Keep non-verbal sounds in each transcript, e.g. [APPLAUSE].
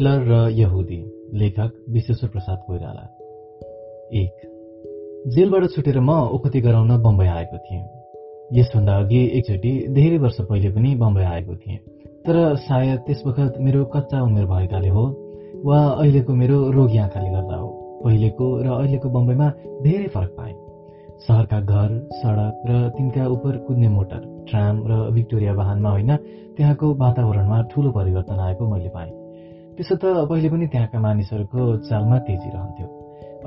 Hitler र यहुदी लेखक विश्वेश्वर प्रसाद कोइराला। एक जेलबाट छुटेर म ओखती गराउन बम्बई आएको थिएँ। यसभन्दा अघि एकचोटि धेरै वर्ष पहिले पनि बम्बई आएको थिएँ। तर सायद त्यस वखत मेरो कच्चा उमेर भएकाले हो वा अहिलेको मेरो रोगी आँखाले गर्दा हो। पहिलेको र अहिलेको बम्बईमा धेरै फरक पाएँ। सहरका घर सडक र तिनका उप कुद्ने मोटर ट्राम र भिक्टोरिया वाहनमा होइन त्यहाँको वातावरणमा ठूलो परिवर्तन आएको मैले पाएँ। त्यसो त पहिले पनि त्यहाँका मानिसहरूको चालमा तेजी रहन्थ्यो।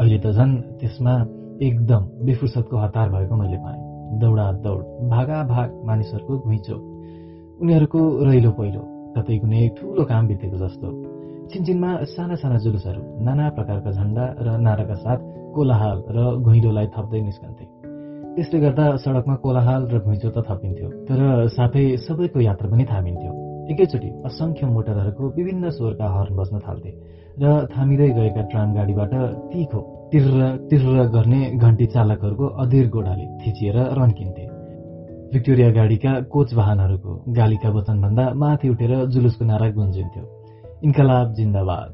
अहिले त झन् त्यसमा एकदम बेफुर्सदको हतार भएको मैले पाएँ। दौडा दौड भागा भाग मानिसहरूको घुइँचो। उनीहरूको रहिलो पहिलो कतै कुनै ठूलो काम बितेको जस्तो। छिनछिनमा साना साना जुलुसहरू नाना प्रकारका झण्डा र नाराका साथ कोलाहाल र घुइँलोलाई थप्दै निस्कन्थे। त्यसले गर्दा सडकमा कोलाहाल र घुइँचो त थपिन्थ्यो तर साथै सबैको यात्रा पनि थामिन्थ्यो। एकैचोटि असंख्य मोटरहरूको विभिन्न स्वरका हर्न बज्न थाल्थे र थामिँदै गएका ट्राम गाडीबाट तिखो तिर्र तिर्र गर्ने घन्टी चालकहरूको अधीर गोडाले थिचिएर रन्किन्थे भिक्टोरिया गाडीका कोच वाहनहरूको गालीका वचनभन्दा माथि उठेर जुलुसको नारा गुन्जिन्थ्यो। इन्कलाब जिन्दाबाद।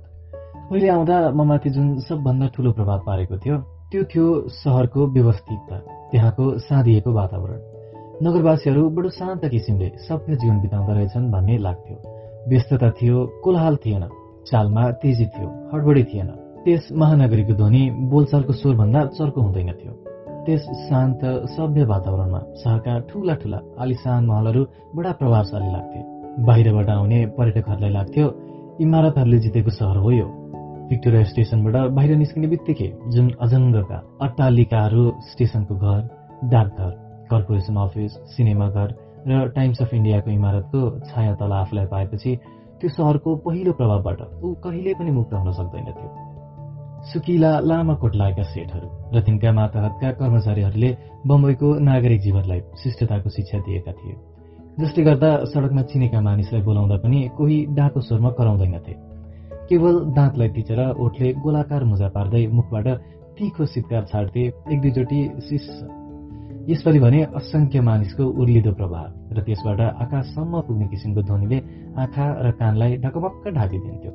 पहिले आउँदा म माथि जुन सबभन्दा ठूलो प्रभाव पारेको थियो त्यो थियो सहरको व्यवस्थितता त्यहाँको साँधिएको वातावरण। नगरवासीहरू बडो शान्त किसिमले सभ्य जीवन बिताउँदो रहेछन् भन्ने लाग्थ्यो। व्यस्तता थियो कोलाहाल थिएन चालमा तेजी थियो हडबडी थिएन। त्यस महानगरीको ध्वनि बोलचालको स्वरभन्दा चर्को हुँदैन थियो। त्यस शान्त सभ्य वातावरणमा सहरका ठूला ठूला आलिसान महलहरू बडा प्रभावशाली लाग्थे। बाहिरबाट आउने पर्यटकहरूलाई लाग्थ्यो इमारतहरूले जितेको सहर हो यो। भिक्टोरिया स्टेशनबाट बाहिर निस्किने बित्तिकै जुन अजङ्गका अट्टालिकाहरू स्टेशनको घर डाकघर कर्पोरेसन अफिस सिनेमाघर र टाइम्स अफ इन्डियाको इमारतको छाया तल आफूलाई पाएपछि त्यो सहरको पहिलो प्रभावबाट ऊ कहिले पनि मुक्त हुन सक्दैनथ्यो। सुकिला लामा कोट लागेका सेटहरू र तिनका माताहतका कर्मचारीहरूले बम्बईको नागरिक जीवनलाई शिष्टताको शिक्षा दिएका थिए। जसले गर्दा सडकमा चिनेका मानिसलाई बोलाउँदा पनि कोही डाको स्वरमा कराउँदैनथे। केवल दाँतलाई तिचेर ओठले गोलाकार मुजा पार्दै मुखबाट तिखो सितकार छाड्थे एक दुईचोटि शिष्य। यसपालि भने असंख्य मानिसको उर्लिदो प्रभाव र त्यसबाट आकाशसम्म पुग्ने किसिमको ध्वनिले आँखा र कानलाई ढकमक्क ढाकिदिन्थ्यो।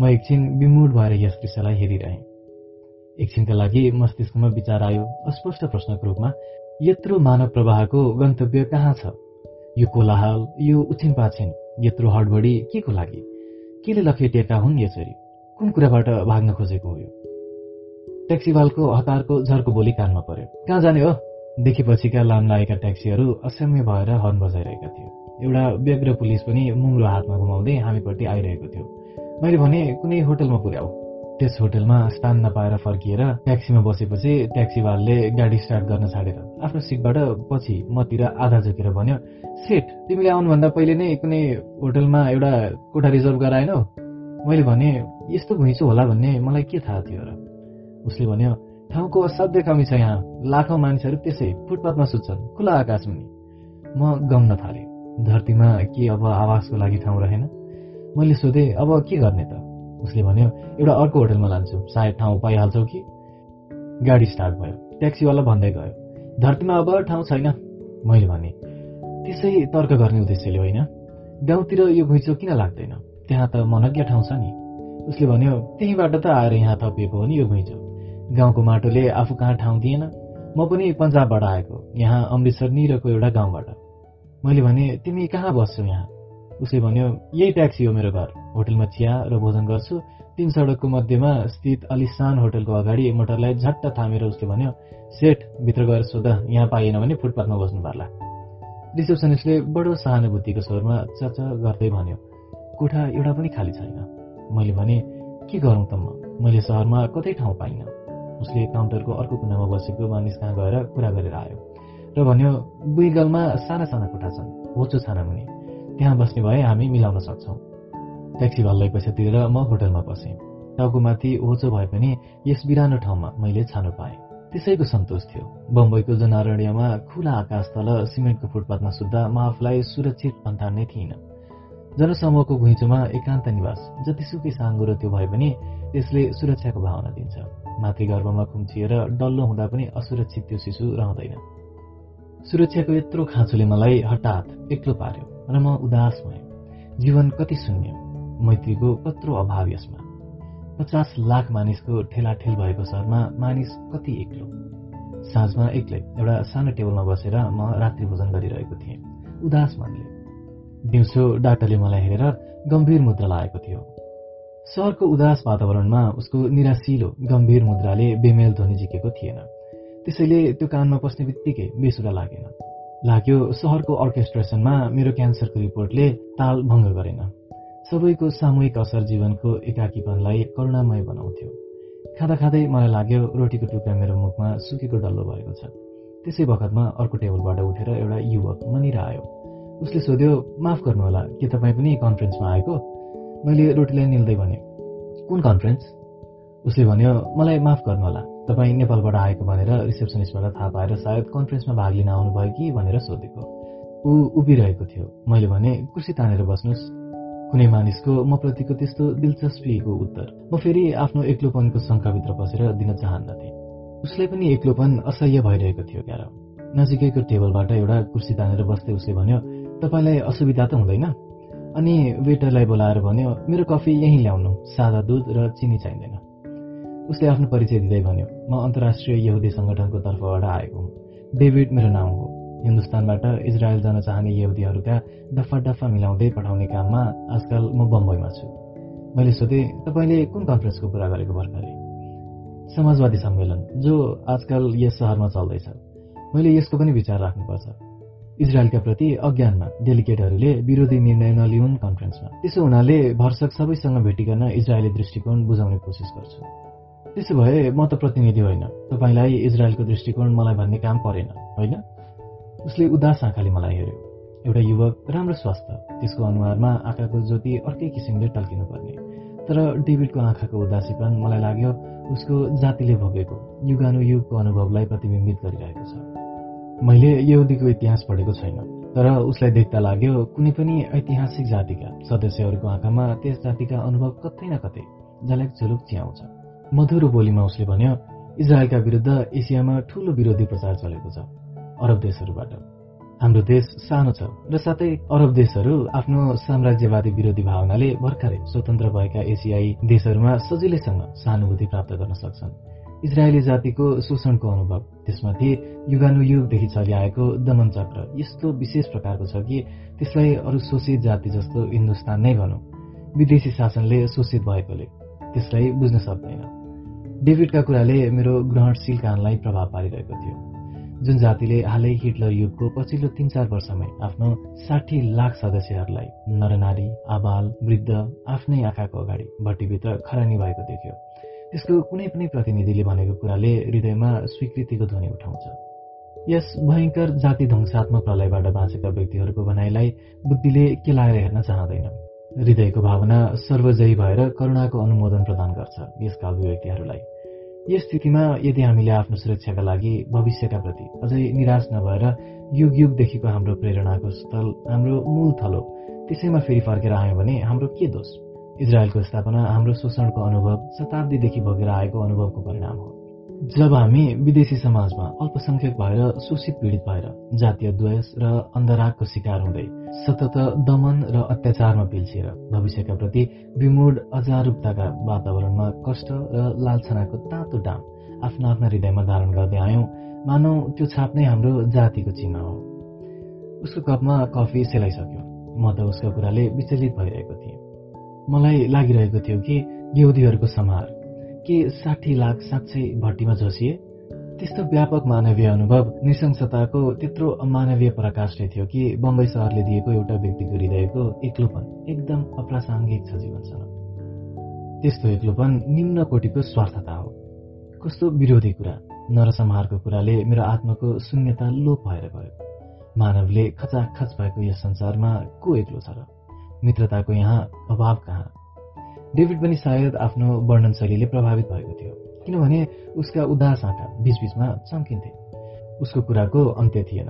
म एकछिन विमूढ भएर यस दृश्यलाई हेरिरहेँ। एकछिनका लागि मस्तिष्कमा विचार आयो अस्पष्ट प्रश्नको रूपमा यत्रो मानव प्रवाहको गन्तव्य कहाँ छ? यो कोलाहाल यो उछिन पाछिन यत्रो हडबडी के को लागि? केले लखेटिएका हुन् यसरी? कुन कुराबाट भाग्न खोजेको हो यो? ट्याक्सीवालको हतारको झर्को बोली कानमा पर्यो। कहाँ जाने हो? देखेपछिका लाम लागेका ट्याक्सीहरू असम्य भएर हर्न बजाइरहेका थियो। एउटा व्यग्र पुलिस पनि मुङ्लो हातमा घुमाउँदै हामीपट्टि आइरहेको थियो। मैले भने कुनै होटलमा पुर्याऊ। त्यस होटलमा स्थान नपाएर फर्किएर ट्याक्सीमा बसेपछि ट्याक्सीवालले गाडी स्टार्ट गर्न छाडेर आफ्नो सिटबाट पछि मतिर आधा झुकेर भन्यो सेठ तिमीले आउनुभन्दा पहिले नै कुनै होटलमा एउटा कोठा रिजर्भ गराएनौ? मैले भने यस्तो घुइँचो होला भन्ने मलाई के थाहा थियो र? उसले भन्यो ठाउँको असाध्य कमी छ यहाँ। लाखौँ मानिसहरू त्यसै फुटपाथमा सुत्छन्। खुला आकाश मुनि। म गम्न थालेँ। धरतीमा के अब आवासको लागि ठाउँ रहेन? मैले सोधेँ अब के गर्ने त? उसले भन्यो एउटा अर्को होटलमा लान्छु। सायद ठाउँ पाइहाल्छौ कि? गाडी स्टार्ट भयो। ट्याक्सीवाला भन्दै गयो धरतीमा अब ठाउँ छैन। मैले भने त्यसै तर्क गर्ने उद्देश्यले होइन। गाउँतिर यो घुइँचो किन लाग्दैन? त्यहाँ त मनज्ञ ठाउँ छ नि। उसले भन्यो त्यहीँबाट त आएर यहाँ थपिएको हो नि यो घुइँचो। गाउँको माटोले आफू कहाँ ठाउँ दिएन। म पनि पन्जाबबाट आएको यहाँ अमृतसर निरको एउटा गाउँबाट। मैले भने तिमी कहाँ बस्छौ यहाँ? उसले भन्यो यही ट्याक्सी हो मेरो घर। होटलमा चिया र भोजन गर्छु। तीन सडकको मध्येमा स्थित अलिसान होटलको अगाडि मोटरलाई झट्ट थामेर उसले भन्यो सेठ भित्र गएर सोध यहाँ पाइएन भने फुटपाथमा बस्नु पर्ला। रिसेप्सनिस्टले बडो सहानुभूतिको स्वरमा चच गर्दै भन्यो कोठा एउटा पनि खाली छैन। मैले भने के गरौँ त म? मैले सहरमा कतै ठाउँ पाइनँ। उसले काउन्टरको अर्को कुनामा बसेको मानिस कहाँ गएर कुरा गरेर आयो। र भन्यो बुइगलमा साना साना कोठा छन्। होचो छाना मुनि। त्यहाँ बस्ने भए हामी मिलाउन सक्छौँ। ट्याक्सी भल्लै पैसा तिरेर म होटलमा बसेँ। टाउकोमाथि होचो भए पनि यस बिरानो ठाउँमा मैले छानो पाएँ। त्यसैको सन्तोष थियो। बम्बईको जनारण्यमा खुला आकाश तल सिमेन्टको फुटपाथमा सुत्दा म आफूलाई सुरक्षित अन्तान्ने थिइनँ। जनसमूहको घुइँचोमा एकान्त निवास जतिसुकै साँगो र त्यो भए पनि त्यसले सुरक्षाको भावना दिन्छ। मातृगर्भमा खुम्चिएर डल्लो हुँदा पनि असुरक्षित त्यो शिशु रहँदैन। सुरक्षाको यत्रो खाँचोले मलाई हठात एक्लो पार्यो र म उदास भएँ। जीवन कति शून्य? मैत्रीको कत्रो अभाव यसमा। पचास लाख मानिसको ठेलाठेल भएको सहरमा मानिस कति एक्लो? साँझमा एक्लै एउटा सानो टेबलमा बसेर म रात्रि भोजन गरिरहेको थिएँ। उदास मनले। दिउँसो डाक्टरले मलाई हेरेर गम्भीर मुद्रा लगाएको थियो। सहरको उदास वातावरणमा उसको निराशिलो गम्भीर मुद्राले बेमेल ध्वनि झिकेको थिएन। त्यसैले त्यो कानमा पस्ने बित्तिकै बेसुरा लागेन। लाग्यो सहरको अर्केस्ट्रेसनमा मेरो क्यान्सरको रिपोर्टले ताल भङ्ग गरेन। सबैको सामूहिक असर जीवनको एकाकीपनलाई करुणामय बनाउँथ्यो। खाँदा खाँदै मलाई लाग्यो रोटीको टुक्रा मेरो मुखमा सुकेको डल्लो भएको छ। त्यसै बखतमा अर्को टेबलबाट उठेर एउटा युवक मनिर आयो उसले सोध्यो माफ गर्नुहोला के तपाईँ पनि कन्फरेन्समा आएको? मैले रोटीलाई निल्दै भने कुन कन्फरेन्स उसले भन्यो मलाई माफ गर्नुहोला तपाईँ नेपालबाट आएको भनेर रिसेप्सनिस्टबाट थाहा पाएर सायद कन्फरेन्समा भाग लिन आउनुभयो कि भनेर सोधेको। ऊ उभिरहेको थियो। मैले भने कुर्सी तानेर बस्नुहोस्। कुनै मानिसको म प्रतिको त्यस्तो दिलचस्पीको उत्तर। म फेरि आफ्नो एक्लोपनको शङ्काभित्र बसेर दिन चाहन्नथे। उसलाई पनि एक्लोपन असह्य भइरहेको थियो क्यार नजिकैको टेबलबाट एउटा कुर्सी तानेर बस्दै उसले भन्यो तपाईँलाई असुविधा त हुँदैन। अनि वेटरलाई बोलाएर भन्यो मेरो कफी यहीँ ल्याउनु। सादा दुध र चिनी चाहिँदैन। उसले आफ्नो परिचय दिँदै भन्यो म अन्तर्राष्ट्रिय यहुदी संगठनको तर्फबाट आएको हुँ। डेभिड मेरो नाम हो। हिन्दुस्तानबाट इजरायल जान चाहने यहुदीहरूका दफा डफा मिलाउँदै पठाउने काममा आजकल म बम्बईमा छु। मैले सोधेँ तपाईँले कुन कन्फरेन्सको कुरा गरेको भर्खरै? समाजवादी सम्मेलन जो आजकल यस सहरमा चल्दैछ। मैले यसको पनि विचार राख्नुपर्छ। इजरायलका प्रति अज्ञानमा डेलिगेटहरूले विरोधी निर्णय नलिउन् कन्फरेन्समा। त्यसो हुनाले भर्सक सबैसँग भेटिकन इजरायली दृष्टिकोण बुझाउने कोसिस गर्छु। त्यसो भए म त प्रतिनिधि होइन। तपाईँलाई इजरायलको दृष्टिकोण मलाई भन्ने काम परेन होइन? उसले उदास आँखाले मलाई हेऱ्यो। एउटा युवक राम्रो स्वास्थ्य त्यसको अनुहारमा आँखाको ज्योति अर्कै किसिमले टल्किनुपर्ने। तर डेभिडको आँखाको उदासीपन मलाई लाग्यो उसको जातिले भोगेको युगानुयुगको अनुभवलाई प्रतिबिम्बित गरिरहेको छ। मैले यहुदीको इतिहास पढेको छैन। तर उसलाई देख्दा लाग्यो कुनै पनि ऐतिहासिक जातिका सदस्यहरूको आँखामा त्यस जातिका अनुभव कतै न कतै झलक झुलुक च्याउँछ। मधुरो बोलीमा उसले भन्यो इजरायलका विरुद्ध एसियामा ठूलो विरोधी प्रचार चलेको छ अरब देशहरूबाट। हाम्रो देश सानो छ र साथै अरब देशहरू आफ्नो साम्राज्यवादी विरोधी भावनाले भर्खरै स्वतन्त्र भएका एसियाई देशहरूमा सजिलैसँग सहानुभूति प्राप्त गर्न सक्छन्। इजरायली जातिको शोषणको अनुभव। त्यसमाथि युगानुयुगदेखि चलिआएको दमन चक्र यस्तो विशेष प्रकारको छ कि त्यसलाई अरू शोषित जाति जस्तो हिन्दुस्तान नै भनौँ। विदेशी शासनले शोषित भएकोले त्यसलाई बुझ्न सक्दैन। डेभिडका कुराले मेरो ग्रहणशील कानलाई प्रभाव पारिरहेको थियो। जुन जातिले हालै हिटलर युगको पछिल्लो तीन चार वर्षमै आफ्नो साठी लाख सदस्यहरूलाई नरनारी आबाल वृद्ध आफ्नै आँखाको अगाडि भट्टीभित्र खरानी भएको देख्यो। त्यसको कुनै पनि प्रतिनिधिले भनेको कुराले हृदयमा स्वीकृतिको ध्वनि उठाउँछ। यस भयङ्कर जाति ध्वंसात्मक प्रलयबाट बाँचेका व्यक्तिहरूको भनाइलाई बुद्धिले केलाएर हेर्न चाहँदैन। हृदयको भावना सर्वजयी भएर करुणाको अनुमोदन प्रदान गर्छ यसका अभिव्यक्तिहरूलाई यस स्थितिमा यदि हामीले आफ्नो सुरक्षाका लागि भविष्यका प्रति अझै निराश नभएर युग युगदेखिको हाम्रो प्रेरणाको स्थल हाम्रो मूल थलो त्यसैमा फेरि फर्केर आयौँ भने हाम्रो के दोष? इजरायलको स्थापना हाम्रो शोषणको अनुभव शताब्दीदेखि भोगेर आएको अनुभवको परिणाम हो। जब हामी विदेशी समाजमा अल्पसंख्यक भएर शोषित पीडित भएर जातीय द्वेष र अन्धरागको शिकार हुँदै सतत दमन र अत्याचारमा पिल्छिएर भविष्यका प्रति विमूढ अजारूपताका वातावरणमा कष्ट र लालछनाको तातो डाम आफ्ना आफ्ना हृदयमा धारण गर्दै आयौं मानौ त्यो छाप नै हाम्रो जातिको चिन्ह हो। उसको कपमा कफी सेलाइसक्यो। म त उसको कुराले विचलित भइरहेको थिएँ। मलाई लागिरहेको थियो कि यहुदीहरूको समार के साठी लाख साँच्चै भट्टीमा झसिए। त्यस्तो व्यापक मानवीय अनुभव निशंसताको त्यत्रो अमानवीय प्रकाशले थियो कि बम्बई सहरले दिएको एउटा व्यक्तिको हृदयको एक्लोपन एकदम अप्रासङ्गिक छ जीवनसँग। त्यस्तो एक्लोपन निम्न कोटिको स्वार्थता हो। कस्तो विरोधी कुरा नरसंहारको कुराले मेरो आत्माको शून्यता लोप भएर गयो। मानवले खचाखच भएको यस संसारमा को एक्लो छ र? मित्रताको यहाँ अभाव कहाँ? डेभिड पनि सायद आफ्नो वर्णन शैलीले प्रभावित भएको थियो किनभने उसका उदास आँखा बीचबीचमा चम्किन्थे। उसको कुराको अन्त्य थिएन।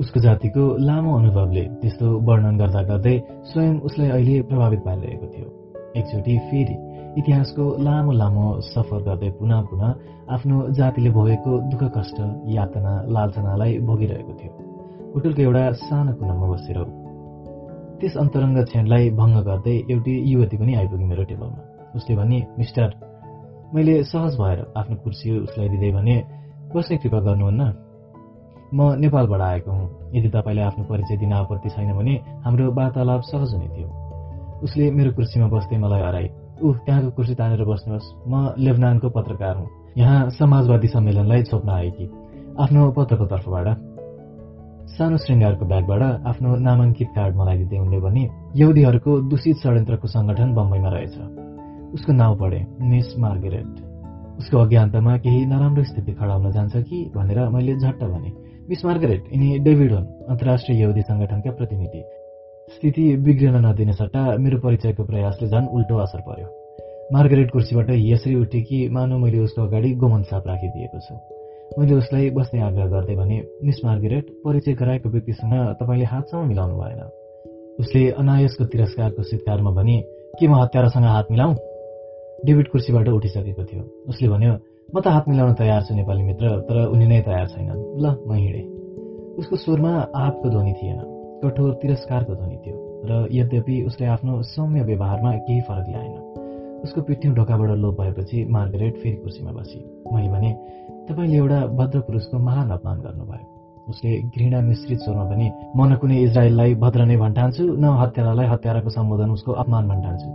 उसको जातिको लामो अनुभवले त्यस्तो वर्णन गर्दा गर्दै स्वयं उसलाई अहिले प्रभावित पारिरहेको थियो। एकचोटि फेरि इतिहासको लामो लामो सफर गर्दै पुनः पुनः आफ्नो जातिले भोगेको दुःख कष्ट यातना लालचनालाई भोगिरहेको थियो। होटलको एउटा सानो कुनामा बसेर त्यस अन्तरङ्ग क्षणलाई भङ्ग गर्दै एउटी युवती पनि आइपुगी मेरो टेबलमा। उसले भने मिस्टर मैले सहज भएर आफ्नो कुर्सी उसलाई दिँदै भने बस्ने कृपा गर्नुहुन्न? म नेपालबाट आएको हुँ। यदि तपाईँले आफ्नो परिचय दिन आपत्ति छैन भने हाम्रो वार्तालाप सहज हुने थियो। उसले मेरो कुर्सीमा बस्दै मलाई हराई ऊ त्यहाँको कुर्सी तानेर बस्नुहोस्। म लेबनानको पत्रकार हुँ। यहाँ समाजवादी सम्मेलनलाई छोप्न आएकी। आफ्नो पत्रको तर्फबाट। सानो श्रृङ्गारको ब्यागबाट आफ्नो नामाङ्कित कार्ड मलाई दिँदै उनले भने यहुदीहरूको दूषित षड्यन्त्रको संगठन बम्बईमा रहेछ। उसको नाउँ पढे मिस मार्गरेट। उसको अज्ञानतामा केही नराम्रो स्थिति खडा हुन जान्छ कि भनेर मैले झट्ट भने मिस मार्गरेट यिनी डेभिड हुन् अन्तर्राष्ट्रिय यहुदी संगठनका प्रतिनिधि। स्थिति बिग्रिन नदिने सट्टा मेरो परिचयको प्रयासले झन् उल्टो असर पर्यो। मार्गरेट कुर्सीबाट यसरी उठे कि मानव मैले उसको अगाडि गोमन साप राखिदिएको छु। मैले उसलाई बस्ने आग्रह गर्दै भने मिस मार्गरेट परिचय गराएको व्यक्तिसँग तपाईँले हातसम्म मिलाउनु भएन। उसले अनायसको तिरस्कारको सित्कारमा भने के म हत्यारासँग हात मिलाऊ? डेभिड कुर्सीबाट उठिसकेको थियो। उसले भन्यो म त हात मिलाउन तयार छु नेपाली मित्र तर उनी नै तयार छैनन्। ल म हिँडेँ। उसको स्वरमा आपको ध्वनि थिएन कठोर तिरस्कारको ध्वनि थियो र यद्यपि उसले आफ्नो सौम्य व्यवहारमा केही फरक ल्याएन। उसको पिठ्यौँ ढोकाबाट लोप भएपछि मार्गरेट फेरि कुर्सीमा बसी। मैले भने तपाईँले एउटा भद्र पुरुषको महान अपमान गर्नुभयो। उसले घृणा मिश्रित स्वरमा पनि म न कुनै इजरायललाई भद्र नै भन्ठान्छु न हत्यारालाई हत्याराको सम्बोधन उसको अपमान भन्ठान्छु।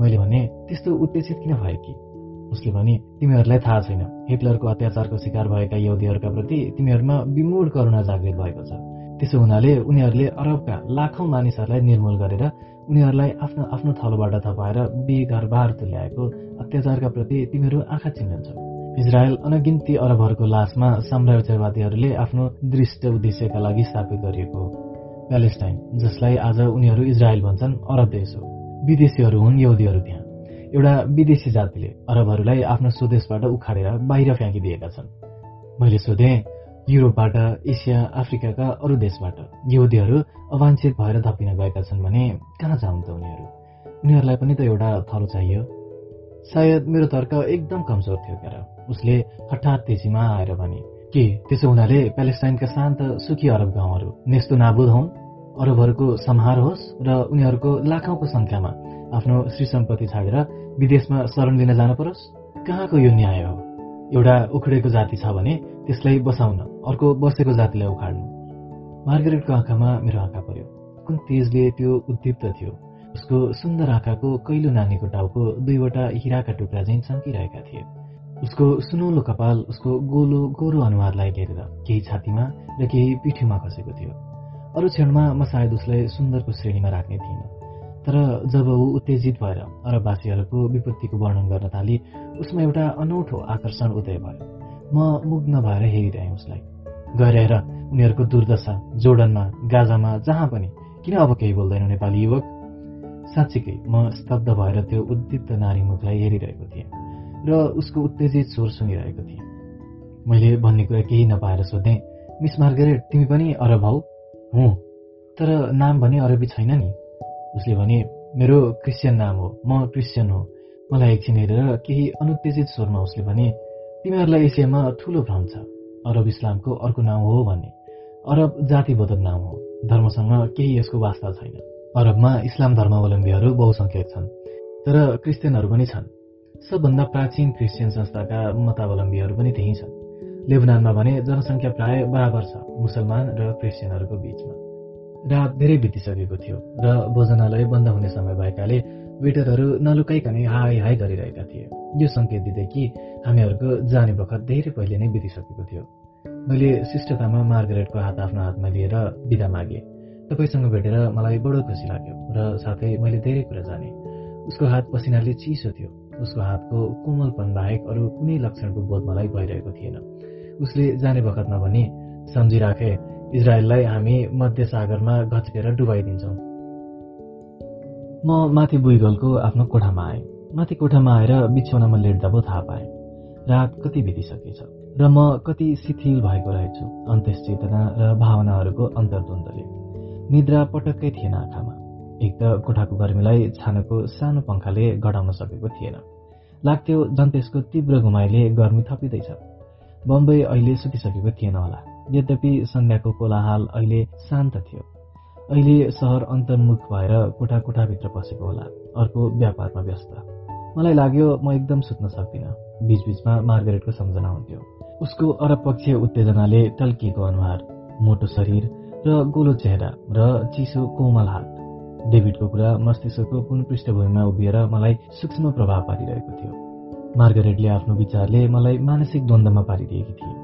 मैले भने त्यस्तो उत्तेजित किन भयो कि? उसले भने तिमीहरूलाई थाहा छैन। हिटलरको अत्याचारको शिकार भएका यहुदीहरूका प्रति तिमीहरूमा विमूढ करुणा जागृत भएको छ। त्यसो हुनाले उनीहरूले अरबका लाखौं मानिसहरूलाई निर्मूल गरेर उनीहरूलाई आफ्नो आफ्नो थलोबाट थपाएर बेघरबार तुल्याएको अत्याचारका प्रति तिमीहरू आँखा चिन्हन्छौ। इजरायल अनगिन्ती अरबहरूको लासमा साम्राज्यवादीहरूले आफ्नो दृष्ट उद्देश्यका लागि स्थापित गरिएको प्यालेस्टाइन जसलाई आज उनीहरू इजरायल भन्छन् अरब देश हो। विदेशीहरू हुन् यहुदीहरू त्यहाँ। एउटा विदेशी जातिले अरबहरूलाई आफ्नो स्वदेशबाट उखाडेर बाहिर फ्याँकिदिएका छन्। मैले सोधेँ युरोपबाट एसिया अफ्रिकाका अरू देशबाट यहुदीहरू अवाञ्छित भएर थपिन गएका छन् भने कहाँ जाउन् त उनीहरू? उनीहरूलाई पनि त एउटा थलो चाहियो। सायद मेरो तर्क एकदम कमजोर थियो क्यार उसले हठात तेजीमा आएर भने के त्यसो हुनाले प्यालेस्टाइनका शान्त सुखी अरब गाउँहरू नेस्तो नाबुद हुन्? अरबहरूको संहार होस् र उनीहरूको लाखौंको संख्यामा आफ्नो श्री सम्पत्ति छाडेर विदेशमा शरण लिन जान परोस् कहाँको यो न्याय हो? एउटा उखडेको जाति छ भने त्यसलाई बसाउन अर्को बसेको जातिलाई उखाड्नु। मार्गरेटको आँखामा मेरो आँखा पर्यो। कुन तेजले त्यो उद्दीप्त थियो? उसको सुन्दर आँखाको कैलो नानीको टाउको दुईवटा हिराका टुक्रा झैँ चम्किरहेका थिए। उसको सुनौलो कपाल उसको गोलो गोरो अनुहारलाई घेरेर केही छातीमा र केही पिठीमा खसेको थियो। अरू क्षणमा म सायद उसलाई सुन्दरको श्रेणीमा राख्ने थिइनँ। तर जब ऊ उत्तेजित भएर अरबवासीहरूको विपत्तिको वर्णन गर्न थाली उसमा एउटा अनौठो आकर्षण उदय भयो। म मुग्न भएर हेरिरहेँ उसलाई। गएर हेर उनीहरूको दुर्दशा जोडनमा गाजामा जहाँ पनि। किन अब केही बोल्दैन नेपाली युवक? साँच्चीकै म स्तब्ध भएर त्यो उद्दीप्त नारी मुखलाई हेरिरहेको थिएँ। र उसको उत्तेजित स्वर सुनिरहेको थिएँ। मैले भन्ने कुरा केही नपाएर सोधेँ मिस मार्गरेट तिमी पनि अरब हौ? हुँ। तर नाम भने अरबी छैन नि? उसले भने मेरो क्रिस्चियन नाम हो म क्रिस्चियन हो। मलाई एकछिन हेरेर केही अनुत्तेजित स्वरमा उसले भने तिमीहरूलाई एसियामा ठुलो भ्रम छ। अरब इस्लामको अर्को नाउँ हो भन्ने। अरब जातिबोधक नाउँ हो। धर्मसँग केही यसको वास्ता छैन। अरबमा इस्लाम धर्मावलम्बीहरू बहुसङ्ख्यक छन् तर क्रिस्चियनहरू पनि छन्। सबभन्दा प्राचीन क्रिस्चियन संस्थाका मतावलम्बीहरू पनि त्यही छन्। लेबनानमा भने जनसङ्ख्या प्राय बराबर छ मुसलमान र क्रिस्चियनहरूको बीचमा। रात धेरै बितिसकेको थियो र भोजनालय बन्द हुने समय भएकाले वेटरहरू नलुकाइकनै हाई हाई गरिरहेका थिए। यो सङ्केत दिँदै कि हामीहरूको जाने बखत धेरै पहिले नै बितिसकेको थियो। मैले शिष्टतामा मार्गरेटको हात आफ्नो हातमा लिएर बिदा मागे। तपाईँसँग भेटेर मलाई बडो खुसी लाग्यो र साथै मैले धेरै कुरा जाने। उसको हात पसिनाले चिसो थियो। उसको हातको कोमलपन बाहेक अरू कुनै लक्षणको बोध मलाई भइरहेको थिएन। उसले जाने बखतमा भने सम्झिराखे इजरायललाई हामी मध्य सागरमा घचकेर डुबाइदिन्छौँ। म माथि बुइगलको आफ्नो कोठामा आएँ। माथि कोठामा आएर बिछौनामा लेट्दा पो थाहा पाएँ। रात कति बितिसकेछ र म कति शिथिल भएको रहेछु। अन्त्यचेतना र भावनाहरूको अन्तर्द्वन्दले निद्रा पटक्कै थिएन आँखामा। एक त कोठाको गर्मीलाई छानको सानो पङ्खाले गढाउन सकेको थिएन। लाग्थ्यो जन्तेसको तीव्र घुमाइले गर्मी थपिँदैछ। बम्बई अहिले सुतिसकेको थिएन होला। यद्यपि सन्ध्याको कोलाहाल अहिले शान्त थियो। अहिले सहर अन्तर्मुख भएर कोठा कोठाभित्र पसेको होला। अर्को व्यापारमा व्यस्त। मलाई लाग्यो म एकदम सुत्न सक्दिनँ। बीचबीचमा मार्गरेटको सम्झना हुन्थ्यो। उसको अरबपक्षीय उत्तेजनाले टल्किएको अनुहार मोटो शरीर र गोलो चेहरा र चिसो कोमल हात। डेभिडको कुरा मस्तिष्कको कुन पृष्ठभूमिमा उभिएर मलाई सूक्ष्म प्रभाव पारिरहेको थियो। मार्गरेटले आफ्नो विचारले मलाई मानसिक द्वन्द्वमा पारिदिएकी थिए।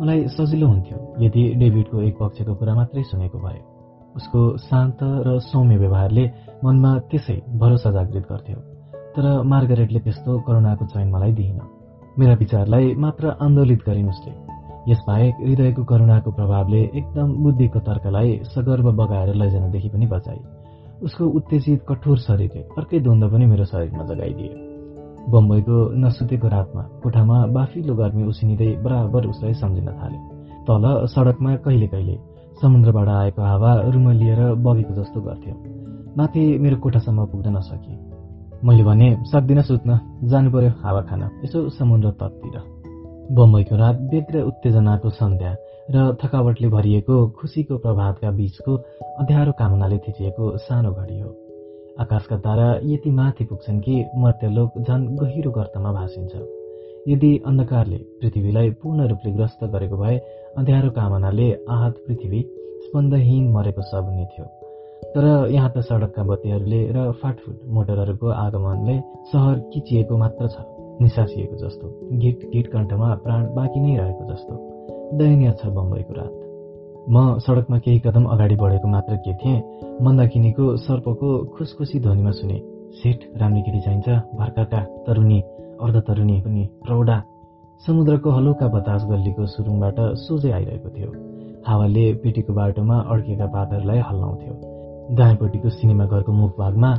मलाई सजिलो हुन्थ्यो यदि डेभिडको एक पक्षको कुरा मात्रै सुनेको भए। उसको शान्त र सौम्य व्यवहारले मनमा त्यसै भरोसा जागृत गर्थ्यो। तर मार्गरेटले त्यस्तो करुणाको चयन मलाई दिइन मेरा विचारलाई मात्र आन्दोलित गरिन् उसले। यसबाहेक हृदयको करुणाको प्रभावले एकदम बुद्धिको तर्कलाई सगर्व बगाएर लैजानदेखि पनि बचाए। उसको उत्तेजित कठोर शरीरले अर्कै द्वन्द्व पनि मेरो शरीरमा जगाइदिए। बम्बईको नसुतेको रातमा कोठामा बाफिलो गर्मी उसिनिँदै बराबर उसलाई सम्झिन थाले। तल सडकमा कहिले कहिले समुद्रबाट आएको हावा रुमलिएर बगेको जस्तो गर्थ्यो। माथि मेरो कोठासम्म पुग्न नसके मैले भने सक्दिनँ सुत्न जानु पर्यो हावा खान। यसो समुद्र तटतिर। बम्बईको रात बेग्र उत्तेजनाको सन्ध्या र थकावटले भरिएको खुसीको प्रभातका बीचको अध्यारो कामनाले थिचिएको सानो घडी हो। आकाशका तारा यति माथि पुग्छन् कि मर्त्यलोक झन् गहिरो गर्तमा भाषिन्छ यदि अन्धकारले पृथ्वीलाई पूर्ण रूपले ग्रस्त गरेको भए अँध्यारो कामनाले आहत पृथ्वी स्पन्दहीन मरेको सब हुने थियो। तर यहाँ त सडकका बत्तीहरूले र फाटफुट मोटरहरूको आगमनले सहर किचिएको मात्र छ निसासिएको जस्तो गिट गिट कण्ठमा प्राण बाँकी नै रहेको जस्तो। दयनीय छ बम्बईको रात। म सडकमा केही कदम अगाडि बढेको मात्र के थिएँ मन्दाकिनीको सर्पको खुसखुसी ध्वनिमा सुने। सेठ राम्री केटी चाहिन्छ भर्खरका तरुनी अर्ध तरुनी पनि प्रौढा समुद्रको हलुका बतास गल्लीको सुरुङबाट सोझै आइरहेको थियो। हावाले पिटीको बाटोमा अड्किएका पातहरूलाई हल्लाउँथ्यो। दायाँपट्टिको सिनेमा घरको मुखभागमा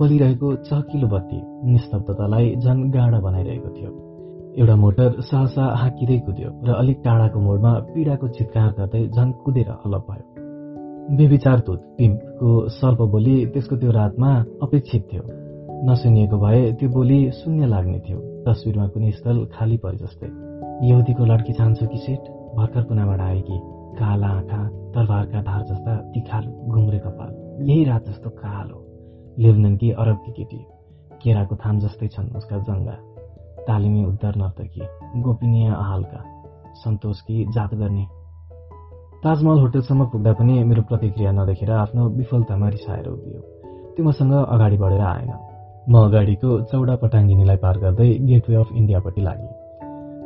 बलिरहेको चहकिलो बत्ती निस्तब्धतालाई झन् गाडा बनाइरहेको थियो। एउटा मोटर सहसा हाकिँदै कुद्यो र अलिक टाढाको मोडमा पीडाको चितकार गर्दै झन् कुदेर अलप भयो। बेविचार तुत पिम्पको सर्प बोली त्यसको त्यो रातमा अपेक्षित थियो। नसुनिएको भए त्यो बोली शून्य लाग्ने थियो। तस्विरमा कुनै स्थल खाली परे जस्तै। यहुदीको लड्की चाहन्छु कि सेट भर्खर पुनाबाट आएकी काला आँखा तरबारका धार जस्ता तिखाल घुम्रे कपाल। यही रात जस्तो कालो। लेबननकी अरबकी केटी। केराको थाम जस्तै छन् उसका जङ्गा। तालिमी उद्धार नर्तकी गोपनीय आहालका सन्तोषकी जात गर्ने। ताजमहल होटलसम्म पुग्दा पनि मेरो प्रतिक्रिया नदेखेर आफ्नो विफलतामा रिसाएर उभियो। त्यो मसँग अगाडि बढेर आएन। म अगाडिको चौडा पटाङ्गिनीलाई पार गर्दै गेटवे अफ इन्डियापट्टि लागे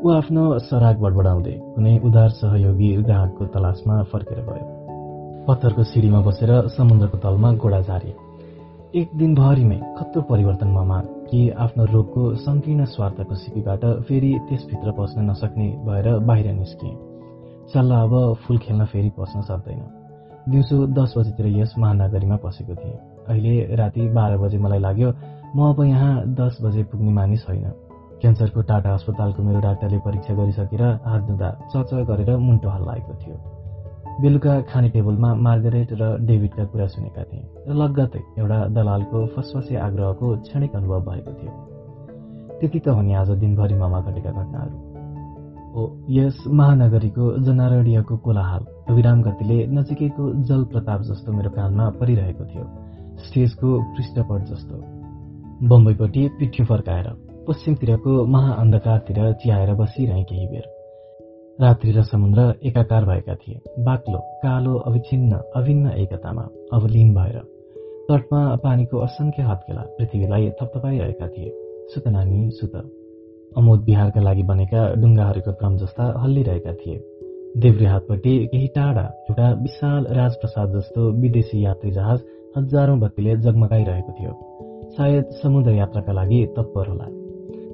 ऊ आफ्नो सराग बडबडाउँदै कुनै उदार सहयोगी ग्राहकको तलासमा फर्केर गयो। पत्थरको सिडीमा बसेर समुद्रको तलमा गोडा झारे एक दिनभरिमै खत्रो परिवर्तन ममा कि आफ्नो रोगको सङ्कीर्ण स्वार्थको सिपीबाट फेरि त्यसभित्र पस्न नसक्ने भएर बाहिर निस्किएँ सल्लाह अब फुल खेल्न फेरि पस्न सक्दैन। दिउँसो दस बजीतिर यस महानगरीमा पसेको थिएँ। अहिले राति बाह्र बजे मलाई लाग्यो म अब यहाँ दस बजे पुग्ने मानिस होइन। क्यान्सरको टाटा अस्पतालको मेरो डाक्टरले परीक्षा गरिसकेर हात धुँदा चच गरेर मुन्टो हल्लाएको थियो। बेलुका खाने टेबलमा मार्गरेट र डेभिडका कुरा सुनेका थिए र लगत्तै एउटा दलालको फसफसे आग्रहको क्षणिक अनुभव भएको थियो। त्यति त हो नि आज दिनभरिमा घटेका घटनाहरू। हो यस महानगरीको जनारडियाको कोलाहाल विराम गतिले नजिकैको जल प्रताप जस्तो मेरो कानमा परिरहेको थियो। स्टेजको पृष्ठपट जस्तो। बम्बईपट्टि पिठ्यु फर्काएर पश्चिमतिरको महाअन्धकारतिर चियाएर बसिरहे केही बेर। रात्रि र समुद्र एकाकार भएका थिए। बाक्लो कालो अविच्छिन्न अभिन्न एकतामा अवलीन भएर तटमा पानीको असङ्ख्य हत्केला पृथ्वीलाई थपथपाइरहेका थिए। सुत नानी सुत। अमोद बिहारका लागि बनेका डुङ्गाहरूको क्रम जस्ता हल्लिरहेका थिए। देव्रे हातपट्टि केही टाढा एउटा विशाल राजप्रसाद जस्तो विदेशी यात्री जहाज हजारौं बत्तीले जगमगाइरहेको थियो। सायद समुद्र यात्राका लागि तत्पर होला।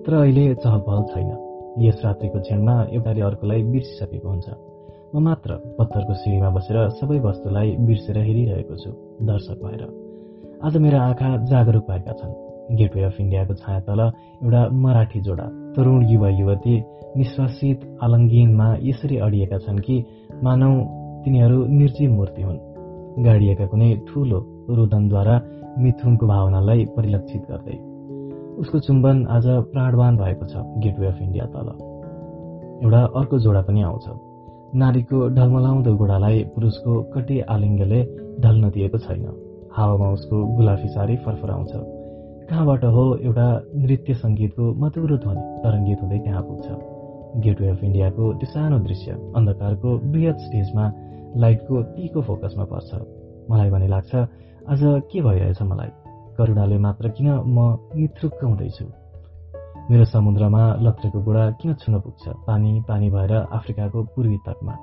तर अहिले चहल पहल छैन। यस रात्रिको क्षणमा एउटाले अर्कोलाई बिर्सिसकेको हुन्छ। म मात्र पत्थरको सिँढीमा बसेर सबै वस्तुलाई बिर्सेर हेरिरहेको छु दर्शक भएर। आज मेरा आँखा जागरुक भएका छन्। गेटवे अफ इन्डियाको छाया तल एउटा मराठी जोडा तरुण युवा युवती निश्वासित आलङ्गिनमा यसरी अडिएका छन् कि मानौ तिनीहरू निर्जीव मूर्ति हुन्। गाडिएका कुनै ठूलो रोदनद्वारा मिथुनको भावनालाई परिलक्षित गर्दै। उसको चुम्बन आज प्राणवान भएको छ गेटवे अफ इन्डिया तल। एउटा अर्को जोडा पनि आउँछ। नारीको ढलमलाउँदो गोडालाई पुरुषको कटे आलिङ्गले ढल्न दिएको छैन। हावामा उसको गुलाफी सारी फरफराउँछ। कहाँबाट हो एउटा नृत्य सङ्गीतको मधुरो ध्वनि तरङ्गित हुँदै त्यहाँ पुग्छ। गेटवे अफ इन्डियाको त्यो सानो दृश्य अन्धकारको बृहत स्टेजमा लाइटको तीको फोकसमा पर्छ। मलाई भने लाग्छ आज के भइरहेछ मलाई? करुणाले मात्र किन म निथ्रुक्क हुँदैछु? मेरो समुद्रमा लत्रेको गोडा किन छुन पुग्छ? पानी पानी भएर अफ्रिकाको पूर्वी तटमा।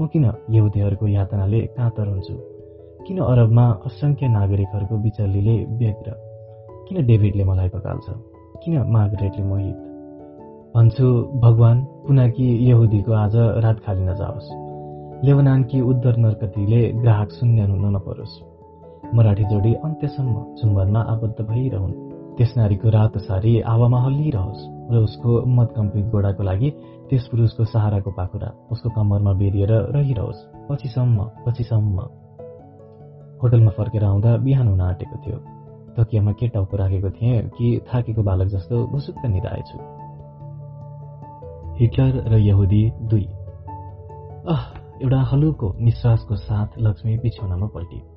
म किन यहुदीहरूको यातनाले काँतर हुन्छु? किन अरबमा असङ्ख्य नागरिकहरूको बिचल्लीले व्यग्र? किन डेभिडले मलाई पकाल्छ? किन मार्गरेटले मोहित? भन्छु भगवान पुनाकी यहुदीको आज रात खाली नजाओस्। लेबनानकी उद्धर नर्कतीले ग्राहक शून्य हुन नपरोस्। मराठी जोडी अन्त्यसम्म चुम्बनमा आबद्ध भइरहन्। त्यस नारीको रातो सारी हावामा हल्लिरहोस् र उसको मतकम्पित गोडाको लागि त्यस पुरुषको सहाराको पाखुरा उसको कम्मरमा बेरिएर रहिरहोस्। पछिसम्म पछिसम्म। होटलमा फर्केर आउँदा बिहान हुन आँटेको थियो। तकियामा के टाउको राखेको थिएँ कि थाकेको बालक जस्तो भुसुक्क निधाएछु। हिटलर र यहुदी दुई। अह एउटा हलुको निश्वासको साथ लक्ष्मी बिछौनामा पल्टी। अह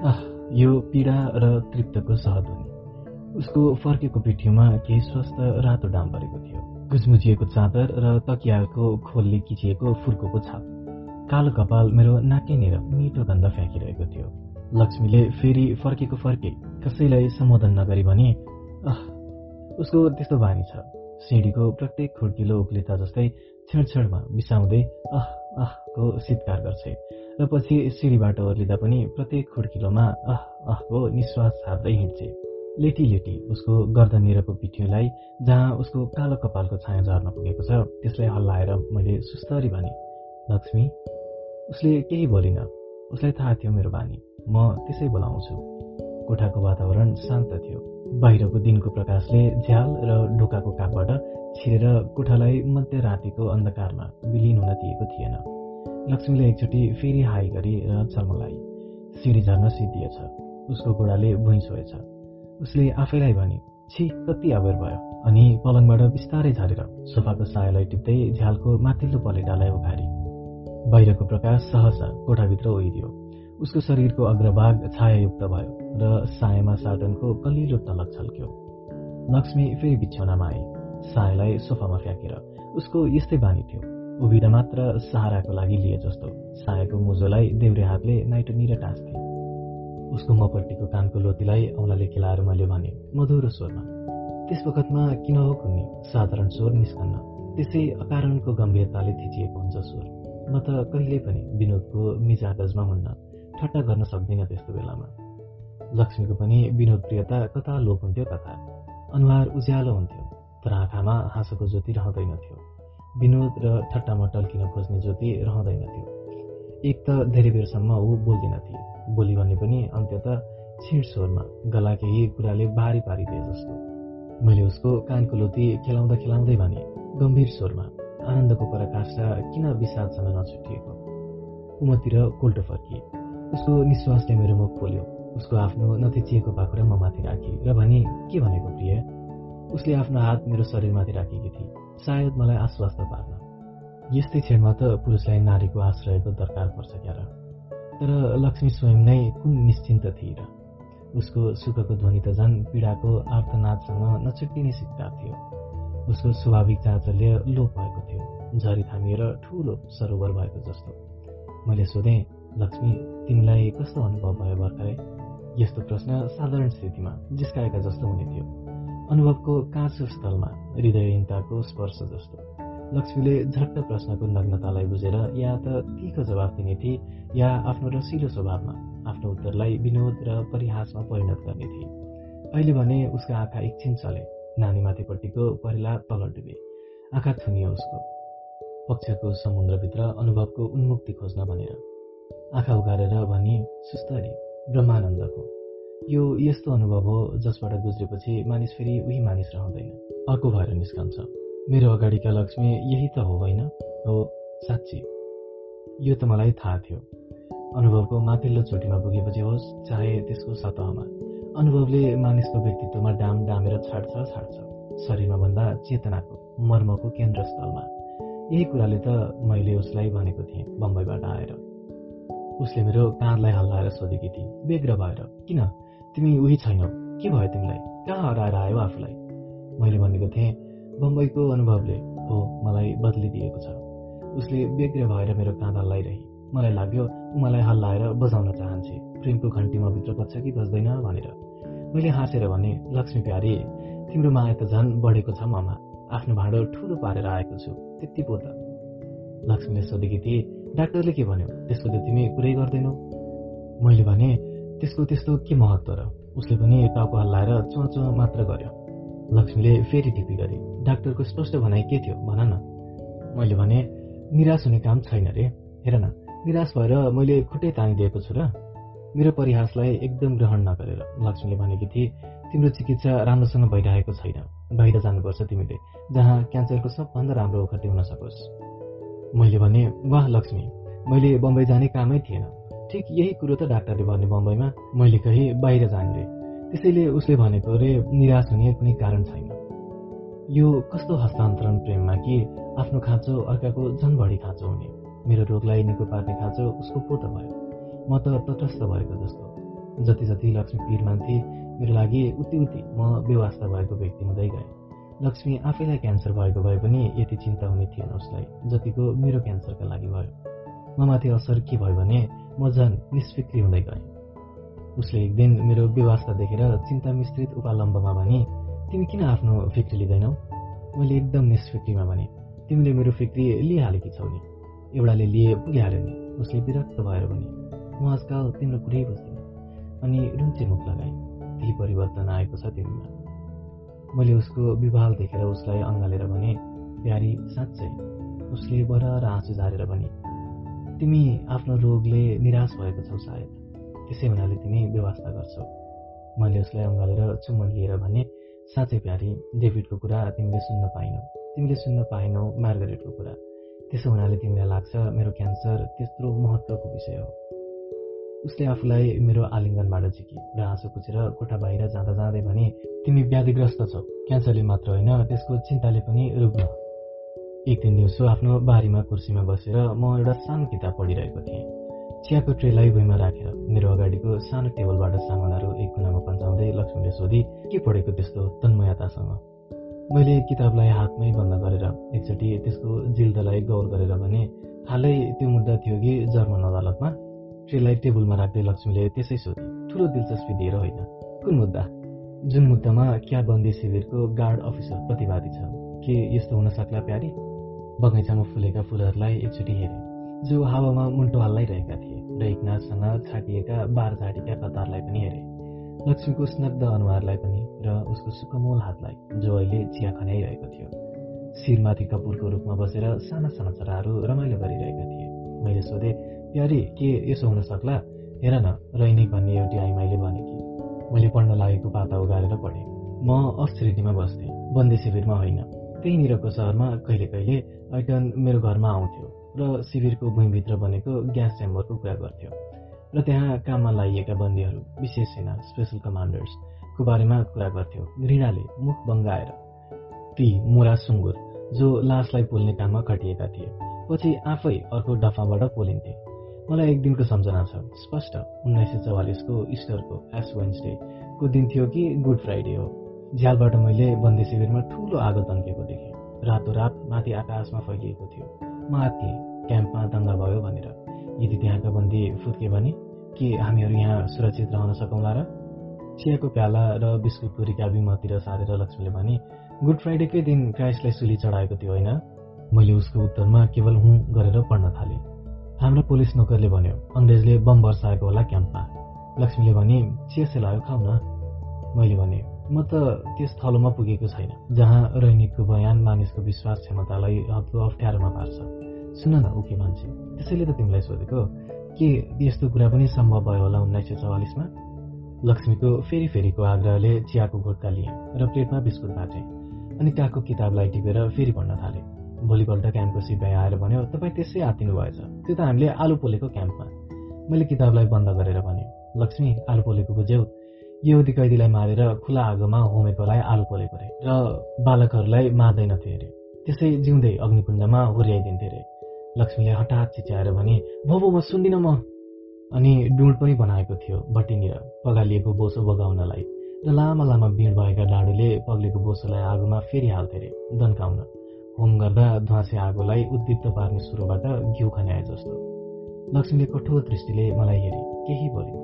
यो पीडा र तृप्तको सहध्वनि उसको फर्केको पिठ्यौमा केही स्वस्थ रातो डाम परेको थियो। गुजमुजिएको चादर र तकियाको खोलले किचिएको फुर्कोको छाप। कालो कपाल मेरो नाकैनिर मिठो गन्ध फ्याँकिरहेको थियो। लक्ष्मीले फेरि फर्केको फर्के कसैलाई सम्बोधन नगरी भने अह उसको त्यस्तो बानी छ। सिँढीको प्रत्येक खुड्किलो उक्लिता जस्तै छेडछेडमा बिसाउँदै अह अहको शीतकार गर्छे र पछि सिँढीबाट ओर्लिँदा पनि प्रत्येक खुड्किलोमा अह अहको निश्वास छार्दै हिँड्छे लेटी लेटी उसको गर्दनिरको पिठ्योलाई जहाँ उसको कालो कपालको छाया झर्न पुगेको छ त्यसलाई हल्लाएर मैले सुस्तरी भने लक्ष्मी उसले केही बोलिन। उसलाई थाहा थियो मेरो बानी। म त्यसै बोलाउँछु। कोठाको वातावरण शान्त थियो। बाहिरको दिनको प्रकाशले झ्याल र ढोकाको कापबाट छिरेर कोठालाई मध्यरातिको अन्धकारमा विलिन हुन दिएको थिएन। लक्ष्मीले एकचोटि फेरि हाई गरी र चर्मलाई सिँढी झर्न सिद्धिएछ। उसको गोडाले भुइँ छोएछ। उसले आफैलाई भने छि कति अबेर भयो? अनि पलङबाट बिस्तारै झरेर सोफाको सायालाई टिप्दै झ्यालको माथिल्लो पलेटालाई उखारी। बाहिरको प्रकाश सहसा कोठाभित्र ओइदियो उसको शरीरको अग्रभाग छायायुक्त भयो र सायामा साटनको कलिलो टलक छल्क्यो। लक्ष्मी फेरि बिछौनामा आए। सायालाई सोफामा फ्याँकेर उसको यस्तै बानी थियो। उभिँदा मात्र सहाराको लागि लिए जस्तो सायाको मुजोलाई देब्रे हातले नाइटो टाँच्थे उसको मपट्टिको कानको लोतीलाई औँलाले खेलाएर मैले भने मधुरो स्वरमा त्यस वखतमा किन हो कुन्नी साधारण स्वर निस्कन्न। त्यसै अकारणको गम्भीरताले थिचिएको हुन्छ स्वर। म त कहिल्यै पनि विनोदको मिजागजमा हुन्न ठट्टा गर्न सक्दिनँ त्यस्तो बेलामा। लक्ष्मीको पनि विनोद प्रियता कता लोप हुन्थ्यो कथा। अनुहार उज्यालो हुन्थ्यो। तर आँखामा हाँसोको ज्योति रहँदैनथ्यो विनोद र ठट्टामा टल्किन खोज्ने ज्योति रहँदैनथ्यो एक त धेरै बेरसम्म ऊ बोल्दिनथे बोली भन्ने पनि अन्त्यत छिड स्वरमा गला केही कुराले बारी पारिदिए जस्तो। मैले उसको कानको लोती खेलाउँदा खेलाउँदै भने गम्भीर स्वरमा आनन्दको पराकाष्ठा किन विषादसँग नछुटिएको? उमतिर कोल्टो फर्किए। उसको निश्वासले मेरो मुख खोल्यो। उसको आफ्नो नथिचिएको पाखुरा म माथि राखी र भने के भनेको प्रिय? उसले आफ्नो हात मेरो शरीरमाथि राखेकी थिए सायद मलाई आश्वस्त पार्न। यस्तै क्षणमा त पुरुषलाई नारीको आश्रयको दरकार पर्छ क्यार तर लक्ष्मी स्वयं नै कुन निश्चिन्त थिए र? उसको सुखको ध्वनि त झन् पीडाको आर्तनादसँग नछुट्टिने सिक्कार थियो। उसको स्वाभाविक चाँचल्य लोप भएको थियो झरी थामिएर ठुलो सरोवर भएको जस्तो। मैले सोधेँ लक्ष्मी तिमीलाई कस्तो अनुभव भयो भर्खरै? यस्तो प्रश्न साधारण स्थितिमा जिस्काएका जस्तो हुने थियो। अनुभवको काँचो स्थलमा हृदयहीनताको स्पर्श जस्तो। लक्ष्मीले झट्ट प्रश्नको नग्नतालाई बुझेर या त तीको जवाफ दिने थिए या आफ्नो रसिलो स्वभावमा आफ्नो उत्तरलाई विनोद र परिहासमा परिणत गर्ने थिए अहिले भने उसका आँखा एकछिन चले नानीमाथिपट्टिको पहिला तल डुबे। आँखा थुनियो उसको। पक्षको समुद्रभित्र अनुभवको उन्मुक्ति खोज्न भनेर। आँखा उगारेर भनी सुस्तरी ब्रह्मानन्दको। यो यस्तो अनुभव हो जसबाट गुज्रेपछि मानिस फेरि उही मानिस रहँदैन। अर्को भएर निस्कन्छ। मेरो अगाडिका लक्ष्मी यही त हो होइन? हो साँच्ची। यो त मलाई थाहा थियो। अनुभवको माथिल्लो चोटीमा पुगेपछि होस् चाहे त्यसको सतहमा। अनुभवले मानिसको व्यक्तित्वमा डाम डामेर छाड्छ छाड्छ। शरीरमा भन्दा चेतनाको मर्मको केन्द्रस्थलमा। यही कुराले त मैले उसलाई भनेको थिएँ बम्बईबाट आएर। उसले मेरो काँधलाई हल्लाएर सोधेकी थिए बेग्र भएर। किन? तिमी उही छैनौ के भयो तिमीलाई कहाँ हराएर आयो आफूलाई मैले भनेको थिएँ बम्बईको अनुभवले हो मलाई बदलिदिएको छ उसले बेग्र भएर मेरो काँध हल्लाइरहे मलाई लाग्यो ऊ मलाई हल्लाएर बजाउन चाहन्छे प्रेमको घन्टी म भित्र बज्छ कि बज्दैन भनेर मैले हाँसेर भने लक्ष्मी प्यारी तिम्रो माया त झन् बढेको छ ममा आफ्नो भाँडो ठुलो पारेर आएको छु त्यति पो त लक्ष्मीले सोधेकी थिए डाक्टरले के भन्यो त्यसको त तिमी कुरै गर्दैनौ मैले भने त्यसको त्यस्तो के महत्त्व र? उसले पनि टाउको हल्लाएर चुवा चुवा मात्र गर्यो। लक्ष्मीले फेरि टिपी गरे डाक्टरको स्पष्ट भनाइ के थियो भन न? मैले भने निराश हुने काम छैन रे। हेर न निराश भएर मैले खुट्टै तानिदिएको छु र। मेरो परिहासलाई एकदम ग्रहण नगरेर लक्ष्मीले भनेकी थिए तिम्रो चिकित्सा राम्रोसँग भइरहेको छैन। बाहिर जानुपर्छ तिमीले जहाँ क्यान्सरको सबभन्दा राम्रो ओखती हुन सकोस्। मैले भने वाह लक्ष्मी मैले बम्बई जाने कामै थिएन। ठिक यही कुरो त डाक्टरले भन्ने बम्बईमा मैले कहीँ बाहिर जाने रे त्यसैले उसले भनेको रे निराश हुने कुनै कारण छैन। यो कस्तो हस्तान्तरण प्रेममा कि आफ्नो खाँचो अर्काको झन् बढी खाँचो हुने। मेरो रोगलाई निको पार्ने खाँचो उसको पो त भयो। म त तटस्थ भएको जस्तो। जति जति लक्ष्मी पीर मान्थे मेरो लागि उति उति म व्यवस्था भएको व्यक्ति हुँदै गएँ। लक्ष्मी आफैलाई क्यान्सर भएको भए पनि यति चिन्ता हुने थिएन उसलाई जतिको मेरो क्यान्सरका लागि भयो। म माथि असर के भयो भने म झन् निष्फिक्री हुँदै गएँ। उसले एक दिन मेरो व्यवस्था देखेर चिन्ता मिश्रित उपालम्बमा भने तिमी किन आफ्नो फिक्री लिँदैनौ? मैले एकदम निष्फिक्रीमा भने तिमीले मेरो फिक्री लिइहालेकी छौ नि। एउटाले लिए पुगिहाल्यो नि। उसले विरक्त भएर भने म आजकल तिम्रो कुरै बस्दिनँ अनि रुन्चे मुख लगाएँ। त्यही परिवर्तन आएको छ तिमीमा? मैले उसको विवाह देखेर उसलाई अँगालेर भने प्यारी साँच्चै? उसले बर आँसु झारेर भने तिमी आफ्नो रोगले निराश भएको छौ सायद। त्यसै हुनाले तिमी व्यवस्था गर्छौ। मैले उसलाई अँगालेर चुम्बन लिएर भने साँच्चै प्यारी डेभिडको कुरा तिमीले सुन्न पाइनौ। तिमीले सुन्न पाएनौ मार्गरेटको कुरा। त्यसो हुनाले तिमीलाई लाग्छ मेरो क्यान्सर त्यत्रो महत्त्वको विषय हो। उसले आफूलाई मेरो आलिङ्गनबाट झिकी र आँसु पुछेर कोठा बाहिर जाँदा जाँदै भने तिमी व्याधिग्रस्त छौ। क्यान्सरले मात्र होइन त्यसको चिन्ताले पनि रुग्न एक दिन दिउँसो आफ्नो बारीमा कुर्सीमा बसेर म एउटा सानो किताब पढिरहेको थिएँ। चियाको ट्रेलाई भुइँमा राखेर मेरो अगाडिको सानो टेबलबाट सामानहरू एक कुनामा पन्चाउँदै लक्ष्मीले सोधी के पढेको त्यस्तो तन्मयतासँग? मैले किताबलाई हातमै बन्द गरेर एकचोटि त्यसको जिल्दलाई गौर गरेर भने हालै त्यो मुद्दा थियो कि जर्मन अदालतमा? ट्रेलाई टेबलमा राख्दै लक्ष्मीले त्यसै सोधे ठुलो दिलचस्पी दिएर होइन। कुन मुद्दा? जुन मुद्दामा क्या बन्दी शिविरको गार्ड अफिसर प्रतिवादी छ? के यस्तो हुन सक्ला प्यारी? बगैँचामा फुलेका फुलहरूलाई एकचोटि हेरे। जो हावामा मुन्टो हल्लाइरहेका थिए र एकनाथसँग छाटिएका बार झाटीका कतारलाई पनि हेरे। लक्ष्मीको स्नग्ध अनुहारलाई पनि र उसको सुकमोल हातलाई जो अहिले चिया खनाइरहेको थियो। शिरमाथि कपुरको रूपमा बसेर साना साना चराहरू रमाइलो गरिरहेका थिए। मैले सोधेँ प्यारी के यसो हुन सक्ला? हेर न रैनिक भन्ने एउटी आइमाईले भने कि? मैले पढ्न लागेको पाता उगारेर पढेँ। म अस्ट्रेलियामा बस्थेँ। बन्दी शिविरमा होइन। त्यहीँनिरको सहरमा कहिले कहिले ऐटन मेरो घरमा आउँथ्यो र शिविरको भुइँभित्र बनेको ग्यास च्याम्बरको कुरा गर्थ्यो र त्यहाँ काममा लाइएका बन्दीहरू विशेष सेना स्पेसल कमान्डर्सको बारेमा कुरा गर्थ्यो। घृणाले मुख बङ्गाएर ती मोरा सुँगुर जो लासलाई पोल्ने काममा खटिएका थिए पछि आफै अर्को डफाबाट पोलिन्थे। मलाई एक दिनको सम्झना छ। स्पष्ट उन्नाइस सय चौवालिसको इस्टरको एस वेन्सडेको दिन थियो कि गुड फ्राइडे हो। झ्यालबाट मैले बन्दी शिविरमा ठुलो आगो तन्केको देखेँ। रातो रात माथि आकाशमा फैलिएको थियो। म आत्तिएँ। क्याम्पमा दङ्गा भयो भनेर। यदि त्यहाँका बन्दी फुत्के भने के हामीहरू यहाँ सुरक्षित रहन सकौँला र? चियाको प्याला र बिस्कुटको रिकाबी मतिर सारेर लक्ष्मीले भने गुड फ्राइडेकै दिन क्राइस्टलाई सुली चढाएको थियो होइन? मैले उसको उत्तरमा केवल हुँ गरेर पढ्न थालेँ। हाम्रो पुलिस नोकरले भन्यो अङ्ग्रेजले बम वर्षाएको होला क्याम्पमा। लक्ष्मीले भने चिया लाग्यो खाउ न। मैले भने म त त्यस थलोमा पुगेको छैन जहाँ रैनिकको बयान मानिसको विश्वास क्षमतालाई हत्लो अप्ठ्यारोमा पार्छ। सुन न उके मान्छे त्यसैले त तिमीलाई सोधेको के यस्तो कुरा पनि सम्भव भयो होला उन्नाइस सय चौवालिसमा लक्ष्मीको फेरि फेरिको आग्रहले चियाको घोटका लिएँ र प्लेटमा बिस्कुट बाँचेँ अनि काको किताबलाई टिपेर फेरि पढ्न थालेँ। भोलिपल्ट क्याम्पको सिपाही आएर भन्यो तपाईँ त्यसै आतिनु भएछ। त्यो त हामीले आलु पोलेको क्याम्पमा। मैले किताबलाई बन्द गरेर भने लक्ष्मी आलु पोलेको बुझ्यौ? यहुदी कैदीलाई मारेर खुला आगोमा होमेकोलाई आलु पोलेको रे र बालकहरूलाई मार्दैनथे अरे त्यसै जिउँदै अग्निकुण्डमा हुर्याइदिन्थे रे। लक्ष्मीले हठात चिच्याएर भने भो म सुन्दिनँ म। अनि डुँड पनि बनाएको थियो भट्टीनिर पगालिएको बोसो बगाउनलाई र लामा लामा बिँड भएका डाँडुले पग्लेको बोसोलाई आगोमा फेरि हाल्थे रे दन्काउन। होम गर्दा ध्वासे आगोलाई उद्दीप्त पार्ने सुरुबाट घिउ खन्याए जस्तो। लक्ष्मीले कठोर दृष्टिले मलाई हेरे केही बोले?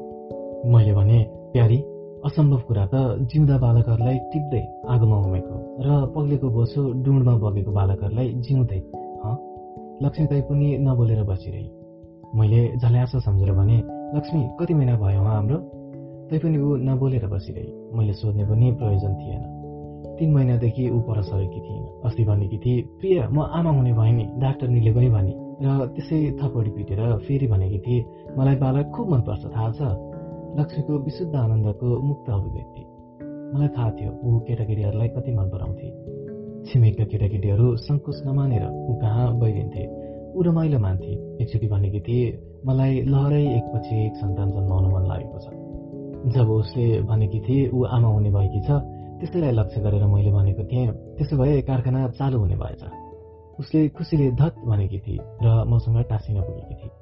मैले भने प्यारी असम्भव कुरा त जिउँदा बालकहरूलाई टिप्दै आगोमा उमेको र पग्लेको बोसो डुँडमा बगेको बालकहरूलाई जिउँदै लक्ष्मी तै पनि नबोलेर बसिरहे। मैले झल्यास सम्झेर भने लक्ष्मी कति महिना भयो हाम्रो? तैपनि ऊ नबोलेर बसिरहे। मैले सोध्ने पनि प्रयोजन थिएन। तिन महिनादेखि ऊ पर सरेकी थिइन्। अस्ति भनेकी थिए प्रिय म आमा हुने भए नि डाक्टरनीले पनि भने। र त्यसै थपडी पिटेर फेरि भनेकी थिए मलाई बालक खुब मनपर्छ थाहा छ। लक्ष्मीको विशुद्ध आनन्दको मुक्त अभिव्यक्ति मलाई थाहा थियो ऊ केटाकेटीहरूलाई कति मन पराउँथे छिमेकका केटाकेटीहरू सङ्कोच नमानेर ऊ कहाँ बहिरिन्थे ऊ रमाइलो मान्थे एकचोटि भनेकी थिए मलाई लहरै एकपछि एक सन्तान जन्माउनु मन लागेको छ जब उसले भनेकी थिए ऊ आमा हुने भएकी छ त्यसैलाई लक्ष्य गरेर मैले भनेको थिएँ त्यसो भए कारखाना चालु हुने भएछ उसले खुसीले धत भनेकी थिए र मसँग टाँसिन पुगेकी थिए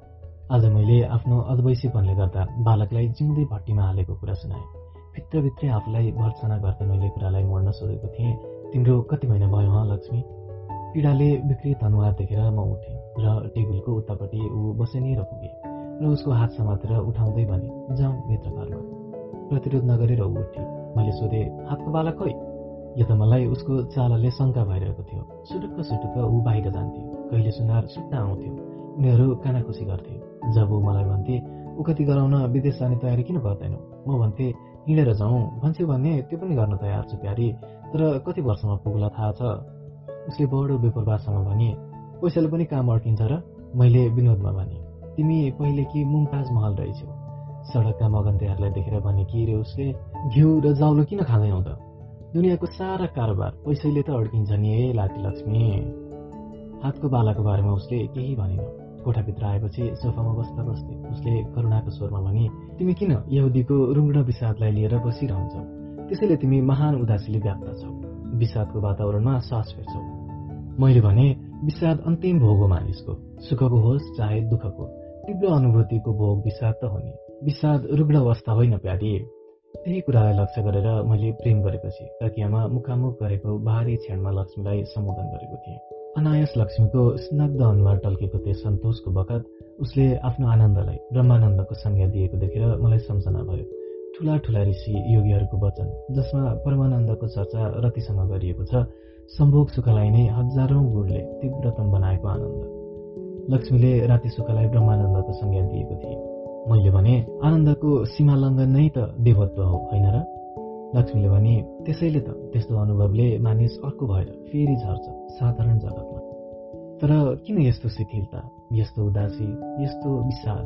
आज मैले आफ्नो अद्वैसीपनले गर्दा बालकलाई जिउँदै भट्टीमा हालेको कुरा सुनाएँ। भित्रभित्रै आफूलाई भर्सना गर्दै मैले कुरालाई मोड्न सोधेको थिएँ तिम्रो कति महिना भयो हँ लक्ष्मी पीडाले विकृत अनुहार देखेर म उठेँ र टेबलको उतापट्टि ऊ बसेनिएर पुगेँ र उसको हात समातेर उठाउँदै भने जाउँ भित्र घरमा प्रतिरोध नगरेर ऊ उठे मैले सोधेँ हातको बालक खोइ? यो त मलाई उसको चालाले शङ्का भइरहेको थियो। सुटुक्क सुटुक्क ऊ बाहिर जान्थे कहिले सुनार सुट्न आउँथ्यो। उनीहरू कानाखुसी गर्थे। जब ऊ मलाई भन्थे ऊ कति गराउन विदेश जाने तयारी किन गर्दैनौ? म भन्थे हिँडेर जाउँ। भन्छौ भने त्यो पनि गर्न तयार छु प्यारी। तर कति वर्षमा पुग्ला थाहा छ? उसले बडो बेपरवासँग भने पैसाले पनि काम अड्किन्छ र? मैले विनोदमा भने तिमी पहिले कि मुमताज महल रहेछौ? सडकका मगन्तेहरूलाई देखेर भने कि रे उसले घिउ र जाउलो किन खाँदैनौ त दुनियाँको सारा कारोबार पैसैले त अड्किन्छ नि ए लाटी लक्ष्मी। हातको बालाको बारेमा उसले केही भनेन। कोठाभित्र आएपछि सोफामा बस्दा बस्दै उसले करुणाको स्वरमा भने तिमी किन यहुदीको रुग्ण विषादलाई लिएर बसिरहन्छौ? त्यसैले तिमी महान उदासीले व्याप्त छौ। विषादको वातावरणमा सास फेर्छौ। मैले भने विषाद अन्तिम भोग हो मानिसको। सुखको होस् चाहे दुःखको। तीव्र अनुभूतिको भोग विषाद त हो नि। विषाद रुग्ण अवस्था होइन प्यारी त्यही कुरालाई लक्ष्य गरेर मैले प्रेम गरेपछि तकियामा मुखामुख गरेको भारी क्षणमा लक्ष्मीलाई सम्बोधन गरेको थिएँ। अनायस लक्ष्मीको स्नग्ध अनुहार टल्केको त्यो सन्तोषको बखत उसले आफ्नो आनन्दलाई ब्रह्मानन्दको संज्ञा दिएको देखेर मलाई सम्झना भयो। ठुला ठुला ऋषि योगीहरूको वचन जसमा परमानन्दको चर्चा रतिसँग गरिएको छ सम्भोग सुखलाई नै हजारौं गुणले तीव्रतम बनाएको आनन्द। लक्ष्मीले राति सुखलाई ब्रह्मानन्दको संज्ञा दिएको थिए। मैले भने आनन्दको सीमालङ्घन नै त देवत्व हो होइन र? लक्ष्मीले भने त्यसैले त त्यस्तो अनुभवले मानिस अर्को भएर फेरि झर्छ साधारण जगतमा। तर किन यस्तो शिथिलता यस्तो उदासी यस्तो विषाद?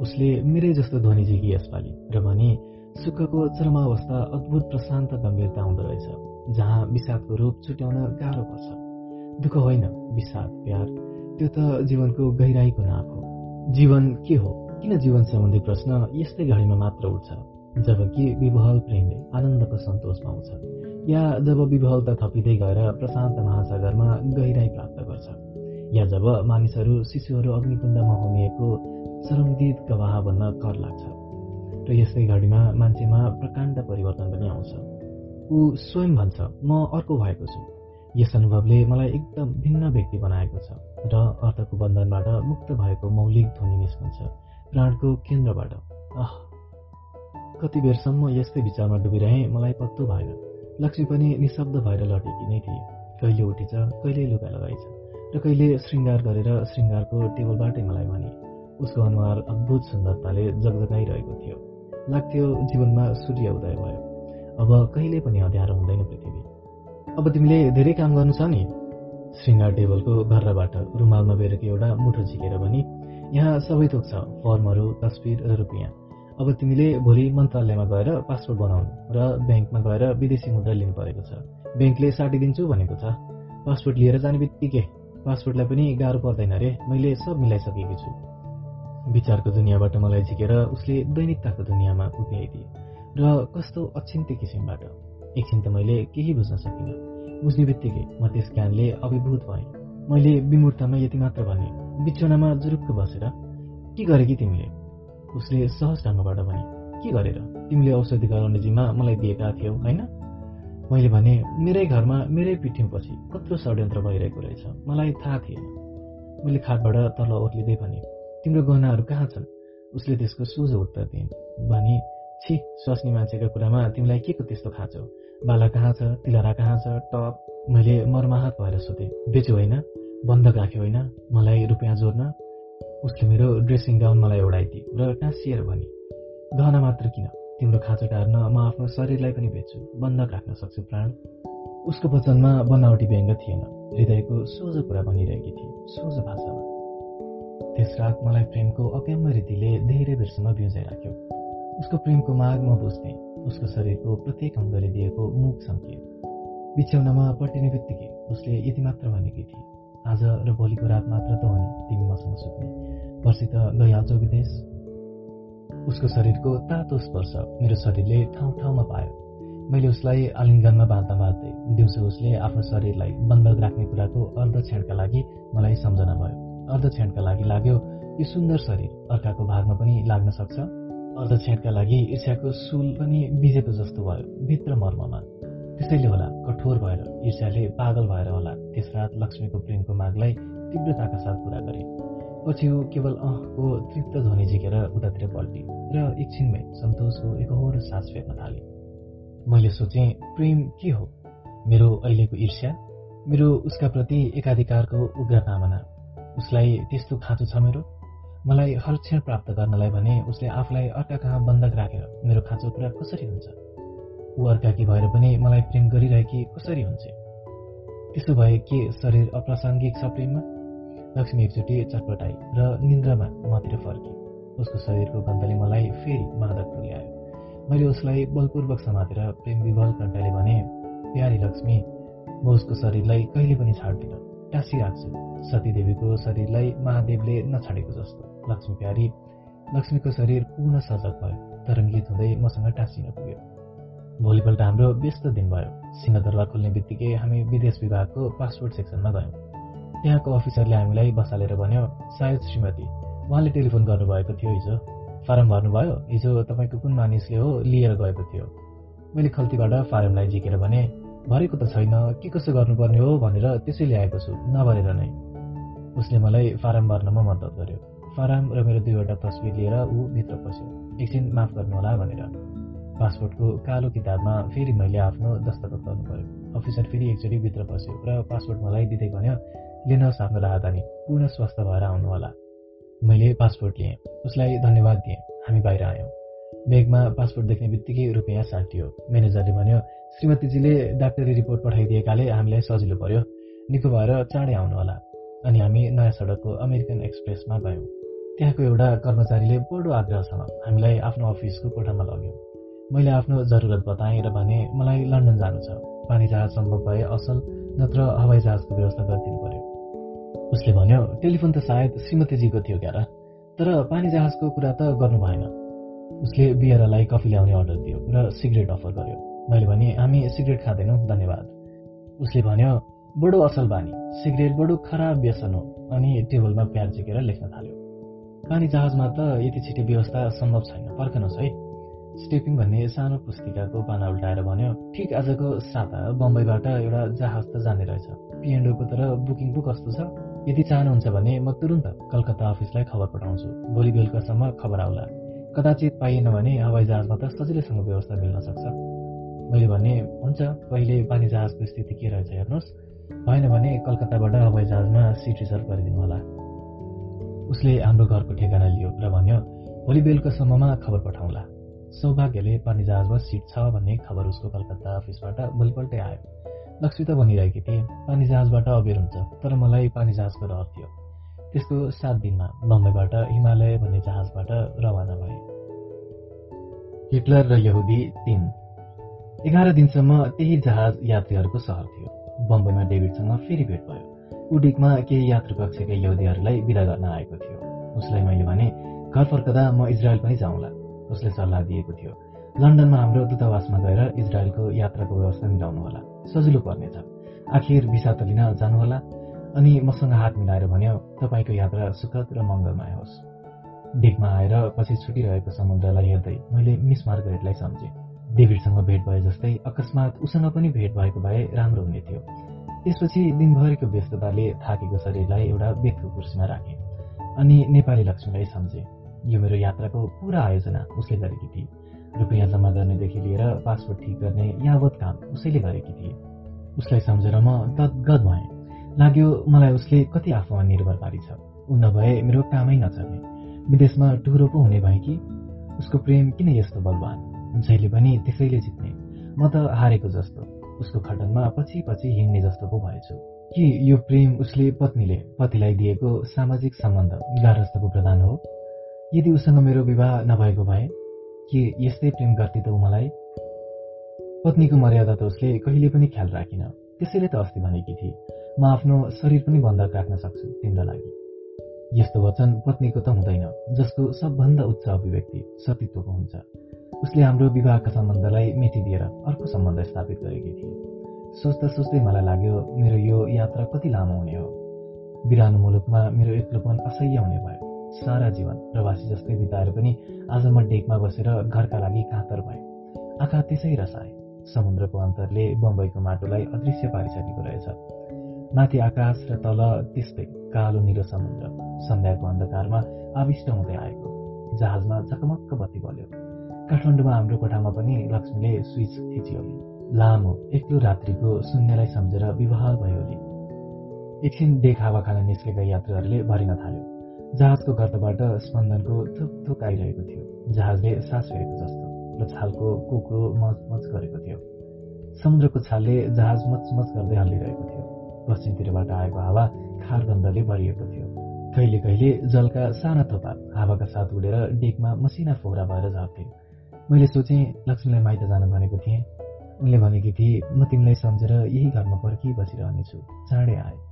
उसले मेरै जस्तो ध्वनि झिकी यसपालि र भने सुखको चरमावस्था अद्भुत प्रशान्त गम्भीरता हुँदो रहेछ जहाँ विषादको रूप छुट्याउन गाह्रो पर्छ। दुःख होइन विषाद प्यार। त्यो त जीवनको गहिराईको नाप हो। जीवन के हो? किन जीवन सम्बन्धी प्रश्न यस्तै घडीमा मात्र उठ्छ? जबकि विवहल प्रेमले आनन्दको सन्तोष पाउँछ या जब विवहलता थपिँदै गएर प्रशान्त महासागरमा गहिराई प्राप्त गर्छ या जब मानिसहरू शिशुहरू अग्निकुण्डमा होमिएको चरमदित गवाह बन्न कर लाग्छ र यस्तै घडीमा मान्छेमा प्रकाण्ड परिवर्तन पनि आउँछ। ऊ स्वयं भन्छ म अर्को भएको छु। यस अनुभवले मलाई एकदम भिन्न व्यक्ति बनाएको छ र अर्थको बन्धनबाट मुक्त भएको मौलिक ध्वनि निस्कन्छ प्राणको केन्द्रबाट। कति बेरसम्म यस्तै विचारमा डुबिरहे मलाई पत्तो भएन। लक्ष्मी पनि निशब्द भएर लटेकी नै थिए। कहिले उठिछ कहिले लुगा लगाइछ र कहिले श्रृङ्गार गरेर श्रृङ्गारको टेबलबाटै मलाई भने उसको अनुहार अद्भुत सुन्दरताले जगजगाइरहेको थियो। लाग्थ्यो जीवनमा सूर्य उदय भयो। अब कहिले पनि अँध्यारो हुँदैन पृथ्वी। अब तिमीले धेरै काम गर्नु छ नि? श्रृङ्गार टेबलको घरबाट रुमालमा बेरेको एउटा मुठो झिकेर भने यहाँ सबै थोक छ फर्महरू तस्विर र रुपियाँ। अब तिमीले भोलि मन्त्रालयमा गएर पासपोर्ट बनाउनु र ब्याङ्कमा गएर विदेशी मुद्रा लिनु परेको छ। ब्याङ्कले साटिदिन्छु भनेको छ। पासपोर्ट लिएर जाने बित्तिकै पासपोर्टलाई पनि गाह्रो पर्दैन रे मैले सब मिलाइसकेकी छु। विचारको दुनियाँबाट मलाई झिकेर उसले दैनिकताको दुनियाँमा उभ्याइदिए र कस्तो अचिन्त्य किसिमबाट। एकछिन त मैले केही बुझ्न सकिनँ। बुझ्ने बित्तिकै म त्यस ज्ञानले अभिभूत भएँ। मैले विमूर्तमा यति मात्र भने बिछौनामा जुरुक्क बसेर के गरे कि तिमीले? उसले सहज ढङ्गबाट भने के गरेर? तिमीले औषधि गराउने जिम्मा मलाई दिएका थियौ होइन? मैले भने मेरै घरमा मेरै पिठ्यौपछि कत्रो षड्यन्त्र भइरहेको रहेछ। मलाई थाहा थिएन। मैले खाटबाट तल ओर्लिँदै भने तिम्रो गहनाहरू कहाँ छन्? उसले त्यसको सोझो उत्तर दिइन् भने छि स्वास्नी मान्छेका कुरामा तिमीलाई के को त्यस्तो खाँचो बाला कहाँ छ? तिलहरा कहाँ छ? टप? मैले मर्माहत भएर सोधेँ बेच्यो होइन? बन्धक राख्यो होइन? मलाई रुपियाँ जोड्न? उसले मेरो ड्रेसिङ गाउन मलाई उडाइदियो र टाँसिएर भने गहना मात्र किन? तिम्रो खाँचो टार्न म आफ्नो शरीरलाई पनि बेच्छु। बन्धक राख्न सक्छु प्राण। उसको वचनमा बनावटी व्यङ्ग थिएन। हृदयको सोझो कुरा भनिरहेकी थिए। सोझो भाषामा। त्यस रात मलाई प्रेमको अप्याम्य रीतिले धेरै बेरसम्म बिउजाइ राख्यो उसको प्रेमको माग म बुझ्थेँ। उसको शरीरको प्रत्येक अङ्गले दिएको मुख सङ्केत। बिछ्याउनमा पल्टिने बित्तिकै उसले यति मात्र भनेकी थिए। आज र भोलिको रात मात्र त हो नि तिमी मसँग सुत्ने। पर्सि त गइहाल्छौ विदेश उसको शरीरको तातो स्पर्श मेरो शरीरले ठाउँ ठाउँमा पायो। मैले उसलाई आलिङ्गनमा बाँध्दा बाँध्दै दिउँसो उसले आफ्नो शरीरलाई बन्धक राख्ने कुराको अर्ध क्षणका लागि मलाई सम्झना भयो। अर्ध क्षणका लागि लाग्यो यो सुन्दर शरीर अर्काको भागमा पनि लाग्न सक्छ। अर्ध क्षणका लागि ईर्ष्याको सुल पनि बिजेको जस्तो भयो भित्र मर्ममा। त्यसैले होला कठोर भएर ईर्ष्याले पागल भएर होला। त्यस रात लक्ष्मीको प्रेमको मागलाई तीव्रताका साथ पुरा गरे। पछि ऊ केवल अहको तृप्त ध्वनि झिकेर उतातिर पल्टी र एकछिनमै सन्तोषको एकहोरो सास फेर्न थाले मैले सोचेँ प्रेम के हो? मेरो अहिलेको ईर्ष्या? मेरो उसका प्रति एकाधिकारको उग्र कामना? उसलाई त्यस्तो खाँचो छ मेरो? मलाई हर क्षण प्राप्त गर्नलाई भने उसले आफूलाई अर्का कहाँ बन्धक राखेर मेरो खाँचो पुरा कसरी हुन्छ? ऊ अर्काकी भएर पनि मलाई प्रेम गरिरहेकी कसरी हुन्छ? त्यसो भए के शरीर अप्रासङ्गिक छ प्रेममा? लक्ष्मी एकचोटि चटपटाई र निन्द्रामा मतिर फर्के। उसको शरीरको गन्धले मलाई फेरि मादक तुल्यायो। मैले उसलाई बलपूर्वक समातेर प्रेम विवल कण्ठले भने प्यारी लक्ष्मी म उसको शरीरलाई कहिले पनि छाड्दिनँ। टाँसी राख्छु। सतीदेवीको शरीरलाई महादेवले नछाडेको जस्तो। लक्ष्मी प्यारी लक्ष्मीको शरीर पूर्ण सजग भयो तरङ्गित हुँदै मसँग टाँसिन पुग्यो। भोलिपल्ट हाम्रो व्यस्त दिन भयो। सिंहदरबार खोल्ने बित्तिकै हामी विदेश विभागको पासपोर्ट सेक्सनमा गयौँ। त्यहाँको अफिसरले हामीलाई बसालेर भन्यो सायद श्रीमती उहाँले टेलिफोन गर्नुभएको थियो हिजो। फारम भर्नुभयो। हिजो तपाईँको कुन मानिसले हो लिएर गएको थियो। मैले खल्तीबाट फारमलाई झिकेर भने भरेको त छैन के कसो गर्नुपर्ने हो भनेर त्यसै ल्याएको छु नभरेर नै। उसले मलाई फारम भर्नमा मद्दत गर्यो। फारम र मेरो दुईवटा तस्विर लिएर ऊ भित्र पस्यो। एकछिन माफ गर्नुहोला भनेर। पासपोर्टको कालो किताबमा फेरि मैले आफ्नो दस्तखत गर्नु पर्यो अफिसर फेरि एकचोटि भित्र पस्यो र पासपोर्ट मलाई दिँदै भन्यो लिनुहोस् आफ्नो राहदानी पूर्ण स्वस्थ भएर आउनुहोला मैले पासपोर्ट लिएँ। उसलाई धन्यवाद दिएँ। हामी बाहिर आयौँ। ब्यागमा पासपोर्ट देख्ने बित्तिकै रुपियाँ साटियो म्यानेजरले भन्यो श्रीमतीजीले डाक्टरी रिपोर्ट पठाइदिएकाले हामीलाई सजिलो पर्यो। निको भएर चाँडै आउनुहोला अनि हामी नयाँ सडकको अमेरिकन एक्सप्रेसमा गयौँ। त्यहाँको एउटा कर्मचारीले बडो आग्रहसँग हामीलाई आफ्नो अफिसको कोठामा लग्यो। मैले आफ्नो जरुरत बताएँ र भने मलाई लन्डन जानु छ। पानी जहाज सम्भव भए असल नत्र हवाई जहाजको व्यवस्था गरिदिनु पर्यो। उसले भन्यो टेलिफोन त सायद श्रीमतीजीको थियो क्यार तर पानी जहाजको कुरा त गर्नु भएन। उसले बियरलाई कफी ल्याउने अर्डर दियो र सिगरेट अफर गर्यो। मैले भने हामी सिगरेट खाँदैनौँ धन्यवाद। उसले भन्यो बडो असल बानी सिगरेट बडो खराब व्यसन हो। अनि टेबलमा प्याज झिकेर लेख्न थाल्यो। पानी जहाजमा त यति छिटो व्यवस्था सम्भव छैन पर्खनुहोस् है। स्टेपिङ भन्ने सानो पुस्तिकाको पाना उल्टाएर भन्यो ठिक आजको साता बम्बईबाट एउटा जहाज त जाने रहेछ। पिएनडोको तर बुकिङ पो कस्तो छ? यदि चाहनुहुन्छ भने म तुरुन्त कलकत्ता अफिसलाई खबर पठाउँछु। भोलि बेलुकासम्म खबर आउला। कदाचित पाइएन भने हवाई जहाजमा त सजिलैसँग व्यवस्था मिल्न सक्छ। मैले भने हुन्छ पहिले पानी जहाजको स्थिति के रहेछ हेर्नुहोस्। भएन भने कलकत्ताबाट हवाई जहाजमा सिट रिजर्भ गरिदिनु होला। उसले हाम्रो घरको ठेगाना लियो र भन्यो भोलि बेलुकासम्ममा खबर पठाउँला। सौभाग्यले पानी जहाजमा सिट छ भन्ने खबर उसको कलकत्ता अफिसबाट भोलिपल्टै आयो। लक्ष्मी त भनिरहेकी थिए। पानी जहाजबाट अबेर हुन्छ तर मलाई पानी जहाजको रहर थियो। त्यसको सात दिनमा बम्बईबाट हिमालय भन्ने जहाजबाट रवाना भए। हिटलर र यहुदी तिन। एघार दिनसम्म त्यही जहाज यात्रीहरूको सहर थियो। बम्बईमा डेभिडसँग फेरि भेट भयो। उडिकमा केही यात्रु कक्षका यहुदीहरूलाई विदा गर्न आएको थियो। उसलाई मैले भने घर फर्कदा म इजरायल पनि जाउँला। उसले सल्लाह दिएको थियो। लन्डनमा हाम्रो दूतावासमा गएर इजरायलको यात्राको व्यवस्था मिलाउनु होला सजिलो पर्नेछ। आखिर भिसा त लिन जानुहोला। अनि मसँग हात मिलाएर भन्यो तपाईँको यात्रा सुखद र मङ्गलमय होस्। डेकमा आएर पछि छुटिरहेको समुद्रलाई हेर्दै मैले मिस मार्गरेटलाई सम्झेँ। डेभिडसँग भेट भए जस्तै अकस्मात उसँग पनि भेट भएको भए राम्रो हुने थियो। त्यसपछि दिनभरिको व्यस्तताले थाकेको शरीरलाई एउटा बेगको कुर्सीमा राखेँ। अनि नेपाली लक्ष्मीलाई सम्झेँ। यो मेरो यात्राको पुरा आयोजना उसले गरेकी थिए रुपियाँ जम्मा गर्नेदेखि लिएर पासपोर्ट ठिक गर्ने यावत काम उसैले गरेकी थिए। उसलाई सम्झेर म गदगद भएँ। लाग्यो मलाई उसले कति आफूमा निर्भर पारी छ। ऊ नभए मेरो कामै नचल्ने। विदेशमा टुरो पो हुने भए कि। उसको प्रेम किन यस्तो बलवान? जहिले पनि त्यसैले जित्ने। म त हारेको जस्तो। उसको खटनमा पछि पछि हिँड्ने जस्तो पो भएछु। कि यो प्रेम उसले पत्नीले पतिलाई दिएको सामाजिक सम्बन्ध गारस्थको प्रधान हो? यदि उसँग मेरो विवाह नभएको भए के यस्तै प्रेम गर्थे त ऊ मलाई? पत्नीको मर्यादा त उसले कहिले पनि ख्याल राखिन। त्यसैले त अस्ति भनेकी थिए म आफ्नो शरीर पनि बन्धक राख्न सक्छु तिम्रो लागि। यस्तो वचन पत्नीको त हुँदैन जसको सबभन्दा उच्च अभिव्यक्ति सतीत्वको हुन्छ। उसले हाम्रो विवाहका सम्बन्धलाई दिएर अर्को सम्बन्ध स्थापित गरेकी थिए। सोच्दा सोच्दै मलाई लाग्यो मेरो यो यात्रा कति लामो हुने हो। बिरानो मुलुकमा मेरो एक्लोपन असह्य हुने भयो। सारा जीवन प्रवासी जस्तै बिताएर पनि आज म डेकमा बसेर घरका लागि काँतर भए। आँखा त्यसै रसाए। समुद्रको अन्तरले बम्बईको माटोलाई अदृश्य पारिसकेको रहेछ। माथि आकाश र तल त्यस्तै कालो निलो समुद्र सन्ध्याको अन्धकारमा आविष्ट हुँदै आएको। जहाजमा झकमक्क बत्ती बल्यो। काठमाडौँमा हाम्रो कोठामा पनि लक्ष्मीले स्विच थिचियो। लामो एक्लो रात्रिको शून्यलाई सम्झेर विवाह भयो एकछिन देख हावा खान निस्केका यात्रुहरूले भरिन थाल्यो। जहाजको गर्तबाट स्पन्दनको थुक थुक आइरहेको थियो। जहाजले सास फेरेको जस्तो र छालको कुकुरो मचमच गरेको थियो। समुद्रको छालले जहाज मचमच गर्दै हल्लिरहेको थियो। पश्चिमतिरबाट आएको हावा खार गन्धले भरिएको थियो। कहिले कहिले जलका साना थोपा हावाका साथ उडेर डेकमा मसिना फोहरा भएर झर्थे मैले सोचेँ लक्ष्मीलाई माइत जान भनेको थिएँ। उनले भनेकी थिए म तिमीलाई सम्झेर यही घरमा पर्खी बसिरहनेछु चाँडै आए।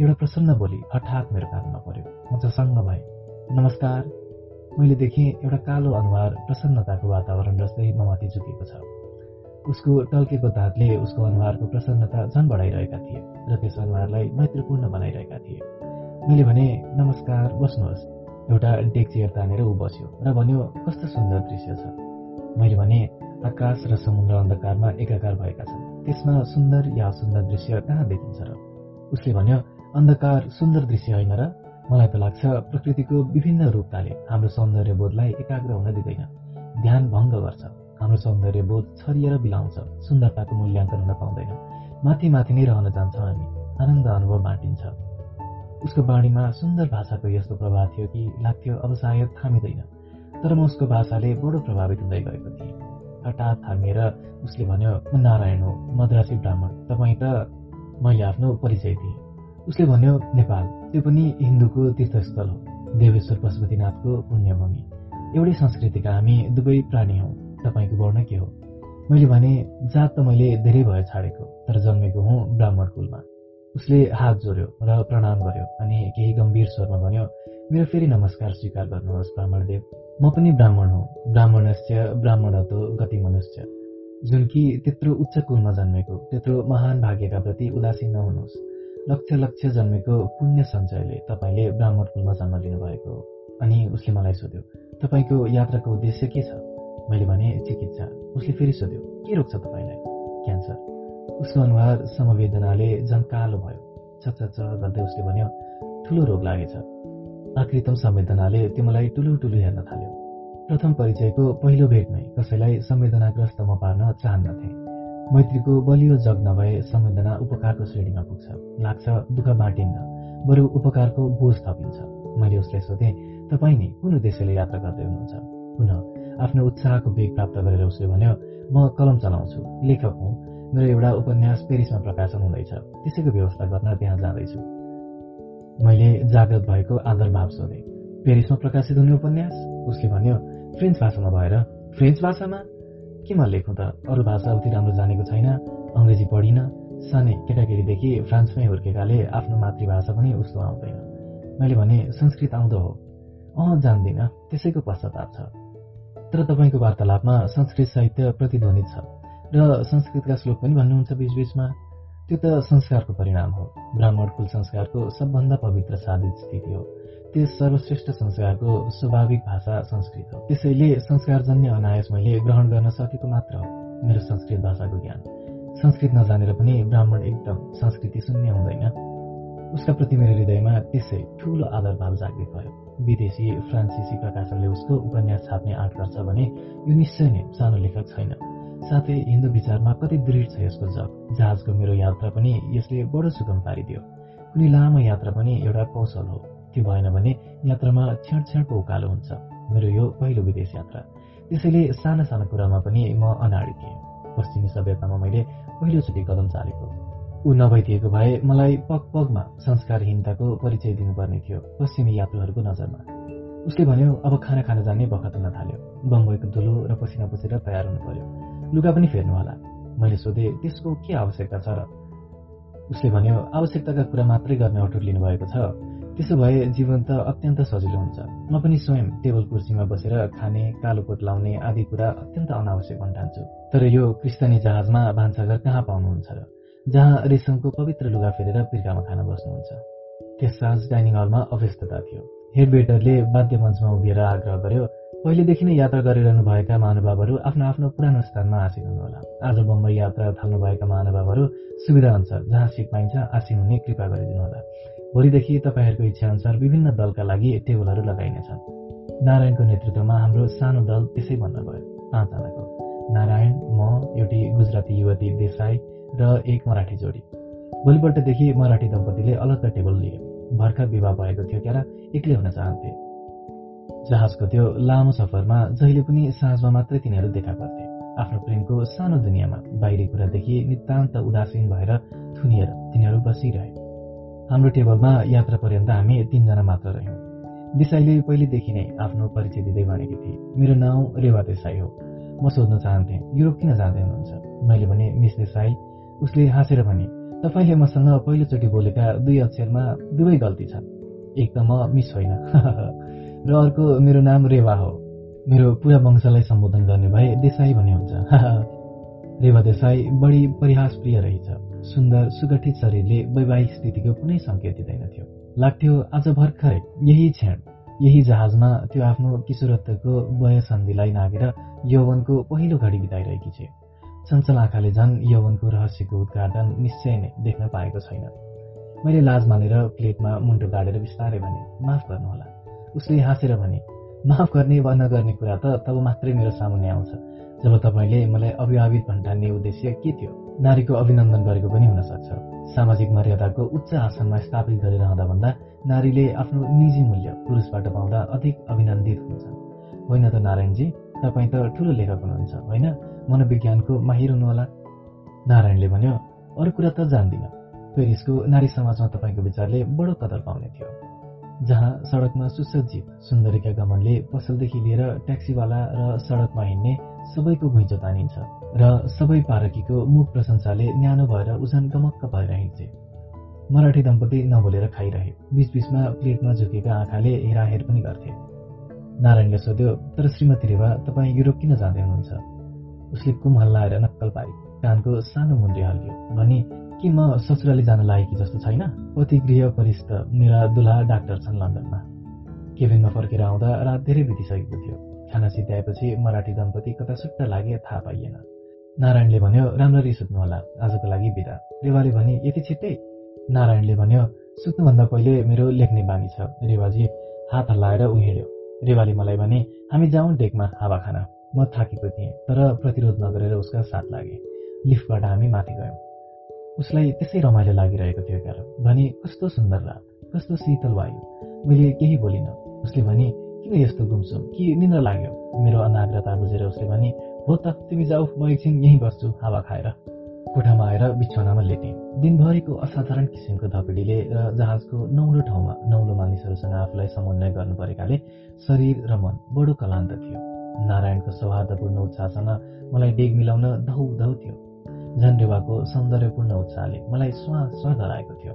एउटा प्रसन्न बोली हठात मेरो कानमा पर्यो। म चसङ्ग भएँ। नमस्कार। मैले देखेँ एउटा कालो अनुहार प्रसन्नताको वातावरण जस्तै ममाथि झुकेको छ। उसको टल्केको दाँतले उसको अनुहारको प्रसन्नता झन् बढाइरहेका थिए र त्यस अनुहारलाई मैत्रीपूर्ण बनाइरहेका थिए। मैले भने नमस्कार बस्नुहोस्। एउटा डेक चेयर तानेर ऊ बस्यो र भन्यो कस्तो सुन्दर दृश्य छ। मैले भने आकाश र समुद्र अन्धकारमा एकाकार भएका छन्। त्यसमा सुन्दर या सुन्दर दृश्य कहाँ देखिन्छ र? उसले भन्यो अन्धकार सुन्दर दृश्य होइन र मलाई त लाग्छ प्रकृतिको विभिन्न रूपताले हाम्रो सौन्दर्य बोधलाई एकाग्र हुन दिँदैन। ध्यान भङ्ग गर्छ। हाम्रो सौन्दर्य बोध छरिएर बिलाउँछ। सुन्दरताको मूल्याङ्कन हुन पाउँदैन। माथि माथि नै रहन जान्छौँ हामी आनन्द अनुभव बाँटिन्छ। उसको बाणीमा सुन्दर भाषाको यस्तो प्रभाव थियो कि लाग्थ्यो अब सायद थामिँदैन। तर म उसको भाषाले बडो प्रभावित हुँदै गएको थिएँ। हठात थामिएर उसले भन्यो म नारायण हो मद्रासी ब्राह्मण तपाईँ त मैले आफ्नो परिचय दिएँ। उसले भन्यो नेपाल त्यो पनि हिन्दूको तीर्थस्थल हो। देवेश्वर पशुपतिनाथको पुण्यभूमि। एउटै संस्कृतिका हामी दुवै प्राणी हौ। तपाईँको वर्ण के हो? मैले भने जात त मैले धेरै भयो छाडेको तर जन्मेको हुँ ब्राह्मण कुलमा। उसले हात जोड्यो र प्रणाम गर्यो अनि केही गम्भीर स्वरमा भन्यो मेरो फेरि नमस्कार स्वीकार गर्नुहोस् ब्राह्मणदेव। म पनि ब्राह्मण हो। ब्राह्मणस्य ब्राह्मणतो गति मनुष्य। जुन कि त्यत्रो उच्च कुलमा जन्मेको त्यत्रो महान भाग्यका प्रति उदासीन नहुनुहोस्। लक्ष लक्ष जन्मेको पुण्य सञ्चयले तपाईँले ब्राह्मण कुलमा जन्म लिनुभएको अनि उसले मलाई सोध्यो तपाईँको यात्राको उद्देश्य के छ? मैले भने चिकित्सा। उसले फेरि सोध्यो के रोग छ तपाईँलाई? क्यान्सर। उसको अनुहार समवेदनाले झन्कालो भयो। चच्च गर्दै उसले भन्यो ठुलो रोग लागेछ। आकृतम संवेदनाले त्यो मलाई टुलु टुलु हेर्न थाल्यो। प्रथम परिचयको पहिलो भेटमै कसैलाई संवेदनाग्रस्त म पार्न चाहन्नथे। मैत्रीको बलियो जग नभए संवेदना उपकारको श्रेणीमा पुग्छ। लाग्छ दुःख बाँटिन्न। बरु उपकारको बोझ थपिन्छ। मैले उसलाई सोधेँ तपाईँ नै कुन उद्देश्यले यात्रा गर्दै हुनुहुन्छ? पुनः आफ्नो उत्साहको वेग प्राप्त गरेर उसले भन्यो म कलम चलाउँछु लेखक हुँ। मेरो एउटा उपन्यास पेरिसमा प्रकाशन हुँदैछ। त्यसैको व्यवस्था गर्न त्यहाँ जाँदैछु। मैले जागृत भएको आदर भाव सोधेँ पेरिसमा प्रकाशित हुने उपन्यास? उसले भन्यो फ्रेन्च भाषामा भएर। फ्रेन्च भाषामा? केमा लेखौँ त? अरू भाषा उति राम्रो जानेको छैन अङ्ग्रेजी पढिन। सानै केटाकेटीदेखि फ्रान्समै हुर्केकाले आफ्नो मातृभाषा पनि उस्तो आउँदैन। मैले भने संस्कृत आउँदो हो। अँ जान्दिनँ। त्यसैको पश्चाताप छ। तर तपाईँको वार्तालापमा संस्कृत साहित्य प्रतिध्वनित छ र संस्कृतका श्लोक पनि भन्नुहुन्छ बिचबिचमा। त्यो त संस्कारको परिणाम हो। ब्राह्मण कुल संस्कारको सबभन्दा पवित्र साधित स्थिति हो। त्यस सर्वश्रेष्ठ संस्कारको स्वाभाविक भाषा संस्कृत हो। त्यसैले संस्कारजन्य अनायस मैले ग्रहण गर्न सकेको मात्र हो मेरो संस्कृत भाषाको ज्ञान। संस्कृत नजानेर पनि ब्राह्मण एकदम संस्कृति शून्य हुँदैन। उसका प्रति मेरो हृदयमा त्यसै ठूलो आदर भाव जागृत भयो विदेशी फ्रान्सिसी प्रकाशनले उसको उपन्यास छाप्ने आँट गर्छ भने यो निश्चय नै सानो लेखक छैन। साथै हिन्दू विचारमा कति दृढ छ यसको जग। जहाजको मेरो यात्रा पनि यसले बडो सुगम पारिदियो। कुनै लामो यात्रा पनि एउटा कौशल हो। त्यो भएन भने यात्रामा क्षणको उकालो हुन्छ। मेरो यो पहिलो विदेश यात्रा। त्यसैले साना साना कुरामा पनि म अनाडी थिएँ। पश्चिमी सभ्यतामा मैले पहिलोचोटि कदम चालेको। ऊ नभइदिएको भए मलाई पग पगमा संस्कारहीनताको परिचय दिनुपर्ने थियो पश्चिमी यात्रुहरूको नजरमा। उसले भन्यो अब खाना खान जाने बखत हुन थाल्यो। बम्बईको धुलो र पसिना पुसेर तयार हुनु पर्यो। लुगा पनि फेर्नु होला मैले सोधेँ त्यसको के आवश्यकता छ र? उसले भन्यो आवश्यकताका कुरा मात्रै गर्ने अटुट लिनुभएको छ। त्यसो भए जीवन त अत्यन्त सजिलो हुन्छ। म पनि स्वयं टेबल कुर्सीमा बसेर खाने कालो कोट लाउने आदि कुरा अत्यन्त अनावश्यक भन्ठान्छु। तर यो क्रिस्तानी जहाजमा भान्साघर कहाँ पाउनुहुन्छ र जहाँ रेशमको पवित्र लुगा फेरेर पिर्कामा खान बस्नुहुन्छ? त्यस साँझ डाइनिङ हलमा अव्यस्तता थियो। हेड वेटरले वाद्य मञ्चमा उभिएर आग्रह गर्यो पहिलेदेखि नै यात्रा गरिरहनु भएका महानुभावहरू आफ्नो आफ्नो पुरानो स्थानमा आसीन हुनुहोला। आज बम्बई यात्रा थाल्नुभएका महानुभावहरू सुविधा अनुसार जहाँ सिट पाइन्छ आसीन हुने कृपा गरिदिनुहोला। भोलिदेखि तपाईँहरूको इच्छा अनुसार विभिन्न दलका लागि टेबलहरू लगाइनेछन्। नारायणको नेतृत्वमा हाम्रो सानो दल त्यसै भन्न भयो। पाँचजनाको नारायण म एउटी गुजराती युवती देसाई र एक मराठी जोडी। भोलिपल्टदेखि मराठी दम्पतिले अलग्ग टेबल लिए। भर्खर विवाह भएको थियो क्यारा एक्लै हुन चाहन्थे। जहाजको त्यो लामो सफरमा जहिले पनि साँझमा मात्रै तिनीहरू देखा पर्थे आफ्नो प्रेमको सानो दुनियाँमा बाहिरी कुरादेखि नितान्त उदासीन भएर थुनिएर तिनीहरू बसिरहे। हाम्रो टेबलमा यात्रा पर्यन्त हामी तिनजना मात्र रह्यौँ। देसाईले पहिलेदेखि नै आफ्नो परिचय दिँदै भनेकी थिए। मेरो नाउँ रेवा देसाई हो। म सोध्न चाहन्थेँ युरोप किन जाँदै हुनुहुन्छ? मैले भने मिस देसाई उसले हाँसेर भने तपाईँले मसँग पहिलोचोटि बोलेका दुई अक्षरमा दुवै गल्ती छन्। एक त म मिस होइन। [LAUGHS] र अर्को मेरो नाम रेवा हो। मेरो पुरा वंशलाई सम्बोधन गर्ने भए देसाई भन्ने हुन्छ। [LAUGHS] रेवा देसाई बढी परिहास प्रिय रहेछ। सुन्दर सुगठित शरीरले वैवाहिक स्थितिको कुनै सङ्केत दिँदैनथ्यो। लाग्थ्यो आज भर्खरै यही क्षण यही जहाजमा त्यो आफ्नो किशोरत्वको वयसन्धिलाई नागेर यौवनको पहिलो घडी बिताइरहेकी छे। चञ्चल आँखाले झन् यौवनको रहस्यको उद्घाटन निश्चय नै देख्न पाएको छैन। मैले लाज मानेर प्लेटमा मुन्टो गाडेर बिस्तारै भने माफ गर्नुहोला। उसले हाँसेर भने माफ गर्ने वा नगर्ने कुरा त तब मात्रै मेरो सामुन्ने आउँछ। जब तपाईँले मलाई अविवाहित भन्ठान्ने उद्देश्य के थियो? नारीको अभिनन्दन गरेको पनि हुन सक्छ सामाजिक मर्यादाको उच्च आसनमा स्थापित गरिरहँदा भन्दा नारीले आफ्नो निजी मूल्य पुरुषबाट पाउँदा अधिक अभिनन्दित हुन्छ। होइन त नारायणजी? तपाईँ त ठुलो लेखक हुनुहुन्छ होइन? मनोविज्ञानको माहिर हुनुहोला। नारायणले भन्यो अरू कुरा त जान्दिनँ। पेरिसको नारी समाजमा तपाईँको विचारले बडो कदर पाउने थियो। जहाँ सडकमा सुसज्जित सुन्दरीका गमनले पसलदेखि लिएर ट्याक्सीवाला र सडकमा हिँड्ने सबैको घुइँचो तानिन्छ। र सबै पारकीको मुख प्रशंसाले न्यानो भएर उजन गमक्क भएर हिँड्थे मराठी दम्पति नबोलेर खाइरहे। बीचबीचमा प्लेटमा झुकेका आँखाले हेराहेर पनि गर्थे। नारायणले सोध्यो तर श्रीमती रेवा तपाईँ युरोप किन जाँदै हुनुहुन्छ? उसले कुम हल्लाएर नक्कल पारी। कानको सानो मुन्द्री हल्लियो भने के म ससुराली जान लागेकी जस्तो छैन? पति गृह परिष्ठ मेरा दुला डाक्टर छन् लन्डनमा। केबिनमा फर्केर आउँदा रात धेरै बितिसकेको थियो। खाना सिद्ध्याएपछि मराठी दम्पति कता सुट्टा लागे थाहा पाइएन। नारायणले भन्यो राम्ररी सुत्नुहोला आजको लागि बिदा। रेवाले भने यति छिट्टै? नारायणले भन्यो सुत्नुभन्दा पहिले मेरो लेख्ने बानी छ। रेवाजी हात हल्लाएर उहिँड्यो। रेवाले मलाई भने हामी जाउँ डेकमा हावा खाना। म थाकेको थिएँ तर प्रतिरोध नगरेर उसका साथ लागे। लिफ्टबाट हामी माथि गयौँ। उसलाई त्यसै रमाइलो लागिरहेको थियो क्यार। भने कस्तो सुन्दर रात कस्तो शीतल वायु। मैले केही बोलिनँ। उसले भने किन यस्तो गुम्सुम? कि निन्द्र लाग्यो? मेरो अनाग्रता बुझेर उसले भने हो त तिमी जाऊ म एकछिन यहीँ बस्छु हावा खाएर कोठामा आएर बिछौनामा लेटेँ दिनभरिको असाधारण किसिमको धपिडीले र जहाजको नौलो ठाउँमा नौलो मानिसहरूसँग आफूलाई समन्वय गर्नु परेकाले शरीर र मन बडो कलान्त थियो। नारायणको सौहार्दपूर्ण उत्साहसँग मलाई डेग मिलाउन धौ धौ थियो। झन्डेवाको सौन्दर्यपूर्ण उत्साहले मलाई स्वा स्वा गराएको थियो।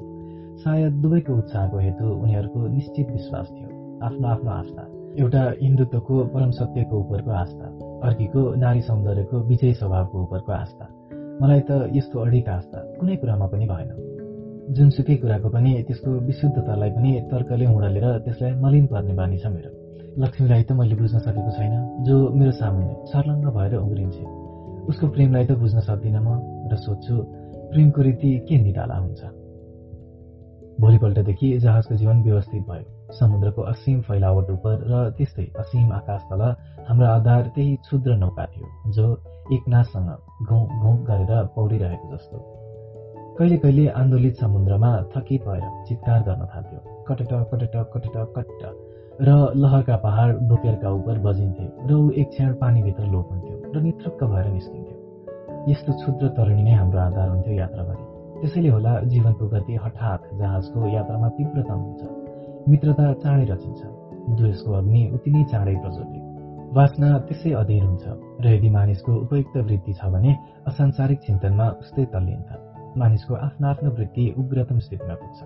सायद दुवैको उत्साहको हेतु उनीहरूको निश्चित विश्वास थियो। आफ्नो आफ्नो आस्था। एउटा हिन्दुत्वको परम सत्यको उपरको आस्था। अर्कीको नारी सौन्दर्यको विजय स्वभावको उपरको आस्था। मलाई त यस्तो अडिक आस्था कुनै कुरामा पनि भएन। जुनसुकै कुराको पनि त्यसको विशुद्धतालाई पनि तर्कले हुँडालेर त्यसलाई मलिन पर्ने बानी छ मेरो। लक्ष्मीलाई त मैले बुझ्न सकेको छैन जो मेरो सामुन्ने सर्लङ्ग भएर उम्रिन्छे उसको प्रेमलाई त बुझ्न सक्दिनँ म र सोध्छु प्रेमको रीति के निराला हुन्छ? भोलिपल्टदेखि जहाजको जीवन व्यवस्थित भयो। समुद्रको असीम फैलावट उप र त्यस्तै असीम आकाश तल हाम्रो आधार त्यही क्षुद्र नौका थियो जो एक नाचसँग घुँ घुँ गरेर पौडिरहेको जस्तो। कहिले कहिले आन्दोलित समुद्रमा थकित भएर चित्कार गर्न थाल्थ्यो। कटट कटट कटट कट्ट र लहरका पहाड बोकेरका उप बजिन्थे र ऊ एक क्षण पानीभित्र लोप हुन्थ्यो र नित्रक्क भएर निस्किन्थ्यो। यस्तो क्षुद्र तरुणी नै हाम्रो आधार हुन्थ्यो यात्राभरि। त्यसैले होला जीवनको गति हठात जहाजको यात्रामा तीव्रतम हुन्छ। मित्रता चाँडै रचिन्छ। द्वेषको अग्नि उति नै चाँडै प्रज्वल्य वासना त्यसै अधीर हुन्छ र यदि मानिसको उपयुक्त वृत्ति छ भने असांसारिक चिन्तनमा उस्तै तल्लिन्छ मानिसको आफ्नो आफ्नो वृत्ति उग्रतम स्थितिमा पुग्छ।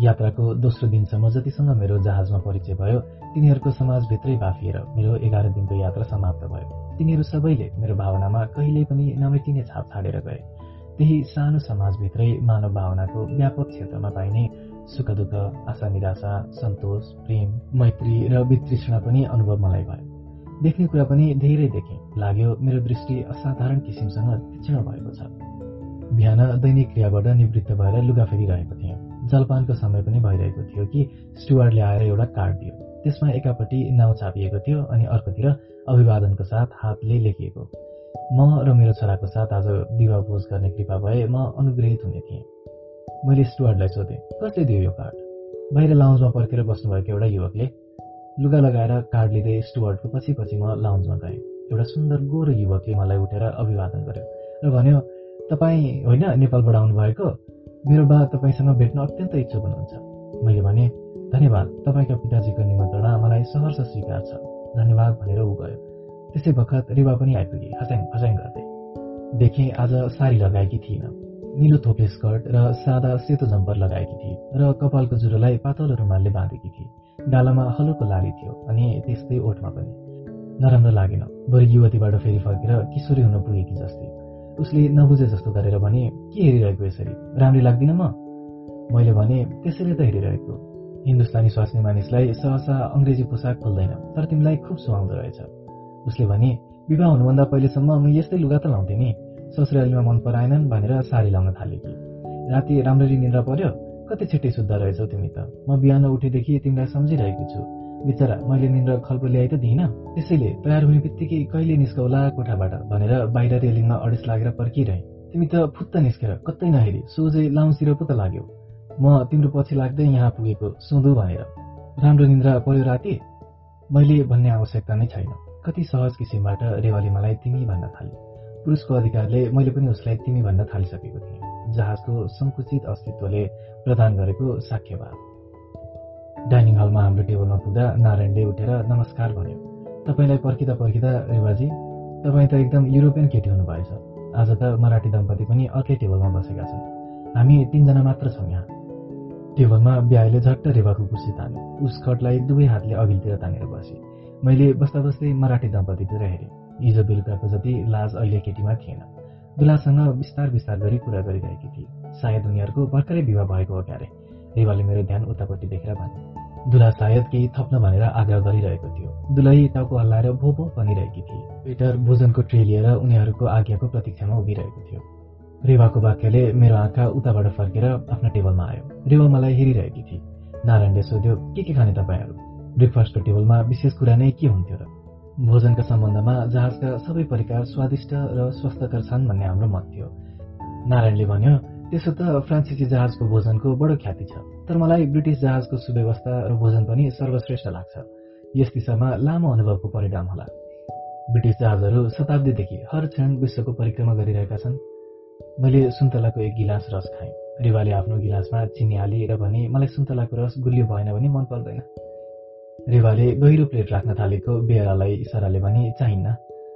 यात्राको दोस्रो दिनसम्म जतिसँग मेरो जहाजमा परिचय भयो तिनीहरूको समाजभित्रै बाफिएर मेरो एघार दिनको यात्रा समाप्त भयो। तिनीहरू सबैले मेरो भावनामा कहिल्यै पनि नमेटिने छाप छाडेर गए। त्यही सानो समाजभित्रै मानव भावनाको व्यापक क्षेत्रमा पाइने सुख दुःख आशा निराशा सन्तोष प्रेम मैत्री र वितृष्णा पनि अनुभव मलाई भयो। देख्ने कुरा पनि धेरै देखेँ। लाग्यो मेरो दृष्टि असाधारण किसिमसँग तीक्ष्ण भएको छ। बिहान दैनिक क्रियाबाट निवृत्त भएर लुगा फेरिरहेको थिएँ। जलपानको समय पनि भइरहेको थियो कि स्टुवार्डले आएर एउटा कार्ड दियो। त्यसमा एकापट्टि नाउँ छापिएको थियो अनि अर्कोतिर अभिवादनको साथ हातले लेखिएको। म र मेरो छोराको साथ आज दिवा भोज गर्ने कृपा भए म अनुग्रहित हुने थिएँ। मैले स्टुवार्डलाई सोधेँ कसले दियो यो कार्ड? बाहिर लाउन्जमा पर्खेर बस्नुभएको एउटा युवकले लुगा लगाएर कार्ड लिँदै स्टुवार्डको पछि पछि म लाउन्जमा गएँ। एउटा सुन्दर गोरो युवकले मलाई उठेर अभिवादन गर्यो र भन्यो तपाईँ होइन नेपालबाट आउनुभएको? मेरो बा तपाईँसँग भेट्न अत्यन्त इच्छुक हुनुहुन्छ। मैले भने धन्यवाद तपाईँका पिताजीको निमन्त्रणा मलाई सहर्ष स्वीकार छ। धन्यवाद भनेर ऊ गयो। त्यसै बखत रिवा पनि आइपुगे खस्याङ खस्याङ गर्दै। देखेँ आज साडी लगाएकी थिइन। निलो थोप्ले स्कर्ट र सादा सेतो जम्पर लगाएकी थिए र कपालको जुरोलाई पातलो रुमालले बाँधेकी थिए। गालामा हलुको लाली थियो अनि त्यस्तै ओठमा पनि। नराम्रो लागेन। बरु युवतीबाट फेरि फर्केर किशोरी हुन पुगेकी जस्तै। उसले नबुझे जस्तो गरेर भने के हेरिरहेको यसरी? राम्री लाग्दिन म? मैले भने त्यसैले त हेरिरहेको। हिन्दुस्तानी स्वास्नी मानिसलाई सहसा अङ्ग्रेजी पोसाक खोल्दैन तर तिमीलाई खुब सुहाउँदो रहेछ। उसले भने विवाह हुनुभन्दा पहिलेसम्म म यस्तै लुगा त लाउँथेँ नि। ससुरालीमा मन पराएनन् भनेर साडी लाउन थाले कि। राति राम्ररी निन्द्रा पर्यो कति छिट्टै शुद्ध रहेछौ तिमी त। म बिहान उठेदेखि तिमीलाई सम्झिरहेको छु। बिचरा मैले निन्द्र खल्पो ल्याइ त दिइनँ। त्यसैले तयार हुने बित्तिकै कहिले निस्कौला कोठाबाट भनेर बाहिर रेलिङमा अडिस लागेर पर्खिरहे। तिमी त फुत्त निस्केर कतै नहेरी सोझै लाउतिर पो त लाग्यो। म तिम्रो पछि लाग्दै यहाँ पुगेको सुँधु भनेर। राम्रो निन्द्रा पर्यो राति? मैले भन्ने आवश्यकता नै छैन। कति सहज किसिमबाट रेवाले मलाई तिमी भन्न थाले। पुरुषको अधिकारले मैले पनि उसलाई तिमी भन्न थालिसकेको थिएँ जहाजको सङ्कुचित अस्तित्वले प्रदान गरेको साक्ष्यवाद। डाइनिङ हलमा हाम्रो टेबलमा पुग्दा नारायणले उठेर नमस्कार भन्यो तपाईँलाई पर्खिँदा पर्खिँदा रेवाजी तपाईँ त एकदम युरोपियन केटी हुनुभएछ। आज त मराठी दम्पति पनि अर्कै टेबलमा बसेका छन्। हामी तिनजना मात्र छौँ यहाँ। टेबलमा बिहाईले झट्ट रेवाको कुर्सी तान्यो। उस खटलाई दुवै हातले अघिल्तिर तानेर बसे। मैले बस्दा बस्दै मराठी दम्पतितिर हेरेँ। हिजो बेलुकाको जति लाज अहिले केटीमा थिएन। दुलासँग बिस्तार बिस्तार गरी कुरा गरिरहेकी थिए। सायद उनीहरूको भर्खरै विवाह भएको हो क्यारे। रेवाले मेरो ध्यान उतापट्टि देखेर भने दुला सायद केही थप्न भनेर आग्रह गरिरहेको थियो। दुलही टाउको हल्लाएर भो भो भनिरहेकी थिए। वेटर भोजनको ट्रे लिएर उनीहरूको आज्ञाको प्रतीक्षामा उभिरहेको थियो। रेवाको वाक्यले मेरो आँखा उताबाट फर्केर आफ्नो टेबलमा आयो। रेवा मलाई हेरिरहेकी थिए। नारायणले सोध्यो के के खाने तपाईँहरू? ब्रेकफास्टको टेबलमा विशेष कुरा नै के हुन्थ्यो र? भोजनका सम्बन्धमा जहाजका सबै परिकार स्वादिष्ट र स्वस्थकर छन् भन्ने हाम्रो मत थियो। नारायणले भन्यो त्यसो त फ्रान्सिसी जहाजको भोजनको बडो ख्याति छ तर मलाई ब्रिटिस जहाजको सुव्यवस्था र भोजन पनि सर्वश्रेष्ठ लाग्छ। यस दिशामा लामो अनुभवको परिणाम होला। ब्रिटिस जहाजहरू शताब्दीदेखि हर क्षण विश्वको परिक्रमा गरिरहेका छन्। मैले सुन्तलाको एक गिलास रस खाएँ। रिवाले आफ्नो गिलासमा चिनी हाली र भने मलाई सुन्तलाको रस गुलियो भएन भने मन पर्दैन। रेवाले गहिरो प्लेट राख्न थालेको बेहरालाई इसाराले भने चाहिन्न।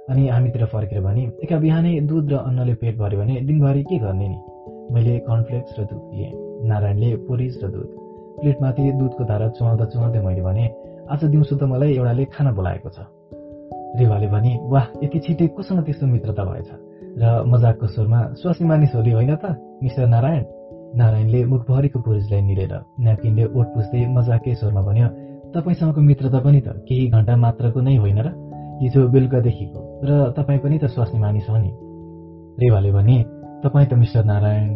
अनि हामीतिर फर्केर भने एका बिहानै दुध र अन्नले पेट भर्यो भने दिनभरि के गर्ने नि? मैले कर्नफ्लेक्स र दुध लिएँ नारायणले पोरिज र दुध। प्लेटमाथि दुधको धारा चुहाउँदा चुहाउँदै मैले भने आज दिउँसो त मलाई एउटाले खाना बोलाएको छ। रेवाले भने वाह यति छिटै कोसँग त्यस्तो मित्रता भएछ? र मजाकको स्वरमा स्वास्नी मानिस होली होइन त मिस्टर नारायण? नारायणले मुखभरिको पुरुषलाई निरेर न्यापकिनले ओट पुस्दै मजाकै स्वरमा भन्यो तपाईँसँगको मित्रता पनि त केही घन्टा मात्रको नै होइन र हिजो बेलुकादेखिको। र तपाईँ पनि त स्वास्नी मानिस हो नि। रेवाले भने तपाईँ त मिस्टर नारायण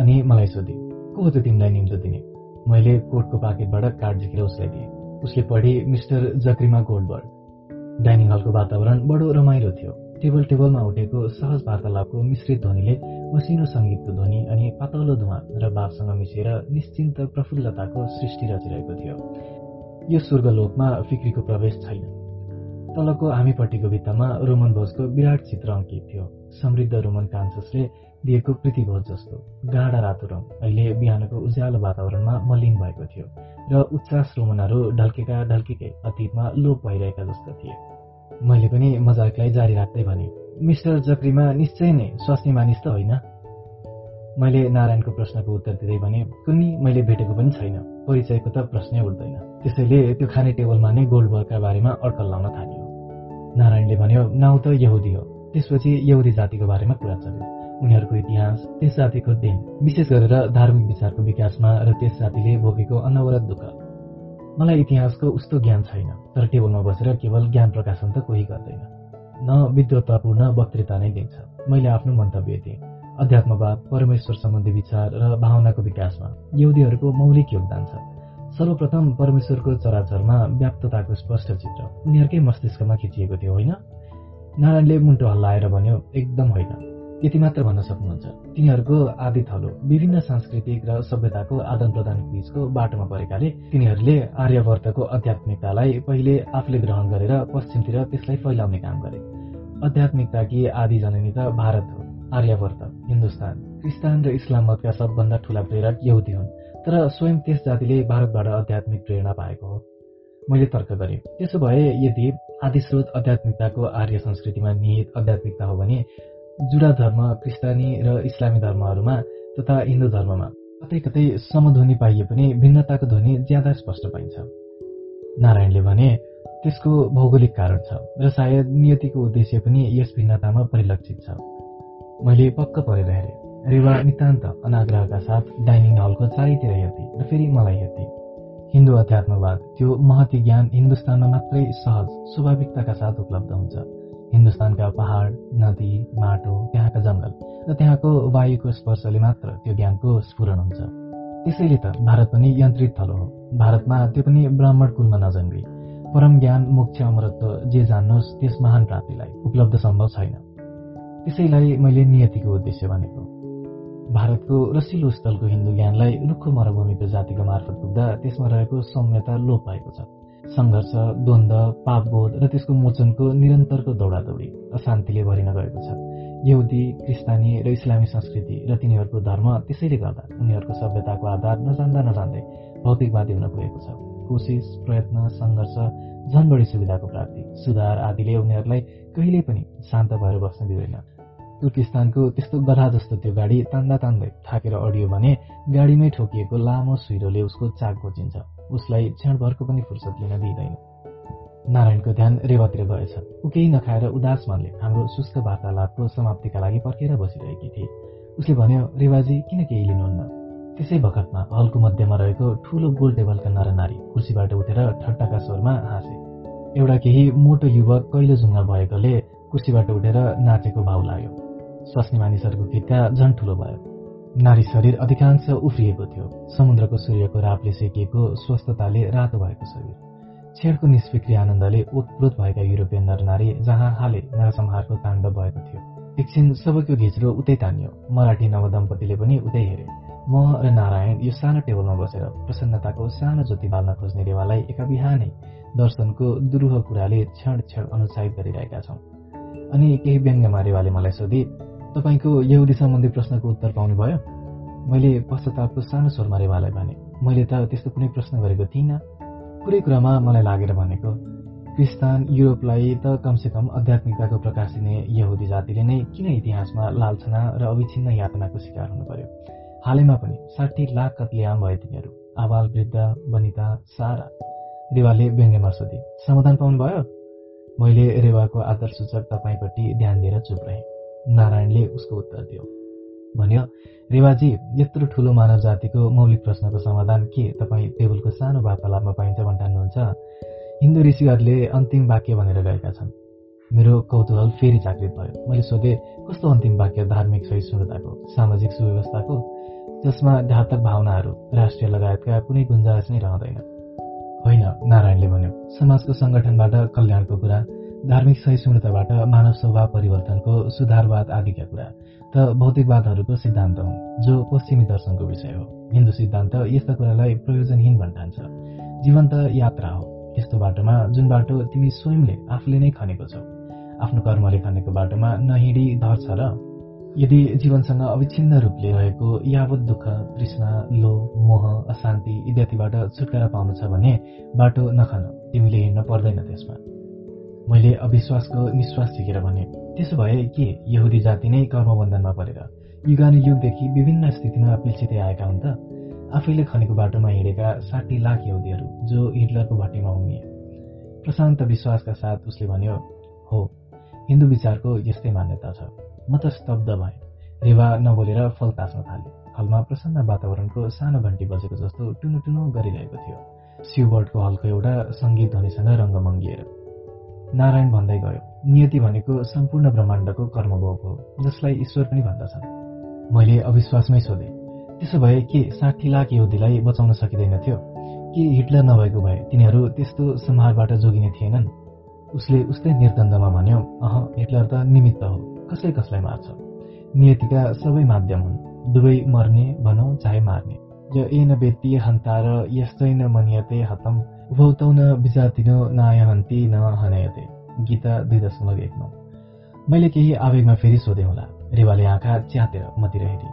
अनि मलाई सोधे को हो त तिमीलाई निम्तो दिने? मैले कोटको पाकेटबाट कार्ड झिकेर उसलाई दिएँ। उसले पढी मिस्टर जक्रिमा गोल्डबर्ड। डाइनिङ हलको वातावरण बडो रमाइलो थियो। टेबल टेबलमा उठेको सहज वार्तालापको मिश्रित ध्वनिले मसिनो सङ्गीतको ध्वनि अनि पातलो धुवा र बापसँग मिसिएर निश्चिन्त प्रफुल्लताको सृष्टि रचिरहेको थियो। यो स्वर्गलोकमा फिक्रीको प्रवेश छैन। तलको हामीपट्टिको भित्तामा रोमन भोजको विराट चित्र अङ्कित थियो। समृद्ध रोमन कान्ससले दिएको प्रीतिभोज जस्तो गाढा रातो रङ अहिले बिहानको उज्यालो वातावरणमा मलिन भएको थियो र उच्चास रोमनहरू ढल्केका ढल्केकै अतीतमा लोप भइरहेका जस्तो थिए। मैले पनि मजाकलाई जारी राख्दै भने मिस्टर जक्रीमा निश्चय नै स्वास्नी मानिस त होइन? मैले नारायणको प्रश्नको उत्तर दिँदै भने कुन्नी मैले भेटेको पनि छैन। परिचयको त प्रश्नै उठ्दैन त्यसैले त्यो खाने टेबलमा नै गोल्डबर्गका बारेमा अड्कल लाउन थालियो। नारायणले भन्यो नाउ त यहुदी हो। त्यसपछि यहुदी जातिको बारेमा कुरा चल्यो। उनीहरूको इतिहास त्यस जातिको दिन विशेष गरेर धार्मिक विचारको विकासमा र त्यस जातिले भोगेको अनवरत दुःख। मलाई इतिहासको उस्तो ज्ञान छैन तर टेबलमा बसेर केवल ज्ञान प्रकाशन त कोही गर्दैन। न विद्वत्तापूर्ण वक्तृता नै दिन्छ। मैले आफ्नो मन्तव्य दिएँ। अध्यात्मवाद परमेश्वर सम्बन्धी विचार र भावनाको विकासमा यहुदीहरूको मौलिक योगदान छ। सर्वप्रथम परमेश्वरको चराचरमा व्याप्तताको स्पष्ट चित्र। उनीहरूकै मस्तिष्कमा खिचिएको थियो होइन? नारायणले मुन्टो हल्लाएर भन्यो एकदम होइन। यति मात्र भन्न सक्नुहुन्छ। तिनीहरूको आदि थलो विभिन्न सांस्कृतिक र सभ्यताको आदान प्रदान बीचको बाटोमा परेकाले तिनीहरूले आर्यवर्तको आध्यात्मिकतालाई पहिले आफूले ग्रहण गरेर पश्चिमतिर त्यसलाई फैलाउने काम गरे। आध्यात्मिकताकी आदि जननी त भारत हो। आर्यवर्त हिन्दुस्तान। क्रिस्तान र इस्लाम मतका सबभन्दा ठूला प्रेरक यहुदी हुन् तर स्वयं त्यस जातिले भारतबाट आध्यात्मिक प्रेरणा पाएको हो। मैले तर्क गरेँ त्यसो भए यदि आदिस्रोत आध्यात्मिकताको आर्य संस्कृतिमा निहित आध्यात्मिकता हो भने जुडा धर्म क्रिस्तानी र इस्लामी धर्महरूमा तथा हिन्दू धर्ममा कतै कतै समध्वनि पाइए पनि भिन्नताको ध्वनि ज्यादा स्पष्ट पाइन्छ। नारायणले भने त्यसको भौगोलिक कारण छ र सायद नियतिको उद्देश्य पनि यस भिन्नतामा परिलक्षित छ। मैले पक्क परेर हेरेँ रेवा नितान्त अनाग्रहका साथ डाइनिङ हलको चारैतिर हेर्थेँ र फेरि मलाई हेर्थेँ। हिन्दू अध्यात्मवाद त्यो महती ज्ञान हिन्दुस्तानमा मात्रै सहज स्वाभाविकताका साथ उपलब्ध हुन्छ। हिन्दुस्तानका पहाड नदी माटो त्यहाँका जङ्गल र त्यहाँको वायुको स्पर्शले मात्र त्यो ज्ञानको स्फुरण हुन्छ। त्यसैले त भारत पनि यन्त्रित थलो हो। भारतमा त्यो पनि ब्राह्मण कुलमा नजन्मी। परम ज्ञान मोक्ष अमरत्व जे जान्नुहोस् त्यस महान प्राप्तिलाई उपलब्ध सम्भव छैन। त्यसैलाई मैले नियतिको उद्देश्य भनेको भारतको रसिलो स्थलको हिन्दू ज्ञानलाई रुखो मरुभूमिको जातिको मार्फत पुग्दा त्यसमा रहेको सौम्यता लोप भएको छ। सङ्घर्ष द्वन्द पापबोध र त्यसको मोचनको निरन्तरको दौडादौडी अशान्तिले भरिन गएको छ। यहुदी क्रिस्तानी र इस्लामी संस्कृति र तिनीहरूको धर्म त्यसैले गर्दा उनीहरूको सभ्यताको आधार नजान्दा नजान्दै भौतिकवादी हुन पुगेको छ। कोसिस प्रयत्न सङ्घर्ष झन बढी सुविधाको प्राप्ति सुधार आदिले उनीहरूलाई कहिले पनि शान्त भएर बस्न दिँदैन। तुर्किस्तानको त्यस्तो गधा जस्तो त्यो गाडी तान्दा तान्दै थाकेर अडियो भने गाडीमै ठोकिएको लामो सुइरोले उसको चाक घोचिन्छ उसलाई क्षणभरको पनि फुर्सद लिन दिइँदैन। नारायणको ध्यान रेवातिर गएछ। ऊ केही नखाएर उदास मनले हाम्रो सुस्क वार्तालापको समाप्तिका लागि पर्खेर बसिरहेकी थिए। उसले भन्यो रेवाजी किन केही लिनुहुन्न? त्यसै बखतमा हलको मध्यमा रहेको ठूलो गोल टेबलका नरनारी कुर्सीबाट उठेर ठट्टाका स्वरमा हाँसे। एउटा केही मोटो युवक कहिले जुङ्गा भएकोले कुर्सीबाट उठेर नाचेको भाउ लाग्यो। स्वास्नी मानिसहरूको किट्टा झन् ठुलो भयो। नारी शरीर अधिकांश उफ्रिएको थियो। समुद्रको सूर्यको रापले सेकिएको स्वस्थताले रातो भएको शरीर। छेडको निष्फिक्री आनन्दले उत्प्रोत भएका युरोपियन नरनारी जहाँ हाले नरसंहारको ताण्डव भएको थियो। एकछिन सबैको घिच्रो उतै तानियो। मराठी नवदम्पतिले पनि उतै हेरे। म र नारायण यो सानो टेबलमा बसेर प्रसन्नताको सानो ज्योति बाल्न खोज्ने रेवालाई एका बिहानै दर्शनको दुरूह कुराले क्षण क्षण अनुत्साहित गरिरहेका छौँ। अनि केही व्यङ्ग्यमा रेवाले मलाई सोधे तपाईँको यहुदी सम्बन्धी प्रश्नको उत्तर पाउनु भयो मैले पश्चातापको सानो स्वरमा रेवालाई भने मैले त त्यस्तो कुनै प्रश्न गरेको थिइनँ। कुरै कुरामा मलाई लागेर भनेको क्रिस्तान युरोपलाई त कमसेकम आध्यात्मिकताको प्रकाश दिने यहुदी जातिले नै किन इतिहासमा लालछना र अविच्छिन्न यातनाको शिकार हुनु पर्यो हालैमा पनि साठी लाख कत्लेआम भए तिनीहरू आवाल वृद्ध वनिता सारा। रेवाले व्यङ्ग्यमा सोधे समाधान पाउनुभयो? मैले रेवाको आदर सूचक तपाईँपट्टि ध्यान दिएर चुप रहेँ। नारायणले उसको उत्तर दियो। भन्यो रेवाजी यत्रो ठुलो मानव जातिको मौलिक प्रश्नको समाधान के? तपाईँ टेबलको सानो वार्तालापमा पाइन्छ भन्नुहुन्छ हिन्दू ऋषिहरूले अन्तिम वाक्य भनेर गएका छन्। मेरो कौतूहल फेरि जागृत भयो। मैले सोधेँ कस्तो अन्तिम वाक्य धार्मिक सहिष्णुताको सामाजिक सुव्यवस्थाको? जसमा घातक भावनाहरू राष्ट्रिय लगायतका कुनै गुन्जाइस नै रहँदैन? होइन नारायणले भन्यो। समाजको सङ्गठनबाट कल्याणको कुरा धार्मिक सहिष्णुताबाट मानव स्वभाव परिवर्तनको सुधारवाद आदिका कुरा त भौतिकवादहरूको सिद्धान्त हुन् जो पश्चिमी दर्शनको विषय हो। हिन्दू सिद्धान्त यस्ता कुरालाई प्रयोजनहीन भन्ठान्छ। जीवन त यात्रा हो। यस्तो बाटोमा जुन बाटो तिमी स्वयंले आफूले नै खनेको छौ आफ्नो कर्मले खनेको बाटोमा नहिँडी धर छ र यदि जीवनसँग अविच्छिन्न रूपले रहेको यावत दुःख तृष्णा लो मोह अशान्ति इत्यादिबाट छुटकारा पाउनु छ भने बाटो नखन। तिमीले हिँड्न पर्दैन त्यसमा। मैले अविश्वासको निश्वास झिकेर भने त्यसो भए के यहुदी जाति नै कर्मबन्धनमा परेर युगानुयुगदेखि विभिन्न स्थितिमा पिल्सिँदै आएका हुन् त? आफैले खनेको बाटोमा हिँडेका साठी लाख यहुदीहरू जो हिटलरको भट्टीमा हुमिए प्रशान्त विश्वासका साथ उसले भन्यो हो हिन्दू विचारको यस्तै मान्यता छ। म त स्तब्ध भएँ। रेवा नबोलेर फल तास्न थाले। हलमा प्रसन्न वातावरणको सानो घन्टी बजेको जस्तो टुनु गरिरहेको थियो। सिउबर्डको हलको एउटा सङ्गीत ध्वनिसँग रङ्ग मङ्गिएर नारायण भन्दै गयो। नियति भनेको सम्पूर्ण ब्रह्माण्डको कर्मभोग हो जसलाई ईश्वर पनि भन्दछन्। मैले अविश्वासमै सोधेँ त्यसो भए के साठी लाख यहुदीलाई बचाउन सकिँदैन थियो के हिटलर नभएको भए तिनीहरू त्यस्तो संहारबाट जोगिने थिएनन्? उसले उस्तै निर्दन्दमा भन्यो अह हिटलर त निमित्त हो कसै कसलाई मार्छ? नियतिका सबै माध्यम हुन् दुवै मर्ने भनौँ चाहे मार्ने। य एन व्यक्ति हन्तार यस्तै मनियते हतम न विजातिनो नायहन्ती न हनयते गीता दुई दशमलव एक नौ मैले केही आवेगमा फेरि सोधेँ होला रेवाले आँखा च्यातेर मतिर हेरी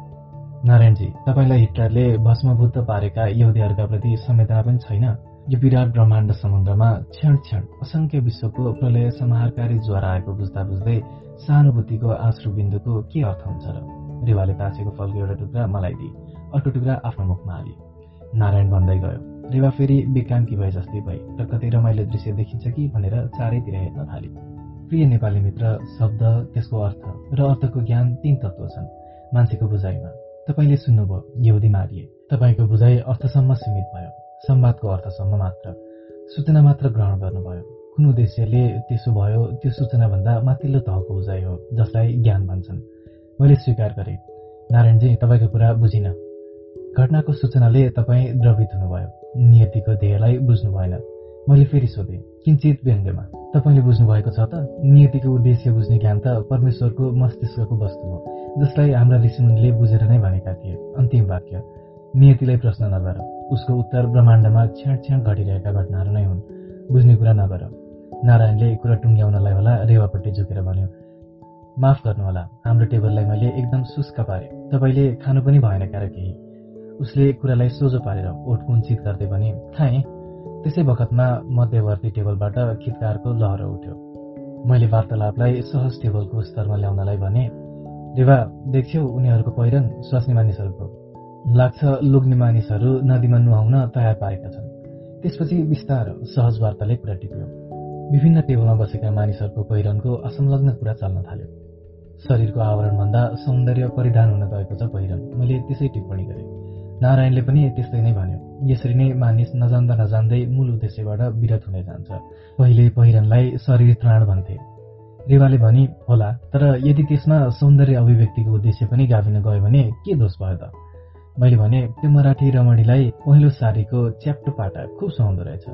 नारायणजी तपाईँलाई हिटलरले भस्मबुद्ध पारेका यहुदीहरूका प्रति संवेदना पनि छैन यो विराट ब्रह्माण्ड समुद्रमा क्षण क्षण असंख्य विश्वको प्रलय समाहारकारी ज्वार आएको बुझ्दा बुझ्दै सहानुभूतिको आश्रु बिन्दुको के अर्थ हुन्छ र रेवाले तासेको फलको एउटा टुक्रा मलाई दिए अर्को टुक्रा आफ्नो मुखमा हाली नारायण भन्दै गयो रेवा फेरि बेकामकी भए जस्तै भए र कतै रमाइलो दृश्य देखिन्छ कि भनेर चारैतिर हेर्न थाले। प्रिय नेपाली मित्र शब्द त्यसको अर्थ र अर्थको ज्ञान तीन तत्व छन्। मान्छेको बुझाइमा। तपाईँले सुन्नुभयो यहुदी मारिए। तपाईँको बुझाइ अर्थसम्म सीमित भयो। संवादको अर्थसम्म मात्र। सूचना मात्र ग्रहण गर्नुभयो। कुन उद्देश्यले त्यसो भयो त्यो सूचनाभन्दा माथिल्लो तहको बुझाइ हो जसलाई ज्ञान भन्छन्। मैले स्वीकार गरेँ। नारायणजी तपाईँको कुरा बुझिनँ। घटनाको सूचनाले तपाईँ द्रवित हुनुभयो। नियतिको ध्येयलाई बुझ्नु भएन। मैले फेरि सोधेँ किन्चित व्यङ्ग्यमा तपाईँले बुझ्नुभएको छ त? नियतिको उद्देश्य बुझ्ने ज्ञान त परमेश्वरको मस्तिष्कको वस्तु हो जसलाई हाम्रा ऋषिमुनिले बुझेर नै भनेका थिए। अन्तिम वाक्य। नियतिलाई प्रश्न नगर। उसको उत्तर ब्रह्माण्डमा क्षण क्षण घटिरहेका घटनाहरू नै हुन्। बुझ्ने कुरा नगर। नारायणले कुरा टुङ्ग्याउनलाई होला रेवापट्टि झुकेर भन्यो माफ गर्नुहोला हाम्रो टेबललाई मैले एकदम सुस्क पारेँ। तपाईँले खानु पनि भएन क्यार केही। उसले कुरालाई सोझो पारेर ओठ कुञ्चित गर्दै भने थाएँ त्यसै बखतमा मध्यवर्ती टेबलबाट खितकारको लहर उठ्यो। मैले वार्तालापलाई सहज टेबलको स्तरमा ल्याउनलाई भने रेवा देख्छौ उनीहरूको पहिरन स्वास्नी मानिसहरूको। लाग्छ लुग्ने मानिसहरू नदीमा नुहाउन तयार पारेका छन्। त्यसपछि बिस्तार सहज वार्ताले कुरा टिप्यो। विभिन्न टेबलमा बसेका मानिसहरूको पहिरनको असंलग्न कुरा चल्न थाल्यो। शरीरको आवरणभन्दा सौन्दर्य परिधान हुन गएको छ पहिरन। मैले त्यसै टिप्पणी गरेँ। नारायणले पनि त्यस्तै नै भन्यो। यसरी नै मानिस नजान्दा नजान्दै मूल उद्देश्यबाट विरत हुने जान्छ। पहिले पहिरनलाई शरीर त्राण भन्थे। रेवाले भनी होला तर यदि त्यसमा सौन्दर्य अभिव्यक्तिको उद्देश्य पनि गाभिन गयो भने के दोष भयो त? मैले भने त्यो मराठी रमणीलाई पहिलो सारीको च्याप्टो पाटा खुब सुहाउँदो रहेछ।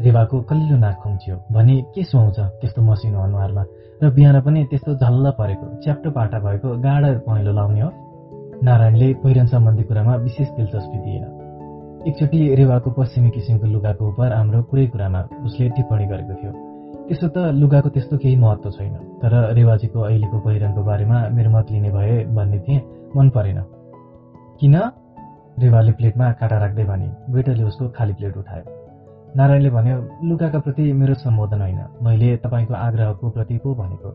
रेवाको कलिलो नाक खुम्चियो। भने के सुहाउँछ? त्यस्तो मसिनो अनुहारमा। र बिहान पनि त्यस्तो झल्ल परेको च्याप्टो पाटा भएको गाडा पहेँलो लाउने हो। नारायणले पहिरन सम्बन्धी कुरामा विशेष दिलचस्पी दिएन। एकचोटि रेवाको पश्चिमी किसिमको लुगाको उप हाम्रो कुरै कुरामा उसले टिप्पणी गरेको थियो। त्यसो त लुगाको त्यस्तो केही महत्त्व छैन तर रेवाजीको अहिलेको पहिरनको बारेमा मेरो मत लिने भए भन्ने थिएँ मन परेन। किन? रेवाले प्लेटमा काटा राख्दै भने वेटरले उसको खाली प्लेट उठायो। नारायणले भन्यो लुगाका प्रति मेरो सम्बोधन होइन। मैले तपाईँको आग्रहको प्रति पो भनेको।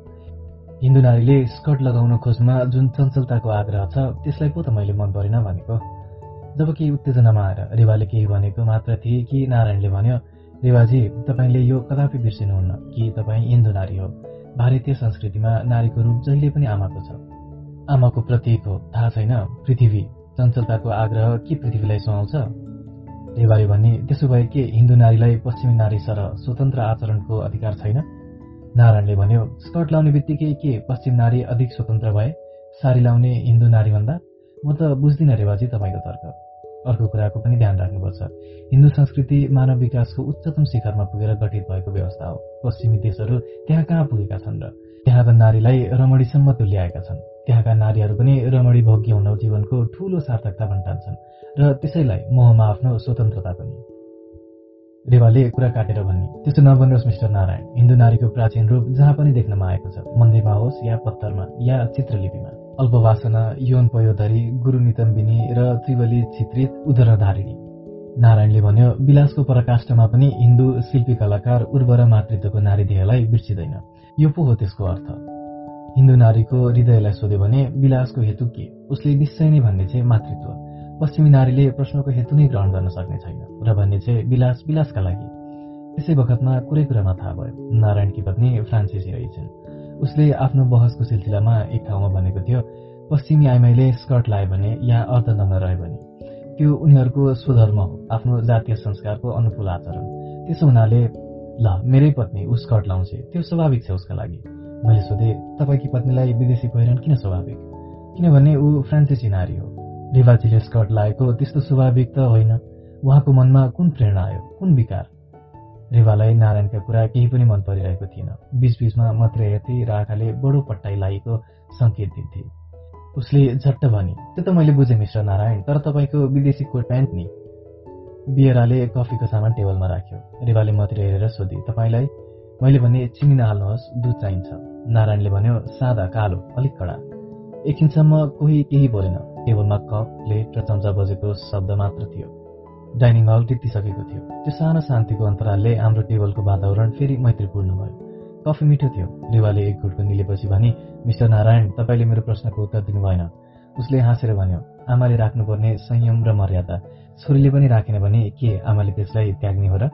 हिन्दू नारीले स्कर्ट लगाउन खोज्नुमा जुन चञ्चलताको आग्रह छ त्यसलाई पो त मैले मन परेन भनेको। जब उत्तेजनामा आएर रेवाले केही भनेको मात्र थिए कि नारायणले भन्यो रेवाजी तपाईँले यो कदापि बिर्सिनुहुन्न कि तपाईँ हिन्दू नारी हो। भारतीय संस्कृतिमा नारीको रूप जहिले पनि आमाको छ। आमाको प्रतीक हो थाहा छैन। पृथ्वी चञ्चलताको आग्रह के पृथ्वीलाई सुहाउँछ? रेवाले भने त्यसो भए के हिन्दू नारीलाई पश्चिमी नारी सर स्वतन्त्र आचरणको अधिकार छैन? नारायणले भन्यो स्कर्ट लाउने बित्तिकै के पश्चिम नारी अधिक स्वतन्त्र भए? साडी लाउने हिन्दू नारीभन्दा? म त बुझ्दिनँ रेवाजी तपाईँको तर्क। अर्को कुराको पनि ध्यान राख्नुपर्छ। हिन्दू संस्कृति मानव विकासको उच्चतम शिखरमा पुगेर गठित भएको व्यवस्था हो। पश्चिमी देशहरू त्यहाँ कहाँ पुगेका छन् र? त्यहाँका नारीलाई रमणीसम्म तुल्याएका छन्। त्यहाँका नारीहरू पनि रमणी भोग्य हुन जीवनको ठूलो सार्थकता भन्टान्छन्। र त्यसैलाई मोहमा आफ्नो स्वतन्त्रता पनि। रेवाले कुरा काटेर भन्ने। त्यस्तो नबन्नुहोस् मिस्टर नारायण। हिन्दू नारीको प्राचीन रूप जहाँ पनि देख्नमा आएको छ। मन्दिरमा होस् या पत्थरमा या चित्रलिपिमा। अल्पवासना यौन पयोधरी गुरु नितम्बिनी र त्रिवली चित्रित उदरधारिणी। नारायणले भन्यो विलासको पराकाष्ठमा पनि हिन्दू शिल्पी कलाकार उर्वर मातृत्वको नारी देहलाई बिर्सिँदैन। यो पो हो त्यसको अर्थ। हिन्दू नारीको हृदयलाई सोध्यो भने विलासको हेतु के? उसले निश्चय नै भन्ने चाहिँ मातृत्व। पश्चिमी नारीले प्रश्नको हेतु नै ग्रहण गर्न सक्ने छैन। र भन्ने चाहिँ विलास विलासका लागि। त्यसै बखतमा कुरै कुरामा थाहा भयो। नारायणकी पत्नी फ्रान्सिसी रहेछन्। उसले आफ्नो बहसको सिलसिलामा एक ठाउँमा भनेको थियो पश्चिमी आइमाईले स्कर्ट लायो भने या अर्धनङ्ग रह्यो भने त्यो उनीहरूको स्वधर्म हो आफ्नो जातीय संस्कारको अनुकूल आचरण। त्यसो हुनाले ल मेरै पत्नी ऊ स्कर्ट लाउँछ। त्यो स्वाभाविक छ उसका लागि। मैले सोधेँ तपाईँकी पत्नीलाई विदेशी पहिरन किन स्वाभाविक? किनभने ऊ फ्रान्सिसी नारी हो। रिवाजीले स्कर्ट लागेको त्यस्तो स्वाभाविक त होइन। उहाँको मनमा कुन प्रेरणा आयो? कुन विकार? रेवालाई नारायणका कुरा केही पनि मन परिरहेको थिएन। बीचबीचमा मात्रै हेर्थे र आँखाले बडो पट्टाइ लागेको सङ्केत दिन्थे। उसले झट्ट भने त्यो त मैले बुझेँ मिस्टर नारायण तर तपाईँको विदेशी कोट प्यान्ट नि? बियराले कफीको सामान टेबलमा राख्यो। रेवाले मात्रै हेरेर सोधे तपाईँलाई मैले भने चिनी नहाल्नुहोस् दुध चाहिन्छ। नारायणले भन्यो सादा कालो अलिक कडा। एकछिनसम्म कोही केही बोलेन। टेबलमा कप प्लेट र चम्चा बजेको शब्द मात्र थियो। डाइनिङ हल टिप्तिसकेको थियो। त्यो सानो शान्तिको अन्तरालले हाम्रो टेबलको वातावरण फेरि मैत्रीपूर्ण भयो। कफी मिठो थियो। रेवाले एक गुटको निलेपछि भने मिस्टर नारायण तपाईँले मेरो प्रश्नको उत्तर दिनु भएन उसले हाँसेर भन्यो आमाले राख्नुपर्ने संयम र मर्यादा। छोरीले पनि राखेन भने के आमाले त्यसलाई त्याग्ने हो र?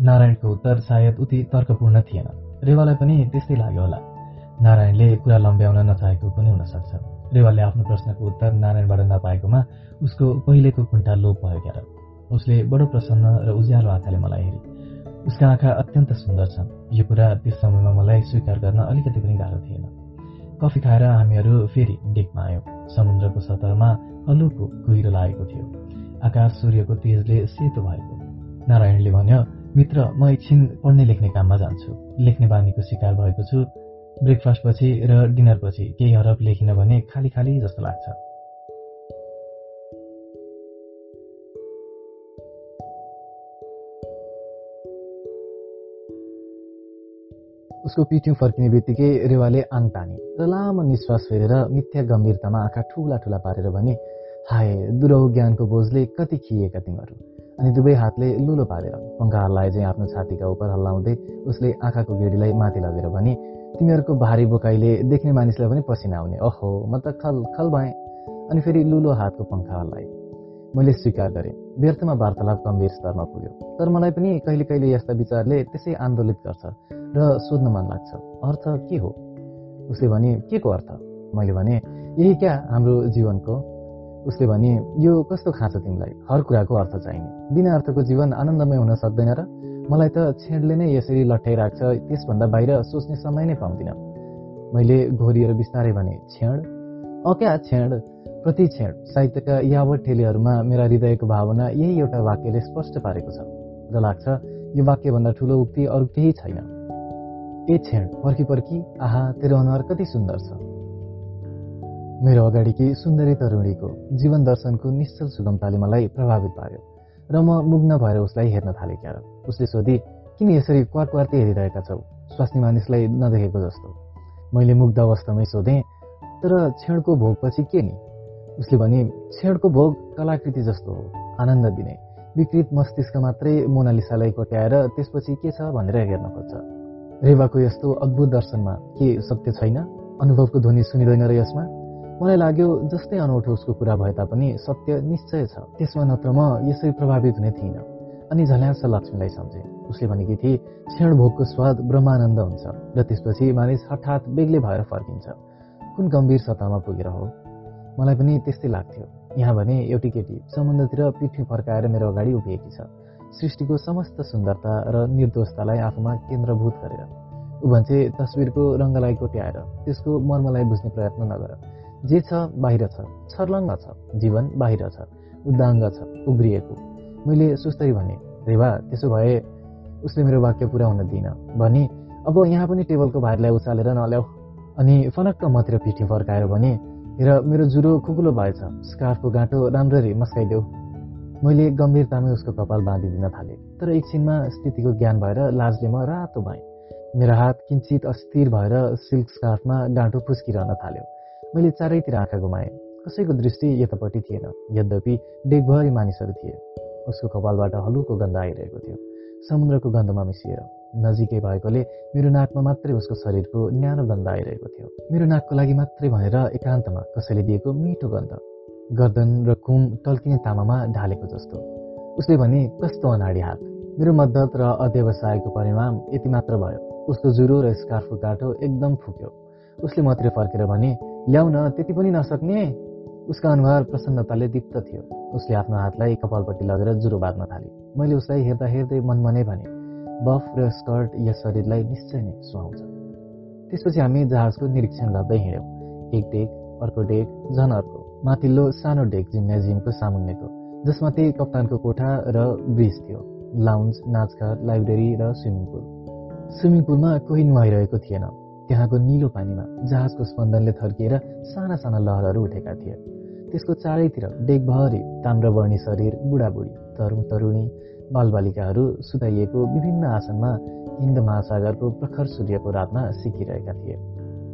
नारायणको उत्तर सायद उति तर्कपूर्ण थिएन। रेवालाई पनि त्यस्तै लाग्यो होला। नारायणले कुरा लम्ब्याउन नचाहेको पनि हुन सक्छ रेवाले आफ्नो प्रश्नको उत्तर नारायणबाट नपाएकोमा उसको पहिलेको कुण्ठा लोप भयो क्यार। उसले बडो प्रसन्न र उज्यालो आँखाले मलाई हेरे। उसका आँखा अत्यन्त सुन्दर छन्। यो कुरा त्यस समयमा मलाई स्वीकार गर्न अलिकति पनि गाह्रो थिएन। कफी खाएर हामीहरू फेरि डेकमा आयौँ। समुद्रको सतहमा हलुको कुहिरो लागेको थियो। आकाश सूर्यको तेजले सेतो भएको। नारायणले भन्यो मित्र म एकछिन पढ्ने लेख्ने काममा जान्छु। लेख्ने बानीको शिकार भएको छु। ब्रेकफास्टपछि र डिनरपछि केही हरफ लेखिन भने खाली खाली जस्तो लाग्छ। उसको पिठ्यौँ फर्किने बित्तिकै रेवाले आङ ताने र लामो निश्वास फेरेर मिथ्या गम्भीरतामा आँखा ठुला ठुला पारेर भने हाय दुरौ ज्ञानको बोझले कति खिएका तिमीहरू? अनि दुवै हातले लुलो पारेर पङ्खाहरूलाई चाहिँ आफ्नो छातीका उप हल्लाउँदै उसले आँखाको गेडीलाई माथि लगेर भने तिमीहरूको भारी बोकाइले देख्ने मानिसलाई पनि पसिना आउने। अहो म त खल खल भएँ। अनि फेरि लुलो हातको पङ्खा मैले स्वीकार गरेँ। व्यर्थमा वार्तालाप गम्भीर स्तरमा पुग्यो। तर मलाई पनि कहिले कहिले यस्ता विचारले त्यसै आन्दोलित गर्छ र सोध्न मन लाग्छ। अर्थ के हो? उसले भने के को अर्थ? मैले भने यही क्या हाम्रो जीवनको? उसले भने यो कस्तो खाँछ तिमीलाई? हर कुराको अर्थ चाहिने। बिना अर्थको जीवन आनन्दमय हुन सक्दैन र मलाई त छेडले नै यसरी लट्ठाइराख्छ त्यसभन्दा बाहिर सोच्ने समय नै पाउँदिनँ। मैले घोरिएर बिस्तारै भने छेड? अँ क्या छेड? प्रति छेड? साहित्यका यावत ठेलीहरूमा मेरा हृदयको भावना यही एउटा वाक्यले स्पष्ट पारेको छ। र लाग्छ यो वाक्यभन्दा ठुलो उक्ति अरू केही छैन। ए छेड पर्खी पर्खी आहा तेरो अनुहार कति सुन्दर छ। मेरो अगाडिकी सुन्दरी तरुणीको जीवन दर्शनको निश्चल सुगमताले मलाई प्रभावित पार्यो। र म मुग्न भएर उसलाई हेर्न थालेँ क्यार उसले सोधी किन यसरी क्वार क्वार्ते हेरिरहेका छौ? स्वास्नी मानिसलाई नदेखेको जस्तो। मैले मुग्ध अवस्थामै सोधेँ तर छेडको भोगपछि के नि? उसले भने छेडको भोग कलाकृति जस्तो हो। आनन्द दिने। विकृत मस्तिष्क मात्रै मोनालिसालाई कोट्याएर त्यसपछि के छ भनेर हेर्न खोज्छ। रेवाको यस्तो अद्भुत दर्शनमा के सत्य छैन? अनुभवको ध्वनि सुनिँदैन र यसमा? मलाई लाग्यो जस्तै अनौठो उसको कुरा भए तापनि सत्य निश्चय छ। त्यसमा नत्र म यसरी प्रभावित हुने थिइनँ। अनि झल्यास लक्ष्मीलाई सम्झे। उसले भनेकी थिए क्षण भोगको स्वाद ब्रह्मानन्द हुन्छ र त्यसपछि मानिस हठात बेग्लै भएर फर्किन्छ। कुन गम्भीर सतहमा पुगेर हो? मलाई पनि त्यस्तै लाग्थ्यो। यहाँ भने एउटी केटी समुद्रतिर पृथ्वी फर्काएर मेरो अगाडि उभिएकी छ। सृष्टिको समस्त सुन्दरता र निर्दोषतालाई आफूमा केन्द्रभूत गरेर। ऊ भन्छे तस्विरको रङ्गलाई कोट्याएर त्यसको मर्मलाई बुझ्ने प्रयत्न नगर। जे छ बाहिर छ छर्लङ्ग छ जीवन बाहिर छ उद्दाङ्ग छ उब्रिएको। मैले सुस्तरी भने रेवा त्यसो भए उसले मेरो वाक्य पुरा हुन दिइन। भनी अब यहाँ पनि टेबलको भाइरलाई उचालेर नल्याऊ। अनि फनक्क मतिर पिठी फर्काएर भने र मेरो जुरो खुकुलो भएछ स्कार्फको गाँटो राम्ररी मस्काइदेऊ। मैले गम्भीरतामै उसको कपाल बाँधिदिन थालेँ। तर एकछिनमा स्थितिको ज्ञान भएर लाजले म रातो भएँ। मेरो हात किन्चित अस्थिर भएर सिल्क स्कार्फमा गाँटो फुस्किरहन थाल्यो। मैले चारैतिर आँखा गुमाएँ कसैको दृष्टि यतापट्टि थिएन। यद्यपि डेकभरि मानिसहरू थिए उसको कपालबाट हलुको गन्ध आइरहेको थियो। समुद्रको गन्धमा मिसिएर नजिकै भएकोले मेरो नाकमा मात्रै उसको शरीरको न्यानो गन्ध आइरहेको थियो। मेरो नाकको लागि मात्रै भनेर एकान्तमा कसैले दिएको मिठो गन्ध गर्दन र कुम टल्किने तामामा ढालेको जस्तो। उसले भने कस्तो अनाडी हात। मेरो मद्दत र अध्यवसायको परिणाम यति मात्र भयो। उसको जुरो र स्कार्फको काठो एकदम फुक्यो। उसले मतिर फर्केर भने ल्याउन त्यति पनि नसक्ने उसका अनुहार प्रसन्नताले दीप्त थियो। उसले आफ्नो हातलाई कपालपट्टि लगेर जुरो बाँध्न थाले। मैले उसलाई हेर्दा हेर्दै मनमा नै भने बफ र स्कर्ट यस शरीरलाई निश्चय नै सुहाउँछ। त्यसपछि हामी जहाजको निरीक्षण गर्दै हिँड्यौँ। एक डेक अर्को डेक झन अर्को। माथिल्लो सानो डेक जिम्नेजियमको सामुन्नेको जसमा त्यही कप्तानको कोठा र ब्रिज थियो। लाउन्ज नाचघर लाइब्रेरी र स्विमिङ पुल। स्विमिङ पुलमा कोही नुहाइरहेको थिएन। त्यहाँको निलो पानीमा जहाजको स्पन्दनले थर्किएर साना साना लहरहरू उठेका थिए। त्यसको चारैतिर डेकभरि ताम्रवर्णी शरीर बुढाबुढी तरुण तरुणी बालबालिकाहरू सुताइएको विभिन्न आसनमा हिन्द महासागरको प्रखर सूर्यको रातमा सिकिरहेका थिए।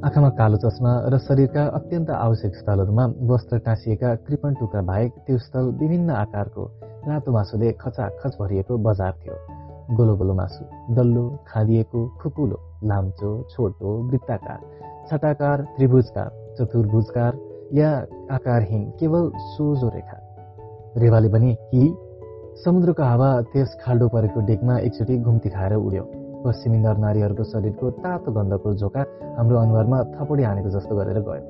आँखामा कालो चस्मा र शरीरका अत्यन्त आवश्यक स्थलहरूमा वस्त्र टाँसिएका कृपण टुक्रा बाहेक त्यो स्थल विभिन्न आकारको रातो मासुले खचाखच भरिएको बजार थियो। गोलो गोलो मासु डल्लो खादिएको खुकुलो लाम्चो छोटो वृत्ताकार छटाकार त्रिभुजकार चतुर्भुजकार या आकारहीन केवल सोझो रेखा। रेवाले पनि कि समुद्रको हावा त्यस खाल्डो परेको डेकमा एकचोटि घुम्ती खाएर उड्यो। पश्चिमी नर नारीहरूको शरीरको तातो गन्धको झोका हाम्रो अनुहारमा थपडी हानेको जस्तो गरेर गयो।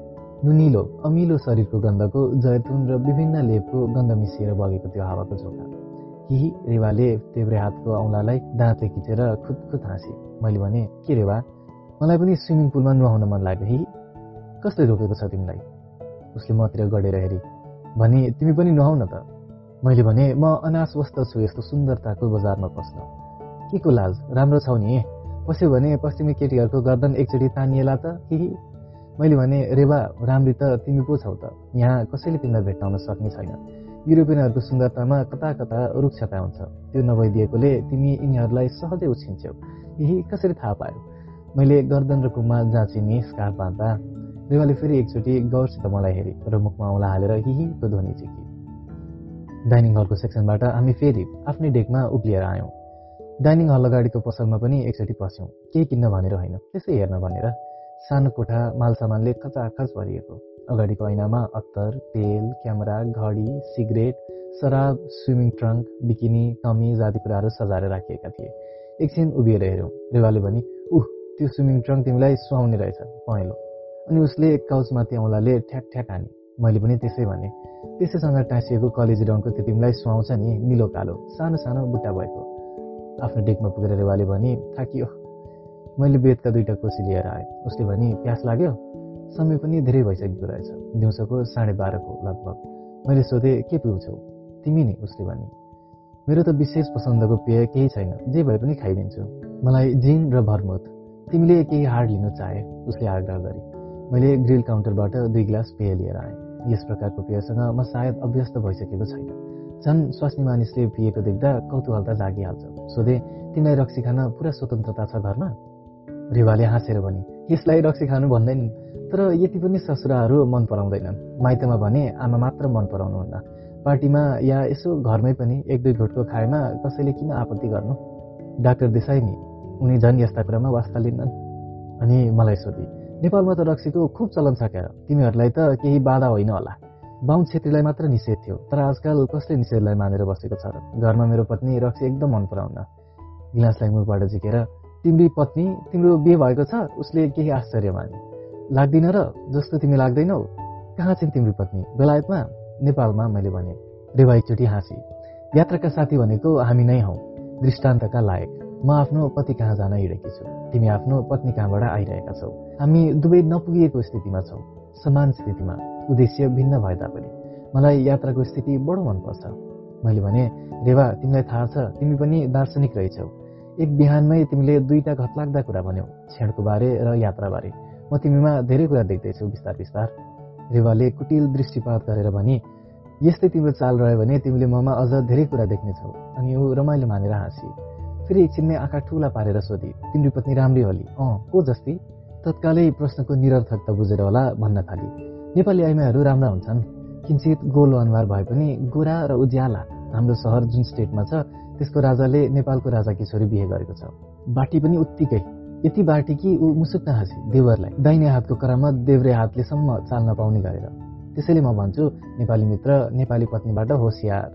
नुनिलो अमिलो शरीरको गन्धको जैतुन र विभिन्न लेपको गन्ध मिसिएर बगेको त्यो हावाको झोका। केही रेवाले तेब्रे हातको औँलालाई दाँतले खिचेर खुदखुद हाँसी। मैले भने के रेवा मलाई पनि स्विमिङ पुलमा नुहाउन मन लाग्यो हि? कसले रोकेको छ तिमीलाई? उसले मतिर गढेर हेरी भने तिमी पनि नुहाउ न त। मैले भने म अनासवस्त छु यस्तो सुन्दरताको बजारमा पस्न। के को लाज? राम्रो छौ नि पस्यो भने पश्चिमी केटीहरूको गर्दन एकचोटि तानिएला त हि मैले भने रेवा राम्री त तिमी पो छौ त। यहाँ कसैले तिमीलाई भेट्टाउन सक्ने छैन। युरोपियनहरूको सुन्दरतामा कता कता रुक्षता हुन्छ। त्यो नभइदिएकोले तिमी यिनीहरूलाई सहजै उछिन्छौ। यही कसरी थाहा पायो? मैले गर्दन र कुममा जाँचिने स्कार्फ बाँध्दा रेवाले फेरि एकचोटि गौरसित मलाई हेरे र मुखमा औँला हालेर हिहीको ध्वनि चिकी डाइनिङ हलको सेक्सनबाट हामी फेरि आफ्नै डेकमा उक्लिएर आयौँ। डाइनिङ हल अगाडिको पसलमा पनि एकचोटि पस्यौँ। केही किन्न भनेर होइन त्यसै हेर्न भनेर सानो कोठा मालसामानले खचाखच भरिएको। अगाडिको ऐनामा अत्तर तेल क्यामेरा घडी सिगरेट शराब स्विमिङ ट्रङ्क बिकिनी कमिज आदि कुराहरू सजाएर राखिएका थिए। एकछिन उभिएर हेऱ्यौँ। रेवाले भने उह त्यो स्विमिङ ट्रङ्क तिमीलाई सुहाउने रहेछ पहेँलो। अनि उसले काउचमाथि औँलाले ठ्याक ठ्याक हाने। मैले पनि त्यसै भने त्यसैसँग टाँसिएको कलेजी रङको त्यो तिमीलाई सुहाउँछ नि निलो कालो सानो सानो बुट्टा भएको। आफ्नो डेकमा पुगेर रेवाले भने थाकियो। मैले बेदका दुईवटा कोसी लिएर आएँ। उसले भने प्यास लाग्यो? समय पनि धेरै भइसकेको रहेछ। दिउँसोको साढे बाह्रको लगभग। मैले सोधेँ के पिउँछौ तिमी नि उसले भने। मेरो त विशेष पसन्दको पेय केही छैन। जे भए पनि खाइदिन्छु। मलाई जिन र भरमुत तिमीले केही हार्ड लिनु चाहे उसले आग्रह गरे। मैले ग्रिल काउन्टरबाट दुई गिलास पेय लिएर आएँ। यस प्रकारको पेयसँग म सायद अभ्यस्त भइसकेको छैन। झन् स्वास्नी मानिसले पिएको देख्दा कौतूहलता जागिहाल्छ। सोधे तिमीलाई रक्सी खान पुरा स्वतन्त्रता छ घरमा? रेवाले हाँसेर भने यसलाई रक्सी खानु भन्दैनन्। तर यति पनि ससुराहरू मन पराउँदैनन्। माइतमा भने आमा मात्र मन पराउनुहुन्न। पार्टीमा या यसो घरमै पनि एक दुई घुटको खाएमा कसैले किन आपत्ति गर्नु? डाक्टर देसाई नि उनी झन् यस्ता कुरामा वास्ता लिन्नन्। अनि मलाई सोधे नेपालमा त रक्सीको खुब चलन छ क्या? तिमीहरूलाई त केही बाधा होइन होला। बाहुन छेत्रीलाई मात्र निषेध थियो तर आजकल कसले निषेधलाई मानेर बसेको छ र? घरमा मेरो पत्नी रक्सी एकदम मन पराउन। गिलासलाई मुखबाट झिकेर तिम्री पत्नी तिम्रो बिहे भएको छ? उसले केही आश्चर्य माने। लाग्दिन र जस्तो तिमी लाग्दैनौ कहाँ छिन् तिम्रो पत्नी? बेलायतमा? नेपालमा? मैले भने। रेवा एकचोटि हाँसी। यात्राका साथी भनेको हामी नै हौ। दृष्टान्तका लायक। म आफ्नो पति कहाँ जान हिँडेकी छु? तिमी आफ्नो पत्नी कहाँबाट आइरहेका छौ? हामी दुवै नपुगिएको स्थितिमा छौ। समान स्थितिमा। उद्देश्य भिन्न भए तापनि मलाई यात्राको स्थिति बडो मनपर्छ। मैले भने रेवा तिमीलाई थाहा छ तिमी पनि दार्शनिक रहेछौ। एक बिहानमै तिमीले दुईटा घटलाग्दा कुरा भन्यौ। क्षणको बारे र यात्राबारे। म तिमीमा धेरै कुरा देख्दैछु बिस्तार बिस्तार। रेवाले कुटिल दृष्टिपात गरेर भने यस्तै तिम्रो चाल रह्यो भने तिमीले ममा अझ धेरै कुरा देख्नेछौ अनि ऊ रमाइलो मानेर हाँसी। फेरि एकछिनमै आँखा ठुला पारेर सोधी तिम्रो पत्नी राम्री होली? अँ को जस्ती? तत्कालै प्रश्नको निरर्थकता बुझेर होला भन्न थाली। नेपाली आइमाईहरू राम्रा हुन्छन्। किन्चित गोलो अनुहार भए पनि गोरा र उज्याला। हाम्रो सहर जुन स्टेटमा छ त्यसको राजाले नेपालको राजाकी छोरी बिहे गरेको छ। बाटी पनि उत्तिकै। यति बाटी कि ऊ मुसुक्क हाँसी देवरलाई। दाहिने हातको करामत देव्रे हातलेसम्म चाल्न पाउने गरेर। त्यसैले म भन्छु नेपाली मित्र नेपाली पत्नीबाट होसियार।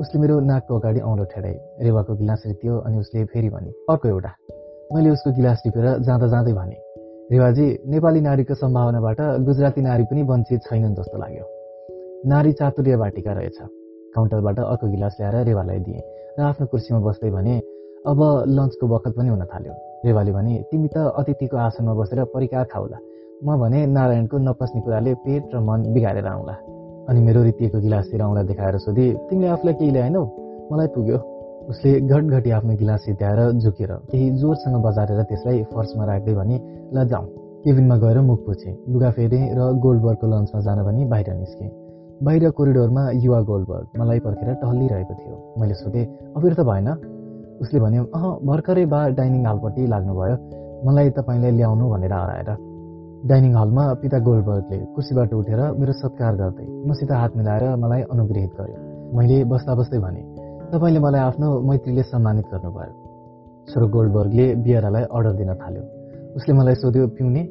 उसले मेरो नाकको अगाडि औँलो ठेडाए रेवाको गिलास रित्यो अनि उसले फेरि भने अर्को एउटा। मैले उसको गिलास टिपेर जाँदा जाँदै भने रेवाजी नेपाली नारीको सम्भावनाबाट गुजराती नारी पनि वञ्चित छैनन् जस्तो लाग्यो। नारी चातुर्य बाटिका रहेछ। काउन्टरबाट अर्को गिलास ल्याएर रेवालाई दिएँ र आफ्नो कुर्सीमा बस्दै भने अब लन्चको बखत पनि हुन थाल्यो। रेवाले भने तिमी त अतिथिको आसनमा बसेर परिकार खाउला। म भने नारायणको नपस्ने कुराले पेट र मन बिगारेर आउँला। अनि मेरो रितिएको गिलासतिर आउँला देखाएर सोधे तिमीले आफूलाई केही ल्याएनौ? मलाई पुग्यो। उसले घटघटी आफ्नो गिलास सिद्ध्याएर झुकेर केही जोरसँग बजारेर त्यसलाई फर्समा राख्दै भने ल जाउँ। केबिनमा गएर मुख पुछेँ। लुगा फेरेँ र गोल्डबर्गको लन्चमा जान भनी बाहिर निस्केँ। बाहिर कोरिडोरमा युवा गोल्डबर्ग मलाई पर्खेर टहलिरहेको थियो। मैले सोधेँ अबिर त भएन? उसले भन्यो अह भर्खरै बा डाइनिङ हलपट्टि लाग्नुभयो। मलाई तपाईँलाई ल्याउनु भनेर हराएर डाइनिङ हलमा पिता गोल्डबर्गले कुर्सीबाट उठेर मेरो सत्कार गर्दै मसित हात मिलाएर मलाई अनुग्रहित गर्यो। मैले बस्दा बस्दै भने तपाईँले मलाई आफ्नो मैत्रीले सम्मानित गर्नुभयो। छोरो गोल्डबर्गले बियरालाई अर्डर दिन थाल्यो। उसले मलाई सोध्यो पिउने?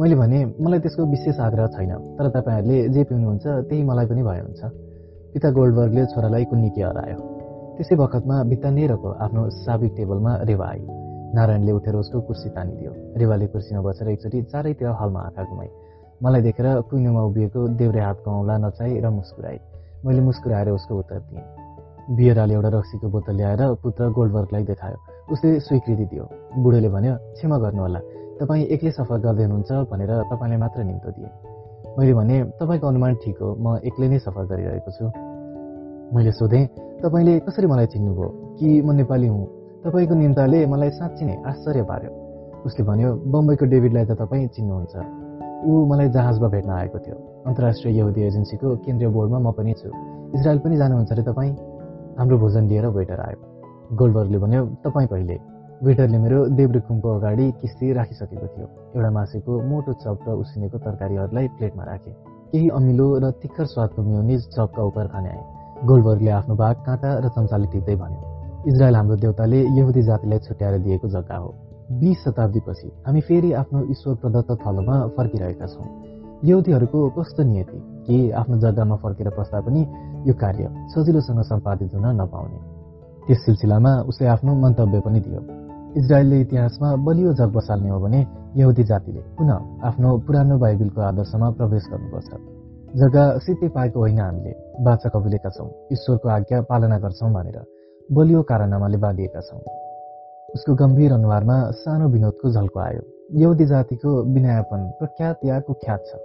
मैले भने मलाई त्यसको विशेष आग्रह छैन तर तपाईँहरूले जे पिउनुहुन्छ त्यही मलाई पनि भए हुन्छ पिता गोल्डबर्गले छोरालाई कुन्निके हरायो त्यसै बखतमा भित्तानेरको आफ्नो साबिक टेबलमा रेवा आई नारायणले उठेर उसको कुर्सी तानिदियो। रेवाले कुर्सीमा बसेर एकचोटि चारैतिर हलमा आँखा घुमाई। मलाई देखेर कुइनोमा उभिएको देव्रे हातको औँला नचाई र मुस्कुराई। मैले मुस्कुराएर उसको उत्तर दिएँ। बियराले एउटा रक्सीको बोतल ल्याएर पुत्र गोल्डबर्गलाई देखायो। उसले स्वीकृति दियो। बुढोले भन्यो क्षमा गर्नुहोला। तपाईँ एक्लै सफर गर्दै हुनुहुन्छ भनेर तपाईँलाई मात्र निम्तो दिएँ। मैले भने तपाईँको अनुमान ठिक हो। म एक्लै नै सफर गरिरहेको छु। मैले सोधेँ तपाईँले कसरी मलाई चिन्नुभयो? कि म नेपाली हुँ? तपाईँको निम्ताले मलाई साँच्ची नै आश्चर्य पार्यो। उसले भन्यो बम्बईको डेभिडलाई त तपाईँ चिन्नुहुन्छ। ऊ मलाई जहाजमा भेट्न आएको थियो। अन्तर्राष्ट्रिय यहुदी एजेन्सीको केन्द्रीय बोर्डमा म पनि छु। इजरायल पनि जानुहुन्छ अरे तपाईँ? हाम्रो भोजन लिएर वेटर आयो। गोल्डबर्गले भन्यो तपाईँ पहिले वेटरले मेरो देब्रेकुमको अगाडि किस्ती राखिसकेको थियो। एउटा मासुको मोटो चप र उसिनेको तरकारीहरूलाई प्लेटमा राखे। केही अमिलो र तिखर स्वादको म्युनिज चपका उपर खाने आए। गोलबर्गले आफ्नो भाग काँटा र चम्चाले टिप्दै भन्यो इजरायल हाम्रो देउताले यहुदी जातिलाई छुट्याएर दिएको जग्गा हो। बिस शताब्दीपछि हामी फेरि आफ्नो ईश्वर प्रदत्त थलोमा फर्किरहेका छौँ। यहुदीहरूको कस्तो नियति कि आफ्नो जग्गामा फर्केर पस्दा पनि यो कार्य सजिलोसँग सम्पादित हुन नपाउने? त्यस सिलसिलामा उसले आफ्नो मन्तव्य पनि दियो इजरायलले इतिहासमा बलियो जग बसाल्ने हो भने यहुदी जातिले पुनः आफ्नो पुरानो बाइबिलको आदर्शमा प्रवेश गर्नुपर्छ। जग्गा सित्तै पाएको होइन हामीले बाचा कबुलेका छौँ ईश्वरको आज्ञा पालना गर्छौँ भनेर बलियो कारनामाले बाँधिएका छौँ। उसको गम्भीर अनुहारमा सानो विनोदको झल्को आयो। यहुदी जातिको विनयापन प्रख्यात या कुख्यात छ।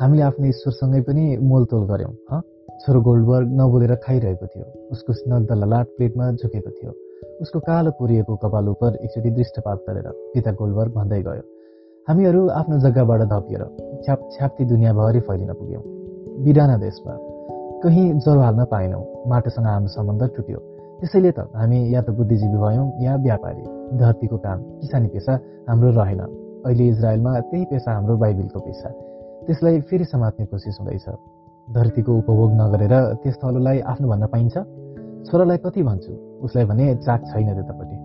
हामीले आफ्नो ईश्वरसँगै पनि मोलतोल गऱ्यौँ ह? छोरो गोल्डबर्ग नबोलेर खाइरहेको थियो। उसको स्नग्ध ललाट प्लेटमा झुकेको थियो। उसको कालो पुरिएको कपाल उप एकचोटि दृष्टपात गरेर पिता गोल्डबर्ग भन्दै गयो हामीहरू आफ्नो जग्गाबाट धपिएर छ्याप छ्याप्ती दुनियाँभरि फैलिन पुग्यौँ। बिराना देशमा कहीँ ज्वरो हाल्न पाएनौँ। माटोसँग हाम्रो सम्बन्ध टुट्यो। त्यसैले त हामी या त बुद्धिजीवी भयौँ या व्यापारी। धरतीको काम किसानी पेसा हाम्रो रहेन। अहिले इजरायलमा त्यही पेसा हाम्रो बाइबिलको पेसा। त्यसलाई फेरि समात्ने कोसिस हुँदैछ। धरतीको उपभोग नगरेर त्यस थलोलाई आफ्नो भन्न पाइन्छ? छोरालाई कति भन्छु? उसलाई भने चाक छैन त्यतापट्टि।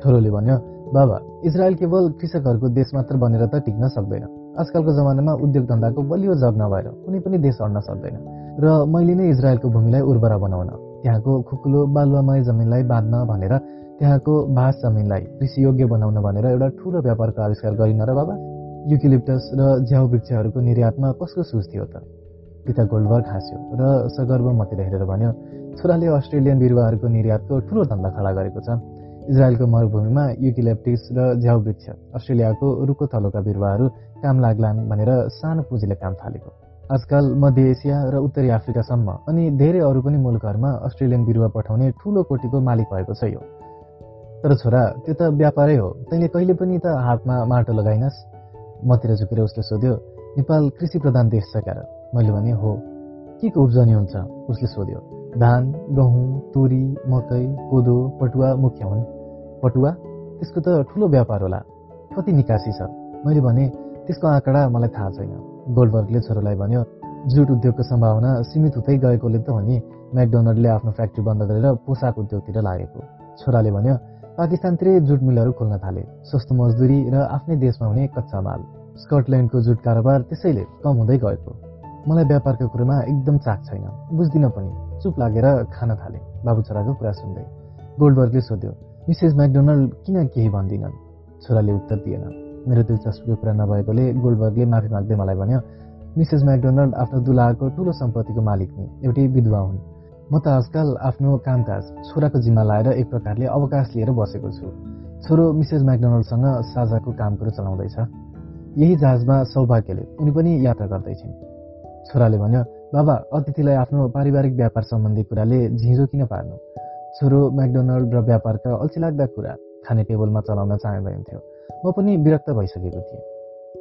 छोरोले भन्यो बाबा इजरायल केवल कृषकहरूको देश मात्र बनेर त टिक्न सक्दैन। आजकलको जमानामा उद्योग धन्दाको बलियो जग नभएर कुनै पनि देश अड्न सक्दैन। र मैले नै इजरायलको भूमिलाई उर्वरा बनाउन त्यहाँको खुकुलो बालुवामय जमिनलाई बाँध्न भनेर त्यहाँको भाष जमिनलाई कृषियोग्य बनाउन भनेर एउटा ठुलो व्यापारको आविष्कार गरिन र बाबा युकिलिप्टस र झ्याउ वृक्षहरूको निर्यातमा कसको सुझ थियो त? पिता गोल्डबर्ग हाँस्यो र सगर्व मतिर हेरेर भन्यो छोराले अस्ट्रेलियन बिरुवाहरूको निर्यातको ठुलो धन्दा खडा गरेको छ। इजरायलको मरुभूमिमा युकिलेप्टिस र झ्याउ वृक्ष अस्ट्रेलियाको रुखो थलोका बिरुवाहरू काम लाग्लान् भनेर सानो पुँजीले काम थालेको। आजकल मध्य एसिया र उत्तरी अफ्रिकासम्म अनि धेरै अरू पनि मुलुकहरूमा अस्ट्रेलियन बिरुवा पठाउने ठुलो कोटीको मालिक भएको छ यो। तर छोरा त्यो त व्यापारै हो। तैँले कहिले पनि त हातमा माटो लगाइनस्। मतिर झुकेर उसले सोध्यो नेपाल कृषि प्रधान देश छ क्यार? मैले भने हो। के को उब्जनी हुन्छ? उसले सोध्यो धान गहुँ तुरी मकै कोदो पटुवा मुख्य हुन्। पटुवा? त्यसको त ठुलो व्यापार होला। कति निकासी छ? मैले भने त्यसको आँकडा मलाई थाहा छैन। गोल्डबर्गले छोरोलाई भन्यो जुट उद्योगको सम्भावना सीमित हुँदै गएकोले त हो नि म्याकडोनल्डले आफ्नो फ्याक्ट्री बन्द गरेर पोसाक उद्योगतिर लागेको। छोराले भन्यो पाकिस्तानतिरै जुट मिलहरू खोल्न थाले सस्तो मजदुरी र आफ्नै देशमा हुने कच्चा माल। स्कटल्यान्डको जुट कारोबार त्यसैले कम हुँदै गएको। मलाई व्यापारको कुरोमा एकदम चाक छैन बुझ्दिनँ पनि। चुप लागेर खान थाले। बाबु छोराको कुरा सुन्दै गोल्डबर्गले सोध्यो मिसेस म्याकडोनल्ड किन केही भन्दिनन्? छोराले उत्तर दिएन। मेरो दिलचस्पीको कुरा नभएकोले गोल्डबर्गले माफी माग्दै मलाई भन्यो मिसेस म्याकडोनल्ड आफ्नो दुलाको ठुलो सम्पत्तिको मालिक नि एउटै विधवा हुन्। म त आजकल आफ्नो कामकाज छोराको जिम्मा लाएर एक प्रकारले अवकाश लिएर बसेको छु। छोरो मिसेस म्याकडोनल्डसँग साझाको काम कुरो चलाउँदैछ। यही जहाजमा सौभाग्यले उनी पनि यात्रा गर्दैछिन्। छोराले भन्यो बाबा अतिथिलाई आफ्नो पारिवारिक व्यापार सम्बन्धी कुराले झिझो किन पार्नु? छोरो म्याकडोनल्ड र व्यापारका अल्छी लाग्दा कुरा खाने टेबलमा चलाउन चाहँदैन्थ्यो। म पनि विरक्त भइसकेको थिएँ।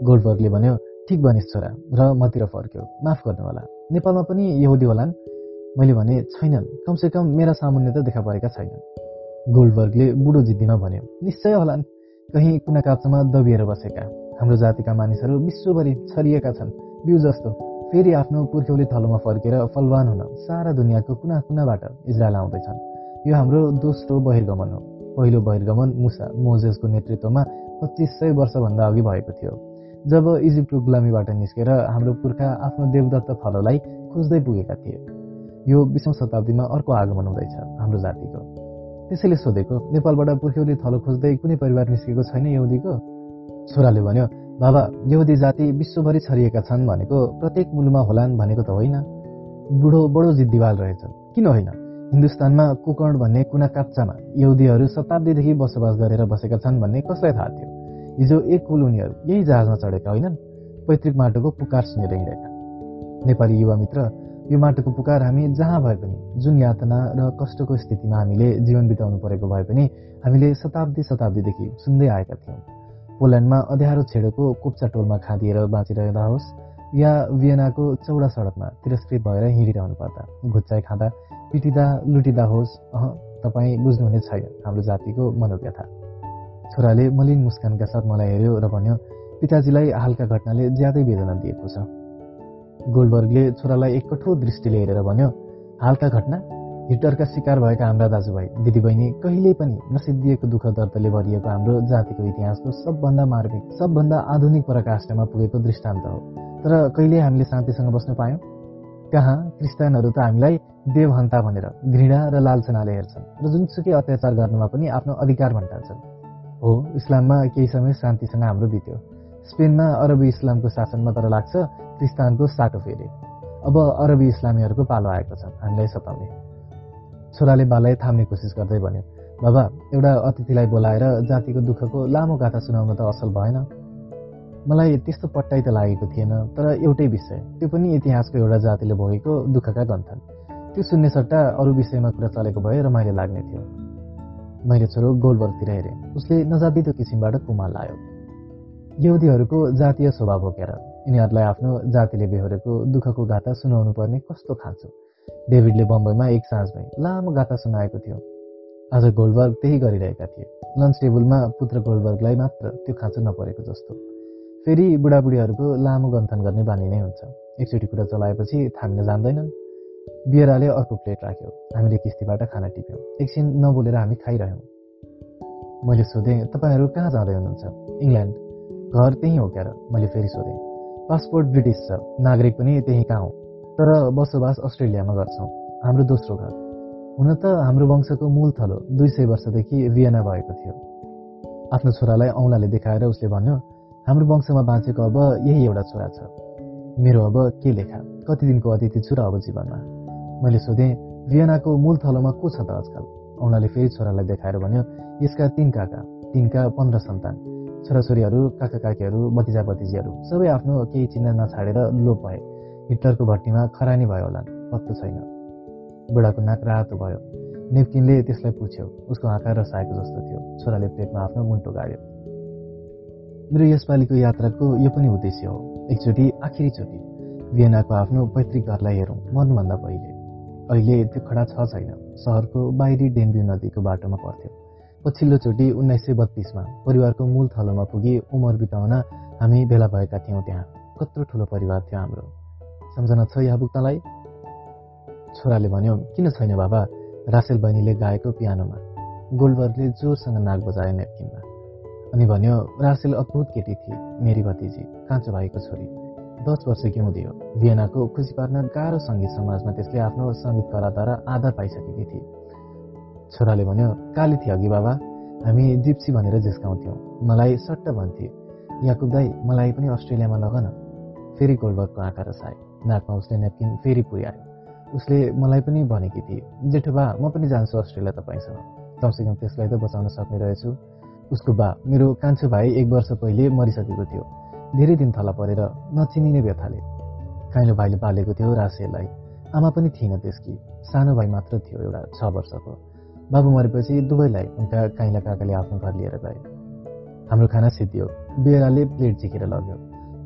गोल्डबर्गले भन्यो ठिक भनिस् छोरा र मतिर फर्क्यो। माफ गर्नु होला नेपालमा पनि यहुदी होलान्? मैले भने छैनन्। कमसेकम मेरा सामुन्य त देखा परेका छैनन्। गोल्डबर्गले बुढो जिद्दीमा भन्यो निश्चय होलान्। कहीँ कुना काप्चामा दबिएर बसेका। हाम्रो जातिका मानिसहरू विश्वभरि छरिएका छन्। बिउ जस्तो। फेरि आफ्नो पुर्ख्यौली थलोमा फर्केर फलवान हुन सारा दुनियाँको कुना कुनाबाट इजरायल आउँदैछन्। यो हाम्रो दोस्रो बहिर्गमन हो। पहिलो बहिर्गमन मुसा मोजेसको नेतृत्वमा पच्चिस सय वर्षभन्दा अघि भएको थियो। जब इजिप्टको गुलामीबाट निस्केर हाम्रो पुर्खा आफ्नो देवदत्त फलोलाई खोज्दै पुगेका थिए यो बिसौँ शताब्दीमा अर्को आगमन हुँदैछ हाम्रो जातिको। त्यसैले सोधेको नेपालबाट पुर्ख्यौली थलो खोज्दै कुनै परिवार निस्केको छैन यहुदीको? छोराले भन्यो बाबा यहुदी जाति विश्वभरि छरिएका छन् भनेको प्रत्येक मुलुमा होलान् भनेको त होइन। बुढो बडो जिद्दिवाल रहेछ किन होइन? हिन्दुस्तानमा कुकर्ण भन्ने कुना काप्चामा यहुदीहरू शताब्दीदेखि बसोबास गरेर बसेका छन् भन्ने कसलाई थाहा थियो? हिजो एक कुल उनीहरू यही जहाजमा चढेका होइनन्। पैतृक माटोको पुकार सुनेर हिँडेका। नेपाली युवा मित्र यो माटोको पुकार हामी जहाँ भए पनि जुन यातना र कष्टको स्थितिमा हामीले जीवन बिताउनु परेको भए पनि हामीले शताब्दी शताब्दीदेखि सुन्दै आएका थियौँ। पोल्यान्डमा अँध्यारो छेडेको कोप्चा टोलमा खाँदिएर बाँचिरहँदा होस् या वियनाको चौडा सडकमा तिरस्कृत भएर हिँडिरहनु पर्दा घुच्चाइ खाँदा पिटिँदा लुटिँदा होस् अह तपाईँ बुझ्नुहुने छैन। हाम्रो जातिको मनोव्यथा। छोराले मलिन मुस्कानका साथ मलाई हेऱ्यो र भन्यो पिताजीलाई हालका घटनाले ज्यादै वेदना दिएको छ। गोल्डबर्गले छोरालाई एक कठोर दृष्टिले हेरेर भन्यो हालका घटना? हिटरका शिकार भएका हाम्रा दाजुभाइ दिदीबहिनी कहिले पनि नसिद्धिएको दुःख दर्दले भरिएको हाम्रो जातिको इतिहासको सबभन्दा मार्मिक सबभन्दा आधुनिक पराकाष्ठमा पुगेको दृष्टान्त हो। तर कहिले हामीले शान्तिसँग बस्न पायौँ? कहाँ क्रिस्तानहरू त हामीलाई देवहन्ता भनेर घृणा र लालचनाले हेर्छन् र जुनसुकै अत्याचार गर्नुमा पनि आफ्नो अधिकार भन्टान्छन्। हो इस्लाममा केही समय शान्तिसँग हाम्रो बित्यो। स्पेनमा अरबी इस्लामको शासनमा तर लाग्छ क्रिस्तानको साटो फेरे। अब अरबी इस्लामीहरूको पालो आएको छ हामीलाई सताउने। छोराले बालाई थाम्ने कोसिस गर्दै भन्यो बाबा एउटा अतिथिलाई बोलाएर जातिको दुःखको लामो गाथा सुनाउन त असल भएन। मलाई त्यस्तो पट्टाइ त लागेको थिएन तर एउटै विषय। त्यो पनि इतिहासको एउटा जातिले भोगेको दुःखका गन्थन् त्यो सुन्ने सट्टा अरू विषयमा कुरा चलेको भए रमाइलो लाग्ने थियो। मैले छोरो गोलबर्गतिर हेरेँ। उसले नजातिदो किसिमबाट कुमाल लायो। यहुदीहरूको जातीय स्वभाव हो क्यार यिनीहरूलाई आफ्नो जातिले बेहोरेको दुःखको गाथा सुनाउनु पर्ने कस्तो खाँचो। डेभिडले बम्बईमा एक साँझमै लामो गाथा सुनाएको थियो। आज गोल्डबर्ग त्यही गरिरहेका थिए। लन्च टेबलमा पुत्र गोल्डबर्गलाई मात्र त्यो खाँचो नपरेको जस्तो। फेरि बुढाबुढीहरूको लामो गन्थन गर्ने बानी नै हुन्छ। एकचोटि कुरा चलाएपछि थामिन जान्दैनन्। बियराले अर्को प्लेट राख्यो। हामीले किस्तीबाट खाना टिप्यौँ। एकछिन नबोलेर हामी खाइरह्यौँ। मैले सोधेँ तपाईँहरू कहाँ जाँदै हुनुहुन्छ? इङ्ल्यान्ड। घर त्यहीँ हो क्यार। मैले फेरि सोधेँ पासपोर्ट ब्रिटिस छ। नागरिक पनि त्यहीँ कहाँ हो? तर बसोबास अस्ट्रेलियामा गर्छौँ। हाम्रो दोस्रो घर। हुन त हाम्रो वंशको मूल थलो। दुई सय वर्षदेखि भियना भएको थियो। आफ्नो छोरालाई औँलाले देखाएर उसले भन्यो हाम्रो वंशमा बाँचेको अब यही एउटा छोरा छ। मेरो अब के लेखा? कति दिनको अतिथि छु र अब जीवनमा? मैले सोधेँ भियनाको मूल थलोमा को छ त आजकल? औँलाले फेरि छोरालाई देखाएर भन्यो यसका तिन काका तिनका पन्ध्र सन्तान। छोराछोरीहरू काका काकीहरू भतिजा भतिजीहरू सबै आफ्नो केही चिन्ह नछाडेर लोप भए। हिटलरको भट्टीमा खरानी भयो होला पत्तो छैन। बुढाको नाक रातो भयो। नेप्किनले त्यसलाई पुछ्यो। उसको आँखा रसाएको जस्तो थियो। छोराले प्लेटमा आफ्नो मुन्टो गाड्यो। मेरो यसपालिको यात्राको यो पनि उद्देश्य हो। एकचोटि आखिरीचोटि भियनाको आफ्नो पैतृक घरलाई हेरौँ मर्नुभन्दा पहिले। अहिले त्यो खडा छ छैन। सहरको बाहिरी डेनभ्यू नदीको बाटोमा पर्थ्यो। पछिल्लोचोटि उन्नाइस सय बत्तिसमा परिवारको मूल थलोमा पुगी उमर बिताउन हामी भेला भएका थियौँ त्यहाँ। कत्रो ठुलो परिवार थियो हाम्रो। सम्झना छ यहाँ पुग्नलाई छोराले भन्यो किन छैन बाबा? रासेल बहिनीले गाएको पियानोमा। गोल्डबर्गले जोरसँग नाक बजायो नेपकिनमा। अनि भन्यो रासेल अद्भुत केटी थिए मेरी भतिजी। काँचो भाइको छोरी। दस वर्ष के हुँदै हो। भियनाको खुसी पार्न गाह्रो सङ्गीत समाजमा त्यसले आफ्नो सङ्गीत कलाद्वारा आधार पाइसकेकी थिए। छोराले भन्यो काली थियो अघि बाबा। हामी जिप्सी भनेर झिस्काउँथ्यौँ। मलाई सट्ट भन्थे। याकुब दाई मलाई पनि अस्ट्रेलियामा लग न फेरि गोल्डबर्गको आँखा रसाए नाकमा उसले नेपकिन फेरि पुर्यायो उसले मलाई पनि भनेकी थिए जेठो बा म पनि जान्छु अस्ट्रेलिया तपाईँसँग। कमसेकम त्यसलाई त बचाउन सक्ने रहेछु। उसको बा मेरो कान्छो भाइ एक वर्ष पहिले मरिसकेको थियो। धेरै दिन थला परेर नचिनिने व्यथाले। काइलो भाइले पालेको थियो रासेलाई आमा पनि थिएन त्यसकी। सानो भाइ मात्र थियो एउटा छ वर्षको। बाबु मरेपछि दुवैलाई उनका काइला काकाले आफ्नो घर लिएर गए। हाम्रो खाना सिद्धियो बिहेराले प्लेट झिकेर लग्यो।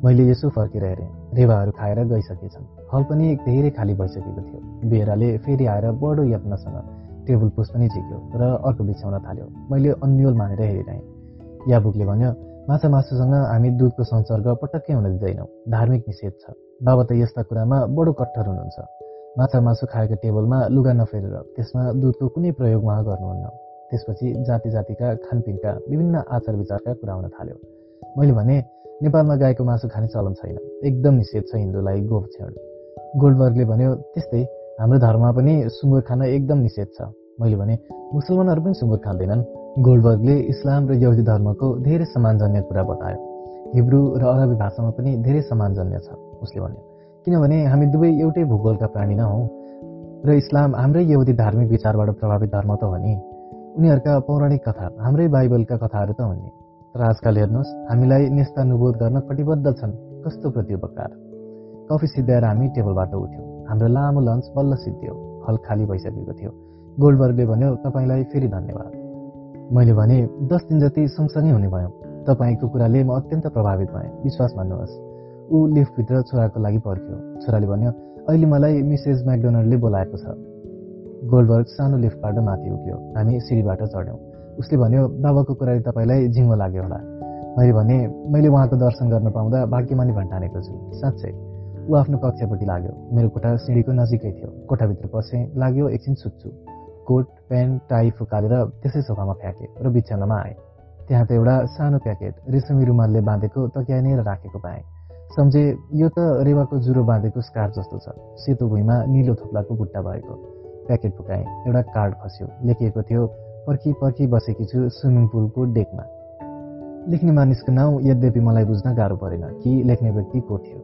मैले यसो फर्केर हेरेँ। रेवाहरू खाएर गइसकेछन्। हल पनि धेरै खाली भइसकेको थियो। बेहराले फेरि आएर बडो यत्नसँग टेबल पुस पनि झिक्यो र अर्को बिछ्याउन थाल्यो। मैले अन्यल मानेर हेरिरहेँ। याबुकले भन्यो माछा मासुसँग हामी दुधको संसर्ग पटक्कै हुन दिँदैनौँ। धार्मिक निषेध छ। बाबा त यस्ता कुरामा बडो कट्टर हुनुहुन्छ। माछा मासु खाएको टेबलमा लुगा नफेरेर त्यसमा दुधको कुनै प्रयोग उहाँ गर्नुहुन्न। त्यसपछि जाति जातिका खानपिनका विभिन्न आचार विचारका कुरा हुन थाल्यो। मैले भने नेपालमा गाईको मासु खाने चलन छैन। एकदम निषेध छ हिन्दूलाई गोपछेड गोल्डबर्गले भन्यो त्यस्तै हाम्रो धर्ममा पनि सुँगुर खान एकदम निषेध छ। मैले भने मुसलमानहरू पनि सुँगुर खाँदैनन्। गोल्डबर्गले इस्लाम र यहुदी धर्मको धेरै समानजन्य कुरा बतायो। हिब्रू र अरबी भाषामा पनि धेरै समानजन्य छ उसले भन्यो। किनभने हामी दुवै एउटै भूगोलका प्राणी न र इस्लाम हाम्रै यहुदी धार्मिक विचारबाट प्रभावित धर्म त हो नि। उनीहरूका पौराणिक कथा हाम्रै बाइबलका कथाहरू त हुन् नि। तर आजकल हेर्नुहोस् हामीलाई नेस्तानुबोध गर्न कटिबद्ध छन्। कस्तो प्रतिपकार कफी सिद्ध्याएर हामी टेबलबाट उठ्यौँ। हाम्रो लामो लन्च बल्ल सिद्धियो। हल खाली भइसकेको थियो। गोल्डबर्गले भन्यो तपाईँलाई फेरि धन्यवाद। मैले भने दस दिन जति सँगसँगै हुने भयौँ। तपाईँको कुराले म अत्यन्त प्रभावित भएँ। विश्वास भन्नुहोस्। ऊ लिफ्टभित्र छोराको लागि पर्ख्यो। छोराले भन्यो अहिले मलाई मिसेस म्याकडोनल्डले बोलाएको छ। गोल्डबर्ग सानो लिफ्टबाट माथि उठ्यो। हामी सिँढीबाट चढ्यौँ। उसले भन्यो बाबाको कुराले तपाईँलाई झिङ्गो लाग्यो होला। मैले भने मैले उहाँको दर्शन गर्न पाउँदा भाग्यमानी भन्टानेको छु। साँच्चै ऊ आफ्नो कक्षापट्टि लाग्यो। मेरो कोठा सिँढीको नजिकै थियो। कोठाभित्र पसेँ लाग्यो एकछिन सुत्छु। कोट प्यान्ट टाई फुकालेर त्यसै सोफामा फ्याँकेँ र बिछानामा आएँ त्यहाँ त एउटा सानो प्याकेट रेशमी रुमालले बाँधेको तकिया राखेको पाएँ सम्झे यो त रेवाको जुरो बाँधेको स्कार्फ जस्तो छ सेतो भुइँमा निलो थोप्लाको बुट्टा भएको प्याकेट फुकाएँ एउटा कार्ड खस्यो लेखिएको थियो पर्खी पर्खी बसेकी छु स्विमिङ पुलको डेकमा लेख्ने मानिसको नाउँ यद्यपि मलाई बुझ्न गाह्रो परेन कि लेख्ने व्यक्ति को थियो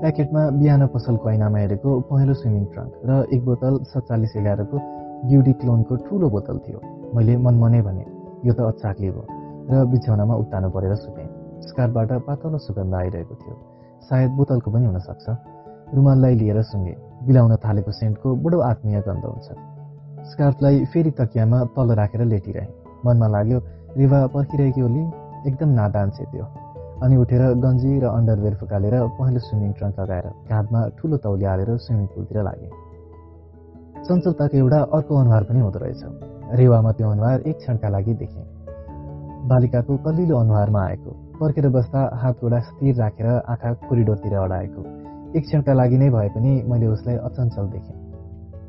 प्याकेटमा बिहान पसलको ऐनामा हेरेको पहेँलो स्विमिङ ट्रङ्क र एक बोतल सत्तालिस एघारको ब्युटी क्लोनको ठुलो बोतल थियो। मैले मनमनै भने यो त अचाक्ली भयो। र बिछौनामा उत्तानो परेर सुतेँ। स्कार्फबाट पातलो सुगन्ध आइरहेको थियो। सायद बोतलको पनि हुनसक्छ। रुमाललाई लिएर सुँगे। बिलाउन थालेको सेन्टको बडो आत्मीय गन्ध हुन्छ। स्कार्फलाई फेरि तकियामा तल राखेर लेटिरहे। मनमा लाग्यो रिवा पर्खिरहेकी ओली एकदम नादान त्यो। अनि उठेर गन्जी र अन्डरवेयर फुकालेर पहेँलो स्विमिङ ट्रङ्क लगाएर काँधमा ठुलो तौली हालेर स्विमिङ पुलतिर लागे। चञ्चलताको एउटा अर्को अनुहार पनि हुँदो रहेछ। रेवामा त्यो अनुहार एक क्षणका लागि देखेँ बालिकाको कलिलो अनुहारमा आएको। पर्खेर बस्दा हात गोडा स्थिर राखेर आँखा कोरिडोरतिर अडाएको। एक क्षणका लागि नै भए पनि मैले उसलाई अचञ्चल देखेँ।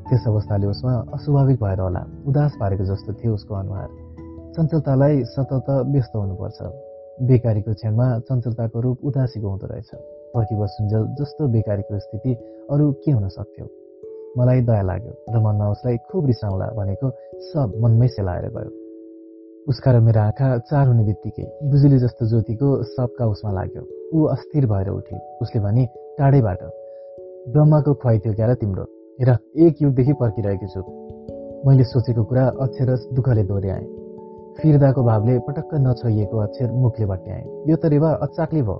त्यस अवस्थाले उसमा अस्वाभाविक भएर होला। उदास पारेको जस्तो थियो उसको अनुहार। चञ्चलतालाई सतत व्यस्त हुनुपर्छ। बेकारीको क्षणमा चञ्चलताको रूप उदासीको हुँदो रहेछ। पर्खी बसुन्जेल जस्तो बेकारीको स्थिति अरू के हुन सक्थ्यो? मलाई दया लाग्यो। र मनमा उसलाई खुब रिसाउँला भनेको सब मनमै सेलाएर गयो। उसका र मेरो आँखा चार हुने बित्तिकै बिजुली जस्तो ज्योतिको सबका उसमा लाग्यो। ऊ अस्थिर भएर उठी उसले भने टाढैबाट। ब्रह्माको खुवाइ थियो क्या तिम्रो। हेर एक युगदेखि पर्खिरहेको छु। मैले सोचेको कुरा अक्षरस दुःखले दोहोऱ्याएँ। फिर्दाको भावले पटक्क नछोइएको अक्षर मुखले भट्ट्याएँ। यो त रेवा अचाक्लै भयो।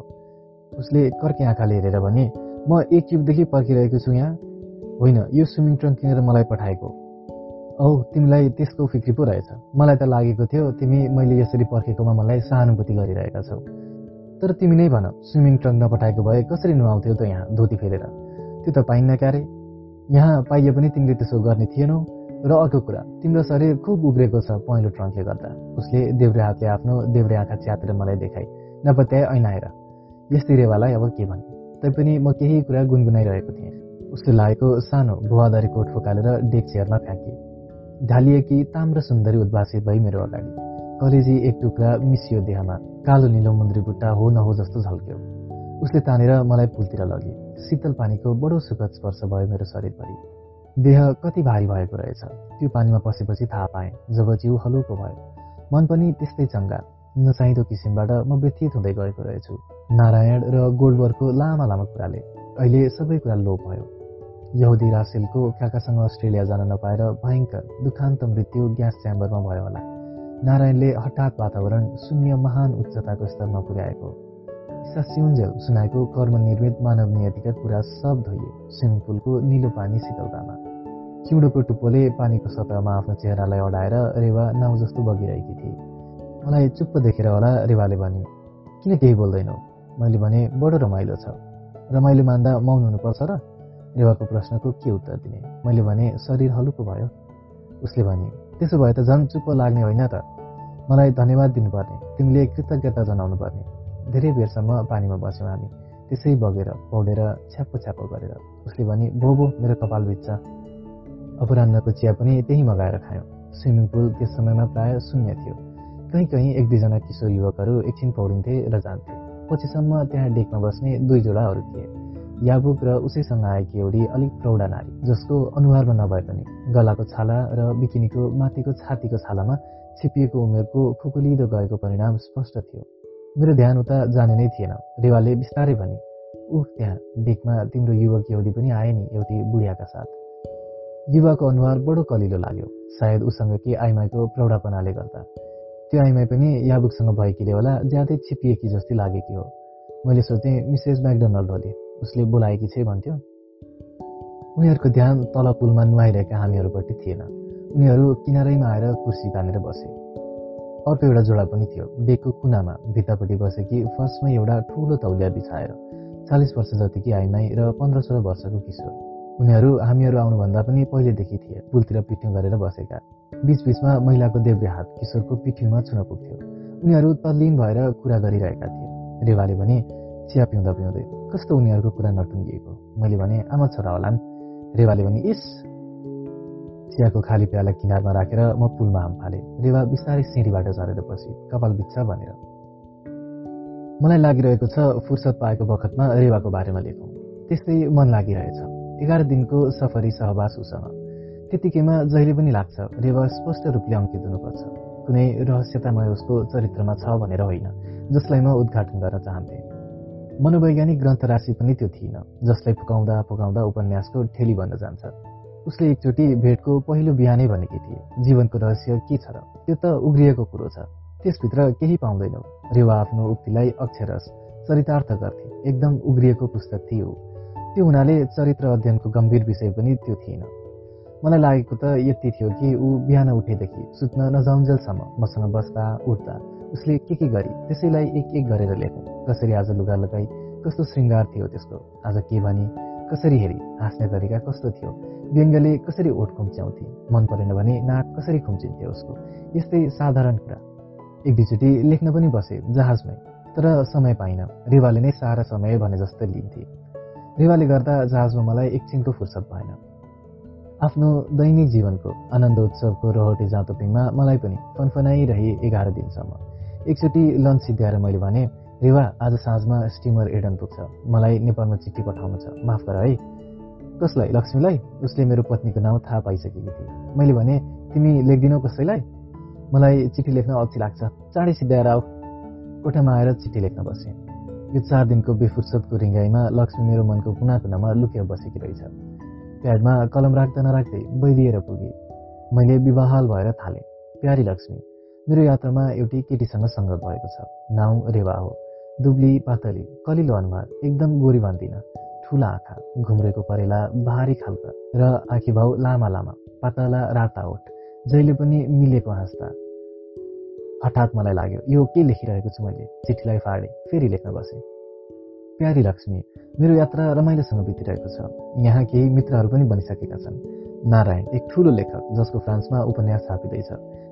उसले कर्के आँखाले हेरेर भने म एक युगदेखि पर्खिरहेको छु यहाँ। होइन यो स्विमिङ ट्रङ्क किनेर मलाई पठाएको। औ तिमीलाई त्यसको फिक्री पो रहेछ। मलाई त लागेको थियो तिमी मैले यसरी पर्खेकोमा मलाई सहानुभूति गरिरहेका छौ। तर तिमी नै भन स्विमिङ ट्रङ्क नपठाएको भए कसरी नुहाउँथ्यौ त यहाँ धोती फेरेर त्यो त पाइन्न क्यारे। यहाँ पाइए पनि तिमीले त्यसो गर्ने थिएनौ। र अर्को कुरा तिम्रो शरीर खुब उग्रेको छ पहेँलो ट्रङ्कले गर्दा। उसले देब्रे हातले आफ्नो देब्रे आँखा च्यातेर मलाई देखाए। नपत्याए ऐनाएर यस्तै रेवालाई अब के भन्ने तैपनि म केही कुरा गुनगुनाइरहेको थिएँ। उसले लागेको सानो भुवादारी कोट फुकालेर डेक चेयरमा फ्याँके ढालिएकी ताम्र सुन्दरी उद्भासित भई मेरो अगाडि। कलेजी एक टुक्रा मिसियो देहमा कालो निलो मुन्द्री बुट्टा हो नहो जस्तो झल्क्यो। उसले तानेर मलाई पुलतिर लगे शीतल पानीको बडो सुखद स्पर्श भयो मेरो शरीरभरि। देह कति भारी भएको रहेछ। त्यो पानीमा पसेपछि थाहा पाएँ जब जिउ हलुको भयो। मन पनि त्यस्तै चङ्गा। नचाहिँदो किसिमबाट म व्यथित हुँदै गएको रहेछु। नारायण र गोल्डबर्गको लामा लामा कुराले। अहिले सबै कुरा लोप भयो। यहुदी रासेलको काकासँग अस्ट्रेलिया जान नपाएर भयङ्कर दुखान्त मृत्यु ग्यास च्याम्बरमा भयो होला। नारायणले हठात वातावरण शून्य महान उच्चताको स्तरमा पुर्याएको। ईसा सुनाएको कर्म निर्मित मानव नियतिका कुरा सब धोइए स्विमिङ पुलको निलो पानी शीतलतामा। चिउडोको टुप्पोले पानीको सतहमा आफ्नो चेहरालाई अडाएर रेवा नाउ जस्तो बगिरहेकी थिए। मलाई चुप्प देखेर होला रेवाले भने किन केही बोल्दैनौ? मैले भने बडो रमाइलो छ। रमाइलो मान्दा मौन हुनुपर्छ र रेवाको प्रश्नको के उत्तर दिने? मैले भने शरीर हलुको भयो। उसले भने त्यसो भए त झन् चुप्प लाग्ने होइन त। मलाई धन्यवाद दिनुपर्ने। तिमीले कृतज्ञता जनाउनु पर्ने धेरै बेरसम्म पानीमा बस्यौँ हामी। त्यसै बगेर पौडेर छ्याप्पो छ्याप्पो गरेर। उसले भने भो भो मेरो कपाल बिच्छ। अपरान्नको चिया पनि त्यही मगाएर खायौँ। स्विमिङ पुल त्यस समयमा प्राय शून्य थियो। कहीँ कहीँ एक दुईजना किशोर युवकहरू एकछिन पौडिन्थे र जान्थे। पछिसम्म त्यहाँ डेकमा बस्ने दुई जोडाहरू थिए। याबुक र उसैसँग आएकी एउटी अलिक प्रौढा नारी जसको अनुहारमा नभए पनि गलाको छाला र बिकिनीको माथिको छातीको छालामा छिपिएको उमेरको खुकुलिदो गएको परिणाम स्पष्ट थियो। मेरो ध्यान उता जाने नै थिएन। रेवाले बिस्तारै भने उह त्यहाँ डेकमा तिम्रो युवक यहुदी पनि आए नि एउटी बुढियाका साथ। युवाको अनुहार बडो कलिलो लाग्यो। सायद उसँग के आइमाईको प्रौढापनाले गर्दा। त्यो आइमाई पनि याबुकसँग भएकीले होला ज्यादै छिपिएकी जस्तै लागेकी हो। मैले सोचेँ मिसेस म्याकडोनल्ड उसले बोलाएकी छे भन्थ्यो। उनीहरूको ध्यान तल पुलमा नुहाइरहेका हामीहरूपट्टि थिएन। उनीहरू किनारैमा आएर कुर्सी तानेर बसे। अर्को एउटा जोडा पनि थियो। बेगको कुनामा भित्तापट्टि बसेकी फर्स्टमै एउटा ठुलो तौलिया बिछाएर चालिस वर्ष जतिकी आइमाई र पन्ध्र सोह्र वर्षको किशोर। उनीहरू हामीहरू आउनुभन्दा पनि पहिलेदेखि थिए। पुलतिर पिठ्यौँ गरेर बसेका। बिचबिचमा महिलाको देब्रे हात किशोरको पिठ्यौँमा छुन पुग्थ्यो। उनीहरू तल्लीन भएर कुरा गरिरहेका थिए। रेवाले भने चिया पिउँदा पिउँदै कस्तो उनीहरूको कुरा नटुङ्गिएको? मैले भने आमा छोरा होलान्। रेवाले भने इस चियाको खाली प्याला किनारमा राखेर म पुलमा हाम फालेँ। रेवा बिस्तारै सिँढीबाट झरेर पछि कपाल बिच्छ भनेर। मलाई लागिरहेको छ फुर्सद पाएको बखतमा रेवाको बारेमा लेखौँ। त्यस्तै मन लागिरहेछ। एघार दिनको सफरी सहवास उसँग। त्यतिकैमा जहिले पनि लाग्छ रेवा स्पष्ट रूपले अङ्कित हुनुपर्छ। कुनै रहस्यतामय उसको चरित्रमा छ भनेर होइन जसलाई म उद्घाटन गर्न चाहन्थेँ। मनोवैज्ञानिक ग्रन्थ राशि पनि त्यो थिएन जसलाई फुकाउँदा फुकाउँदा उपन्यासको ठेली बन्न जान्छ। उसले एकचोटि भेटको पहिलो बिहानै भनेकी थिए जीवनको रहस्य के छ र? त्यो त उग्रिएको कुरो छ। त्यसभित्र केही पाउँदैनौ। रेवा आफ्नो उक्तिलाई अक्षरस चरितार्थ गर्थे। एकदम उग्रिएको पुस्तक थियो। त्यो हुनाले चरित्र अध्ययनको गम्भीर विषय पनि त्यो थिएन। मलाई लागेको त यति थियो कि ऊ बिहान उठेदेखि सुत्न नजाउन्जेलसम्म मसँग बस्दा उठ्दा उसले के के गरी? त्यसैलाई एक एक गरेर लेखौँ। कसरी आज लुगा लगाई? कस्तो श्रृङ्गार थियो त्यसको? आज के भनी? कसरी हेरी? हाँस्ने तरिका कस्तो थियो? व्यङ्गले कसरी ओठ खुम्च्याउँथे? मन परेन भने नाक कसरी खुम्चिन्थे उसको? यस्तै साधारण कुरा। एक दुईचोटि लेख्न पनि बसे जहाजमै। तर समय पाइन। रेवाले नै सारा समय भने जस्तो लिन्थे। रेवाले गर्दा जहाजमा मलाई एकछिनको फुर्सद भएन। आफ्नो दैनिक जीवनको आनन्द उत्सवको रोहटे जाँतोपिङमा मलाई पनि फनफनाइरहे एघार दिनसम्म। एकचोटि लन्च सिद्ध्याएर मैले भने रेवा आज साँझमा स्टिमर एडन पुग्छ। मलाई नेपालमा चिठी पठाउनु छ। माफ गर है। कसलाई? लक्ष्मीलाई? उसले मेरो पत्नीको नाउँ थाहा पाइसकेकी थिए। मैले भने तिमी लेखिदिनौ कसैलाई? मलाई चिठी लेख्न अल्छी लाग्छ। चाँडै सिद्ध्याएर आऊ। कोठामा आएर चिठी लेख्न बसेँ। यो चार दिनको बेफुर्सदको रिङ्गाइमा लक्ष्मी मेरो मनको कुना कुनामा लुकेर बसेकी रहेछ। प्याडमा कलम राख्दा नराख्दै बैदिएर पुगे। मैले विवाहाल भएर थालेँ। प्यारी लक्ष्मी। मेरो यात्रामा एउटी केटीसँग सङ्गत भएको छ। नाउँ रेवा हो। दुब्ली पातली कलिलो अनुहार एकदम गोरी भन्दिन ठुला आँखा घुम्रेको परेला भारी खालका र आँखी भाउ लामा लामा पातला राता ओठ। जहिले पनि मिलेको हाँस्दा। हठात मलाई लाग्यो यो के लेखिरहेको छु मैले? चिठीलाई फाडे फेरि लेख्न बसेँ। प्यारी लक्ष्मी मेरो यात्रा रमाइलोसँग बितिरहेको छ। यहाँ केही मित्रहरू पनि बनिसकेका छन्। नारायण एक ठुलो लेखक जसको फ्रान्समा उपन्यास छापिँदैछ।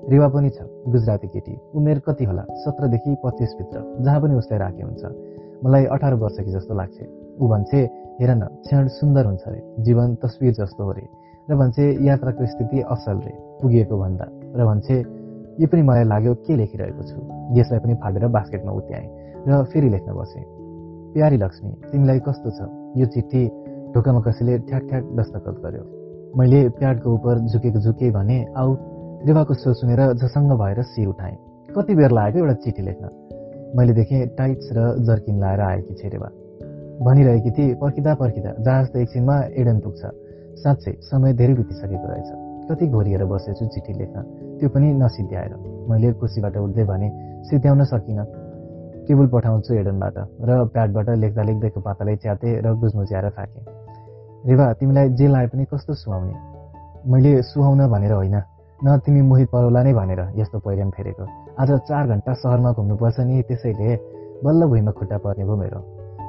रेवा पनि छ गुजराती केटी। उमेर कति होला? सत्रदेखि पच्चिसभित्र जहाँ पनि उसलाई राखे हुन्छ। मलाई अठार वर्ष कि जस्तो लाग्छ। ऊ भन्छे हेर न क्षण सुन्दर हुन्छ अरे जीवन तस्विर जस्तो हो रे। र भन्छे यात्राको स्थिति असल रे। पुगिएको भन्दा। र भन्छे यो पनि मलाई लाग्यो के लेखिरहेको छु? यसलाई पनि फाटेर बास्केटमा उत्याएँ र फेरि लेख्न बसेँ। प्यारी लक्ष्मी तिमीलाई कस्तो छ? यो चिठी ढोकामा कसैले ठ्याक ठ्याक दस्तखत गर्यो। मैले प्याडको उप झुकेको झुके भने आऊ रेवाको स्वर सुनेर झसङ्ग भएर शिर उठाएँ। कति बेर लागेको एउटा चिठी लेख्न। मैले देखेँ टाइट्स र जर्किन लाएर आएकी छे रेवा भनिरहेकी थिए पर्खिँदा पर्खिँदा जहाज त एकछिनमा एडन पुग्छ। साँच्चै समय धेरै बितिसकेको रहेछ। कति घोरिएर बसेछु चिठी लेख्न। त्यो पनि नसिद्ध्याएर मैले खुसीबाट उठ्दै भने सिद्ध्याउन सकिनँ। टेबल पठाउँछु एडनबाट। र प्याडबाट लेख्दा लेख्दैको पातालाई च्याते र गुजमुच्याएर थाकेँ। रेवा तिमीलाई जे लाए पनि कस्तो सुहाउने? मैले सुहाउन भनेर होइन। न तिमी मोहित परोला नै भनेर यस्तो पहिरन फेरेको। आज चार घन्टा सहरमा घुम्नुपर्छ नि त्यसैले बल्ल भुइँमा खुट्टा पर्ने भयो मेरो।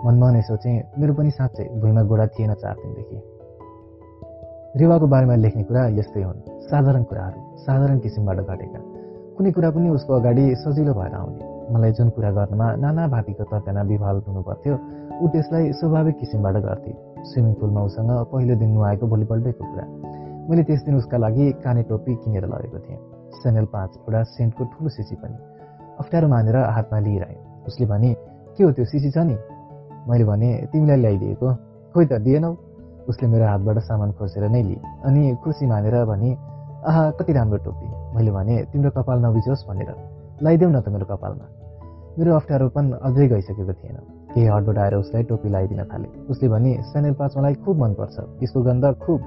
मनमा नै सोचेँ मेरो पनि साँच्चै भुइँमा गोडा थिएन चार दिनदेखि। रेवाको बारेमा लेख्ने कुरा यस्तै हुन्। साधारण कुराहरू साधारण किसिमबाट घटेका। कुनै कुरा पनि उसको अगाडि सजिलो भएर आउने। मलाई जुन कुरा गर्नमा नाना भातीको तर्कना विभाल हुनु पर्थ्यो ऊ त्यसलाई स्वाभाविक किसिमबाट गर्थे। स्विमिङ पुलमा उसँग पहिलो दिन नुहाएको भोलिपल्टैको कुरा। मैले त्यस दिन उसका लागि काने टोपी किनेर लगेको थिएँ। सेनेल पाँच एउटा सेन्टको ठुलो सिसी पनि। अप्ठ्यारो मानेर हातमा लिइरहे उसले भने के हो त्यो सिसी छ नि? मैले भने तिमीलाई ल्याइदिएको। खोइ त दिएनौ? उसले मेरो हातबाट सामान खोसेर नै लिए अनि खुसी मानेर भने आहा कति राम्रो टोपी। मैले भने तिम्रो कपाल नबिजोस् भनेर। लगाइदेऊ न त मेरो कपालमा। मेरो अप्ठ्यारोपन अझै गइसकेको थिएन। केही हटबट आएर उसलाई टोपी लगाइदिन थाले। उसले भने सेनेल पाँच मलाई खुब मनपर्छ। यसको गन्ध खुब।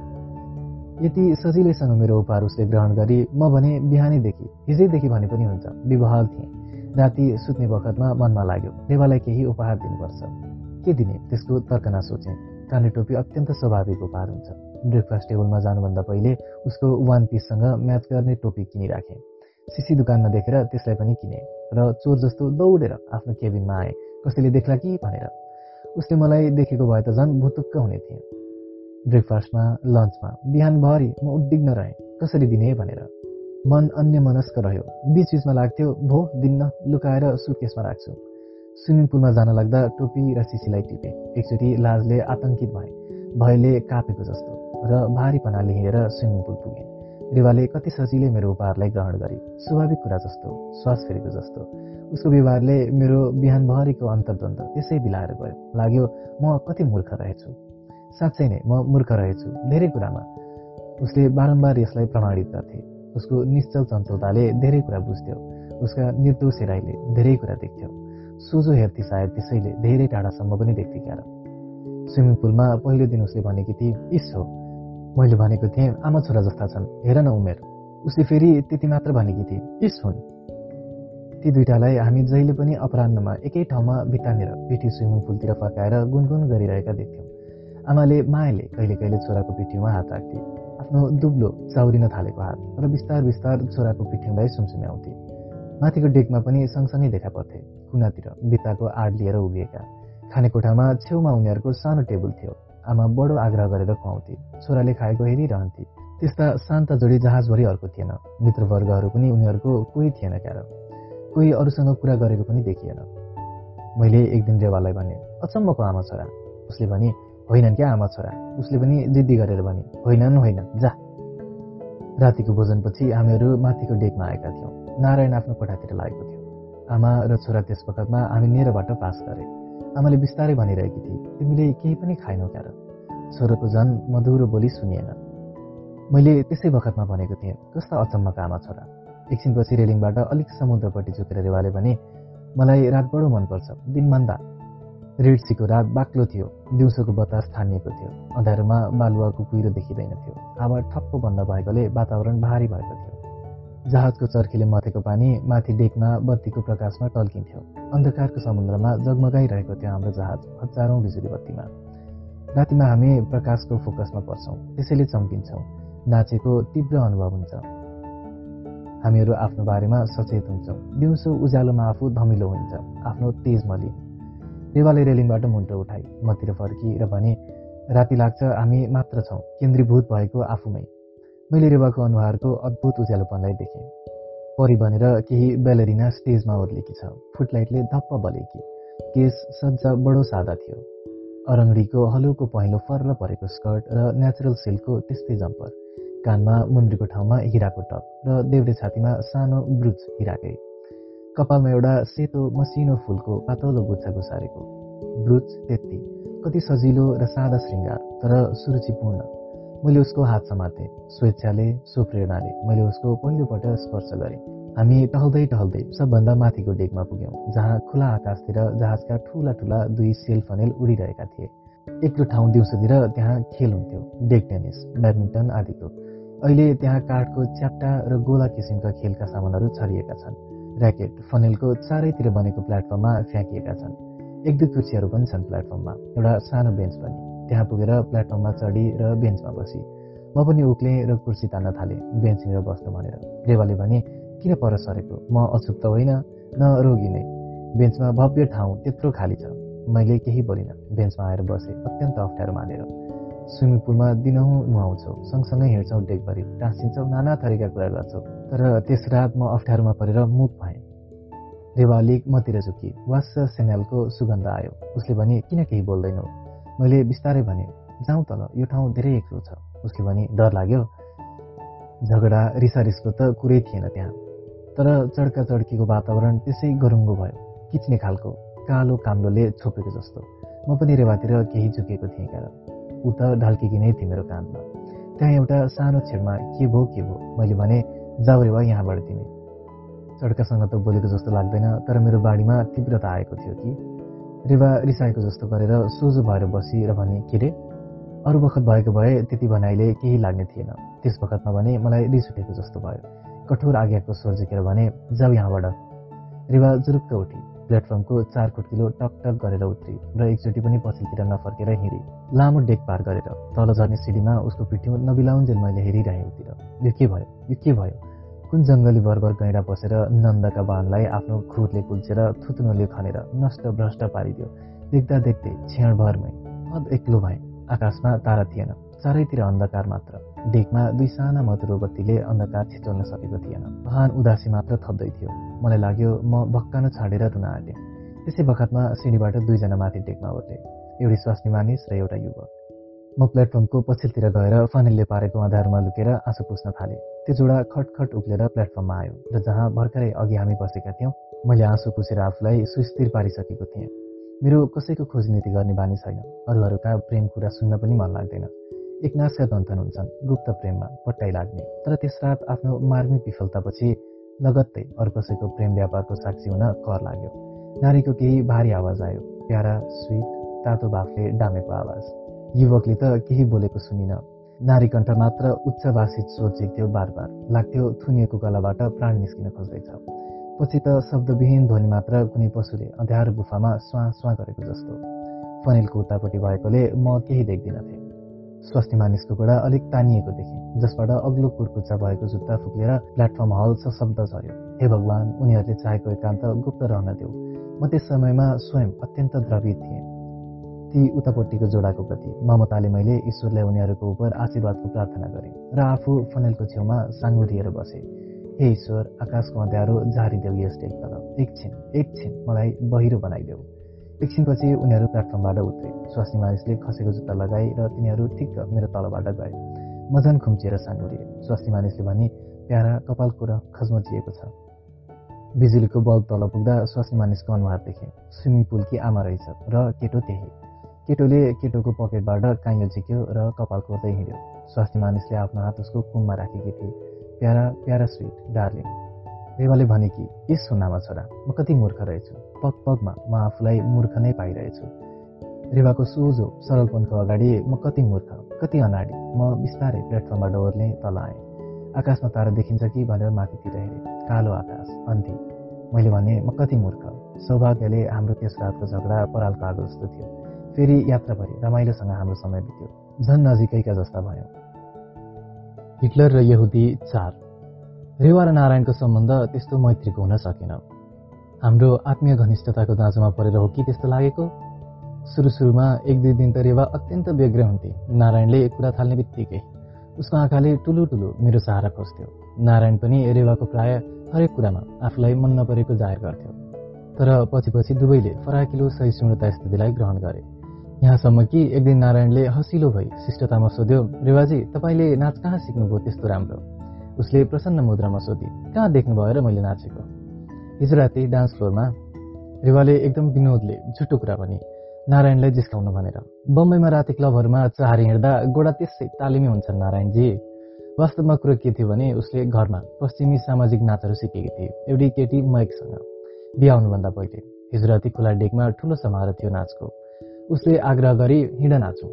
यति सजिलैसँग मेरो उपहार उसले ग्रहण गरी म भने बिहानैदेखि हिजैदेखि भने पनि हुन्छ। विवाह थिएँ। राति सुत्ने बखतमा मनमा लाग्यो देवालाई केही उपहार दिनुपर्छ। के दिने? त्यसको तर्कना सोचेँ। काने टोपी अत्यन्त स्वाभाविक उपहार हुन्छ। ब्रेकफास्ट टेबलमा जानुभन्दा पहिले उसको वान पिससँग म्याच गर्ने टोपी किनिराखेँ। सिसी दुकानमा देखेर त्यसलाई पनि किने र चोर जस्तो दौडेर आफ्नो केबिनमा आएँ। कसैले देख्ला कि भनेर। उसले मलाई देखेको भए त झन् भुतुक्क हुने थिएँ। ब्रेकफास्टमा लन्चमा बिहानभरि म उद्विग्न रहेँ कसरी दिने भनेर। मन अन्य मनस्क रह्यो। बिच बिचमा लाग्थ्यो भो दिन्न लुकाएर सुटकेसमा राख्छु। स्विमिङ पुलमा जान लाग्दा टोपी र सिसीलाई टिपेँ। एकचोटि लाजले आतङ्कित भएँ। भयले कापेको जस्तो। र भारीपना लिएर स्विमिङ पुल पुगेँ। रेवाले कति सजिलै मेरो उपहारलाई ग्रहण गरे स्वाभाविक कुरा जस्तो श्वास फेरेको जस्तो। उसको व्यवहारले मेरो बिहानभरिको अन्तर्द्वन्द त्यसै बिलाएर गयो। लाग्यो म कति मूर्ख रहेछु। साँच्चै नै म मूर्ख रहेछु। धेरै कुरामा उसले बारम्बार यसलाई प्रमाणित गर्थे। उसको निश्चल चञ्चलताले धेरै कुरा बुझ्थ्यो। उसका निर्दोष हेराइले धेरै कुरा देख्थ्यो। सोझो हेर्थे सायद त्यसैले धेरै टाढासम्म पनि देख्थे क्यार स्विमिङ पुलमा पहिलो दिन उसले भनेकी थिए इस हो। मैले भनेको थिएँ आमा छोरा जस्ता छन्। हेर न उमेर। उसले फेरि त्यति मात्र भनेकी थिए। इस हुन् ती दुइटालाई हामी जहिले पनि अपरान्नमा एकै ठाउँमा बितानेर पिठी स्विमिङ पुलतिर फर्काएर गुनगुन गरिरहेका देख्थ्यौँ। आमाले मायाले कहिले कहिले छोराको पिठीमा हात राख्थे। आफ्नो दुब्लो चाउरिन थालेको हात र बिस्तार बिस्तार छोराको पिठ्यौँलाई सुमसुम्याउँथे। माथिको डेकमा पनि सँगसँगै देखा पर्थे कुनातिर बित्ताको आड लिएर उभिएका खानेकोठामा छेउमा उनीहरूको सानो टेबल थियो। आमा बडो आग्रह गरेर खुवाउँथे। छोराले खाएको हेरिरहन्थे। त्यस्ता शान्त जोडी जहाजभरि अर्को थिएन। मित्रवर्गहरू पनि उनीहरूको कोही थिएन क्यार। कोही अरूसँग कुरा गरेको पनि देखिएन। मैले एक दिन रेवालाई भने अचम्मको आमा छोरा। उसले भने होइनन् क्या आमा छोरा? उसले पनि जिद्दी गरेर भने होइनन् होइन जा। रातिको भोजनपछि हामीहरू माथिको डेकमा आएका थियौँ। नारायण आफ्नो कोठातिर लागेको थियो। आमा र छोरा त्यस वखतमा हामी नेरबाट पास गरे। आमाले बिस्तारै भनिरहेकी थिए तिमीले केही पनि खाएनौ क्या छोरोको झन् मधुरो बोली सुनिएन। मैले त्यसै बखतमा भनेको थिएँ कस्ता अचम्मका आमा छोरा एकछिनपछि रेलिङबाट अलिक समुद्रपट्टि झुकेर रेवाले भने मलाई रात बडो मनपर्छ दिनभन्दा। रेडसीको रात बाक्लो थियो दिउँसोको बतास थानिएको थियो अँध्यारोमा बालुवाको कुहिरो देखिँदैन थियो। हावा ठप्प बन्द भएकोले वातावरण भारी भएको थियो। जहाजको चर्खीले मथेको पानी माथि डेकमा बत्तीको प्रकाशमा टल्किन्थ्यो। अन्धकारको समुद्रमा जगमगाइरहेको थियो हाम्रो जहाज हजारौँ बिजुली बत्तीमा। रातिमा हामी प्रकाशको फोकसमा पर्छौँ त्यसैले चम्किन्छौँ। नाचेको तीव्र अनुभव हुन्छ। हामीहरू आफ्नो बारेमा सचेत हुन्छौँ। दिउँसो उज्यालोमा आफू धमिलो हुन्छ। आफ्नो तेज मलि रेवाले रेलिङबाट मुन्टो उठाए मतिर फर्की र भने राति लाग्छ हामी मात्र छौँ। केन्द्रीभूत भएको आफूमै। मैले रेवाको अनुहारको अद्भुत उज्यालोपनलाई देखेँ। परि भनेर केही बेलरिना स्टेजमा ओर्लेकी छ। फुटलाइटले धप्प बलेकी। केस सज्जा बडो सादा थियो। अरङ्गडीको हलुको पहेँलो फर्र परेको स्कर्ट र नेचुरल सिल्कको त्यस्तै जम्पर। कानमा मुन्द्रीको ठाउँमा हिराको टप र देउडे छातीमा सानो ब्रुज हिराकै। कपालमा एउटा सेतो मसिनो फुलको पातलो गुच्छा घुसारेको ब्रुज त्यति। कति सजिलो र सादा श्रृङ्गार तर सुरुचिपूर्ण। मैले उसको हात समातेँ स्वेच्छाले सुप्रेरणाले मैले उसको पहिलोपल्ट स्पर्श गरेँ। हामी टहल्दै टहल्दै सबभन्दा माथिको डेकमा पुग्यौँ जहाँ खुला आकाशतिर जहाजका ठुला ठुला दुई सेल फनेल उडिरहेका थिए। एक्लो ठाउँ दिउँसोतिर त्यहाँ खेल हुन्थ्यो डेक टेनिस ब्याडमिन्टन आदिको। अहिले त्यहाँ काठको च्याप्टा र गोला किसिमका खेलका सामानहरू छरिएका छन्। ऱ्याकेट फनेलको चारैतिर बनेको प्लेटफर्ममा फ्याँकिएका छन्। एक दुई कुर्सीहरू पनि छन् प्लेटफर्ममा एउटा सानो बेन्च पनि। त्यहाँ पुगेर प्लेटफर्ममा चढी र बेन्चमा बसी। म पनि उक्लेँ र कुर्सी तान्न थालेँ बेन्चनिर बस्नु भनेर। रेवाले भने किन पर सरेको? म अछुप त होइन न रोगी नै। बेन्चमा भव्य ठाउँ त्यत्रो खाली छ। मैले केही बोलिनँ। बेन्चमा आएर बसेँ अत्यन्त अप्ठ्यारो मानेर। स्विमिङ पुलमा दिनहुँ नुहाउँछौँ सँगसँगै हिँड्छौँ डेकभरि। टाँसिन्छौँ नाना थरीका कुरा गर्छौँ। तर त्यस रात म अप्ठ्यारोमा परेर मुख भएँ रेवा अलिक मतिर झुकी वास सेनेलको सुगन्ध आयो। उसले भने किन केही बोल्दैनौ? मैले बिस्तारै भने जाउँ तल यो ठाउँ धेरै एक्लो छ। उसले भने डर लाग्यो। झगडा रिसारिसको त कुरै थिएन त्यहाँ। तर चड्का चड्कीको वातावरण त्यसै गरुङ्गो भयो किच्ने खालको कालो काम्लोले छोपेको जस्तो। म पनि रेवातिर केही झुकेको थिएँ क्या ऊ त ढल्केकी नै थिएँ मेरो कानमा त्यहाँ एउटा सानो छेडमा के भो के भो? मैले भने जाऊ रेवा यहाँबाट तिमी। चड्कासँग त बोलेको जस्तो लाग्दैन तर मेरो बाढीमा तीव्रता आएको थियो कि रेवा रिसाएको जस्तो गरेर सोझो भएर बसी र भने के रे? अरू बखत भएको भए त्यति भनाइले केही लाग्ने थिएन। त्यस बखतमा भने मलाई रिस उठेको जस्तो भयो। कठोर आज्ञाको स्वर झिकेर भने जाऊ यहाँबाट रिवा जुरुक्क उठी। प्लेटफर्मको चार खुट्किलो टक टक गरेर उत्रि र एकचोटि पनि पछितिर नफर्केर हिँडे। लामो डेक पार गरेर तल झर्ने सिडीमा उसको पिठ्यौँ नबिलाउन्जेल मैले हेरिरहेँ उतिर यो के भयो? यो के भयो? कुन जङ्गली बर्बर गैँडा बसेर नन्दका बानलाई आफ्नो खुरले कुल्चेर थुत्नुले खनेर नष्ट भ्रष्ट पारिदियो। देख्दा देख्दै क्षणभरमै अध एक्लो भए। आकाशमा तारा थिएन। चारैतिर अन्धकार मात्र। डेकमा दुई साना मधुरो बत्तीले अन्धकार छिचोल्न सकेको थिएन। महान उदासी मात्र थप्दै थियो। मलाई लाग्यो म भक्कानो छाडेर रुन आँटेँ त्यसै बखतमा सिँढीबाट दुईजना माथि डेकमा ओर्ले एउटी स्वास्नी मानिस र एउटा युवक। म प्लेटफर्मको पछिल्तिर गएर फनेलले पारेको आधारमा लुकेर आँसु पुस्न थालेँ। त्यो जोडा खटखट उक्लेर प्लेटफर्ममा आयो र जहाँ भर्खरै अघि हामी बसेका थियौँ मैले आँसु पुसेर आफूलाई सुस्थिर पारिसकेको थिएँ। मेरो कसैको खोजनीति गर्ने बानी छैन। अरूहरूका प्रेम कुरा सुन्न पनि मन लाग्दैन। एकनाशका गन्थन हुन्छन् गुप्त प्रेममा पट्टाइ लाग्ने। तर त्यस रात आफ्नो मार्मिक विफलतापछि लगत्तै अरू कसैको प्रेम व्यापारको साक्षी हुन कर लाग्यो। नारीको केही भारी आवाज आयो। प्यारा स्विट तातो भाफले डामेको आवाज। युवकले त केही बोलेको सुनिन। नारी कण्ठ मात्र उच्चभाषित झिक्थ्यो बार बार लाग्थ्यो थुनिएको गलाबाट प्राण निस्किन खोज्दैछ। पछि त शब्दविहीन ध्वनि मात्र कुनै पशुले अँध्यारो गुफामा स्वा स्वा गरेको जस्तो। फनेलको उतापट्टि भएकोले म केही देख्दिनँ थिएँ। स्वास्थ्य मानिसको घोडा अलिक तानिएको देखेँ जसबाट अग्लो कुर्कुच्चा भएको जुत्ता फुक्लिएर प्लेटफर्म हल शब्द झऱ्यो। हे भगवान् उनीहरूले चाहेको एकान्त गुप्त रहन देऊ म त्यस समयमा स्वयं अत्यन्त द्रवित थिएँ। ती उतापट्टिको जोडाको प्रति ममताले मैले ईश्वरलाई उनीहरूको उप आशीर्वादको प्रार्थना गरेँ र आफू फनेलको छेउमा साङ्गुरिएर बसेँ। हे ईश्वर आकाशको अँध्यारो झारिदेऊ यस टेकतल। एकछिन एकछिन मलाई बहिरो बनाइदेऊ। एकछिनपछि उनीहरू प्लेटफर्मबाट उत्रे। स्वास्नी मानिसले खसेको जुत्ता लगाए र तिनीहरू ठिक मेरो तलबाट गए। मजन खुम्चिएर सानुरिए स्वास्नी मानिसले भने प्यारा कपालको र खजमचिएको छ। बिजुलीको बल्ब तल पुग्दा स्वास्नी मानिसको अनुहार देखे। स्विमिङ पुलकी आमा रहेछ र केटो त्यही। केटोले केटोको पकेटबाट काइयो झिक्यो र कपाल कोर्दै हिँड्यो। स्वास्नी मानिसले आफ्नो हात उसको कुममा राखेकी थिए। प्यारा प्यारा स्विट डार्लिङ। रेवाले भने कि यस सुन्नामा छोरा म कति मूर्ख रहेछु। पग पगमा म आफूलाई मूर्ख नै पाइरहेछु। रेवाको सोझो सरलपनको अगाडि म कति मूर्ख कति अनाडी। म बिस्तारै प्लेटफर्मबाट ओर्ले तल आएँ। आकाशमा तारा देखिन्छ कि भनेर माथितिर हेरेँ। कालो आकाश अन्धी। मैले भने म कति मूर्ख। सौभाग्यले हाम्रो त्यस रातको झगडा परालको आगो जस्तो थियो। फेरि यात्राभरि रमाइलोसँग हाम्रो समय बित्यो। झन् नजिकैका जस्ता भयो। हिटलर र यहुदी चार। रेवा र नारायणको सम्बन्ध त्यस्तो मैत्रीको हुन सकेन। हाम्रो आत्मीय घनिष्ठताको दाँजोमा परेर हो कि त्यस्तो लागेको? सुरु सुरुमा एक दुई दिन त रेवा अत्यन्त व्यग्र हुन्थे। नारायणले कुरा थाल्ने बित्तिकै। उसको आँखाले ठुलो ठुलो मेरो सहारा खोज्थ्यो। नारायण पनि रेवाको प्राय हरेक कुरामा आफूलाई मन नपरेको जाहेर गर्थ्यो। तर पछि पछि दुवैले फराकिलो सहिष्णुता स्थितिलाई ग्रहण गरे। यहाँसम्म कि एक दिन नारायणले हसिलो भई शिष्टतामा सोध्यो रेवाजी तपाईँले नाच कहाँ सिक्नुभयो? त्यस्तो राम्रो। उसले प्रसन्न मुद्रामा सोधी कहाँ देख्नुभयो र मैले नाचेको? हिजो राति डान्स फ्लोरमा रेवाले एकदम विनोदले झुटो कुरा भने नारायणलाई जिस्काउनु भनेर। बम्बईमा राति क्लबहरूमा चाहारी हिँड्दा गोडा त्यसै तालिमी हुन्छन् नारायणजी। वास्तवमा कुरो के थियो भने उसले घरमा पश्चिमी सामाजिक नाचहरू सिकेकी थिए एउटी केटी मैकसँग बिहा हुनुभन्दा पहिले। हिजो राति खुला डेकमा ठुलो समारोह थियो नाचको। उसले आग्रह गरी हिँड नाचौँ।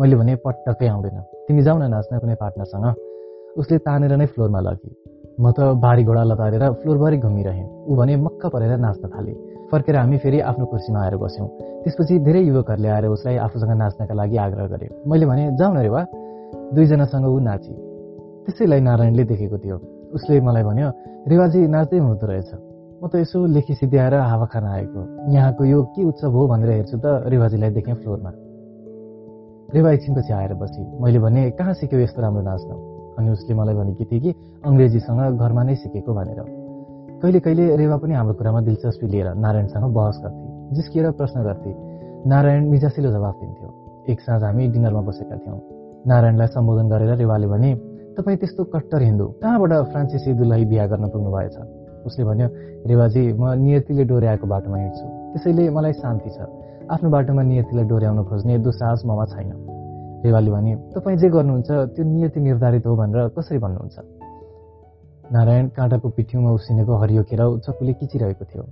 मैले भने पटक्कै आउँदैन। तिमी जाऊ न नाच्न कुनै पार्टनरसँग। उसले तानेर नै फ्लोरमा लगी। म त भारी घोडा लतारेर फ्लोरभरि घुमिरहेँ। ऊ भने मक्क परेर नाच्न थालेँ। फर्केर हामी फेरि आफ्नो कुर्सीमा आएर बस्यौँ। त्यसपछि धेरै युवकहरूले आएर उसलाई आफूसँग नाच्नका लागि आग्रह गरे। मैले भने जाउँ न रे वा? दुईजनासँग ऊ नाची। त्यसैलाई नारायणले देखेको थियो। उसले मलाई भन्यो रेवाजी नाच्दै हुँदो रहेछ। म त यसो लेखी सिद्ध्याएर हावा खान आएको। यहाँको यो के उत्सव हो भनेर हेर्छु त रेवाजीलाई देखेँ फ्लोरमा। रेवा एकछिनपछि आएर बसी। मैले भने कहाँ सिक्यो यस्तो राम्रो नाच्न? अनि उसले मलाई भनेकी थिए कि अङ्ग्रेजीसँग घरमा नै सिकेको भनेर। कहिले कहिले रेवा पनि हाम्रो कुरामा दिलचस्पी लिएर नारायणसँग बहस गर्थे जिस्किएर प्रश्न गर्थे। नारायण मिजासिलो जवाफ दिन्थ्यो। एक साँझ हामी डिनरमा बसेका थियौँ। नारायणलाई सम्बोधन गरेर रेवाले भने तपाईँ त्यस्तो कट्टर हिन्दू कहाँबाट फ्रान्सिस दुलही बिहा गर्न पुग्नु भएछ उसले भन्यो रेवाजी म नियतिले डोर्याएको बाटोमा हिँड्छु। त्यसैले मलाई शान्ति छ। आफ्नो बाटोमा नियतिलाई डोर्याउन खोज्ने दुसाहस ममा छैन। रेवाले भने तपाईँ जे गर्नुहुन्छ त्यो नियति निर्धारित हो भनेर कसरी भन्नुहुन्छ? नारायण काँटाको पिठ्यौमा उसिनेको हरियो केराउ चक्कुले किचिरहेको थियो।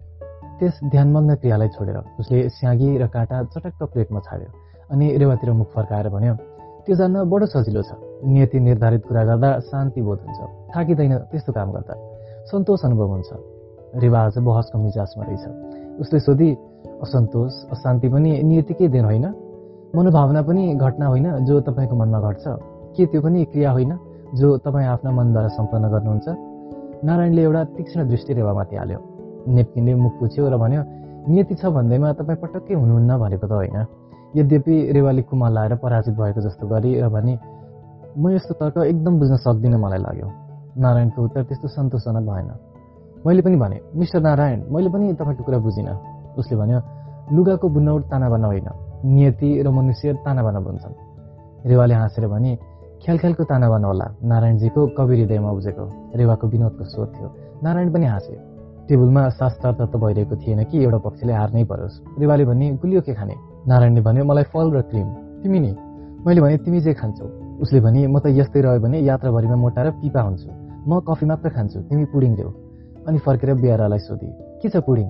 त्यस ध्यानमग्न क्रियालाई छोडेर उसले स्यागी र काँटा चटक्क प्लेटमा छाड्यो अनि रेवातिर मुख फर्काएर भन्यो त्यो जान्न बडो सजिलो छ। नियति निर्धारित कुरा गर्दा शान्ति बोध हुन्छ। थाकिँदैन त्यस्तो काम गर्दा। सन्तोष अनुभव हुन्छ। रेवा आज बहसको मिजाजमा रहेछ। उसले सोधी असन्तोष अशान्ति पनि नियतिकै देन होइन। मनोभावना पनि घटना होइन जो तपाईँको मनमा घट्छ। के त्यो पनि क्रिया होइन जो तपाईँ आफ्ना मनद्वारा सम्पन्न गर्नुहुन्छ? नारायणले एउटा तीक्ष्ण दृष्टि रेवामाथि हाल्यो। नेप्किनले मुख पुछ्यो र भन्यो नियति छ भन्दैमा तपाईँ पटक्कै हुनुहुन्न भनेको त होइन। यद्यपि रेवाली कुमा लाएर पराजित भएको जस्तो गरी र भने म यस्तो तर्क एकदम बुझ्न सक्दिनँ मलाई लाग्यो। नारायणको उत्तर त्यस्तो सन्तोषजनक भएन। मैले पनि भने मिस्टर नारायण मैले पनि तपाईँको कुरा बुझिनँ। उसले भन्यो लुगाको बुनौट तानाबाना होइन। नियति र मनुष्य तानाबाना बुन्छन्। रेवाले हाँसेर भने ख्याल ख्यालको तानाबाना होला। नारायणजीको कवि हृदयमा उब्जेको रेवाको विनोदको स्रोत थियो। नारायण पनि हाँसे टेबलमा शास्त्रार्थ त भइरहेको थिएन कि एउटा पक्षले हार्नै परोस्। रेवाले भने गुलियो के खाने? नारायणले भन्यो मलाई फल र क्रिम। तिमी नि? मैले भने तिमी जे खान्छौ। उसले भने म त यस्तै रह्यो भने यात्राभरिमा मोटाएर पिपा हुन्छु। म कफी मात्र खान्छु तिमी पुडिङ देऊ। अनि फर्केर बिहारालाई सोधी। के छ पुडिङ?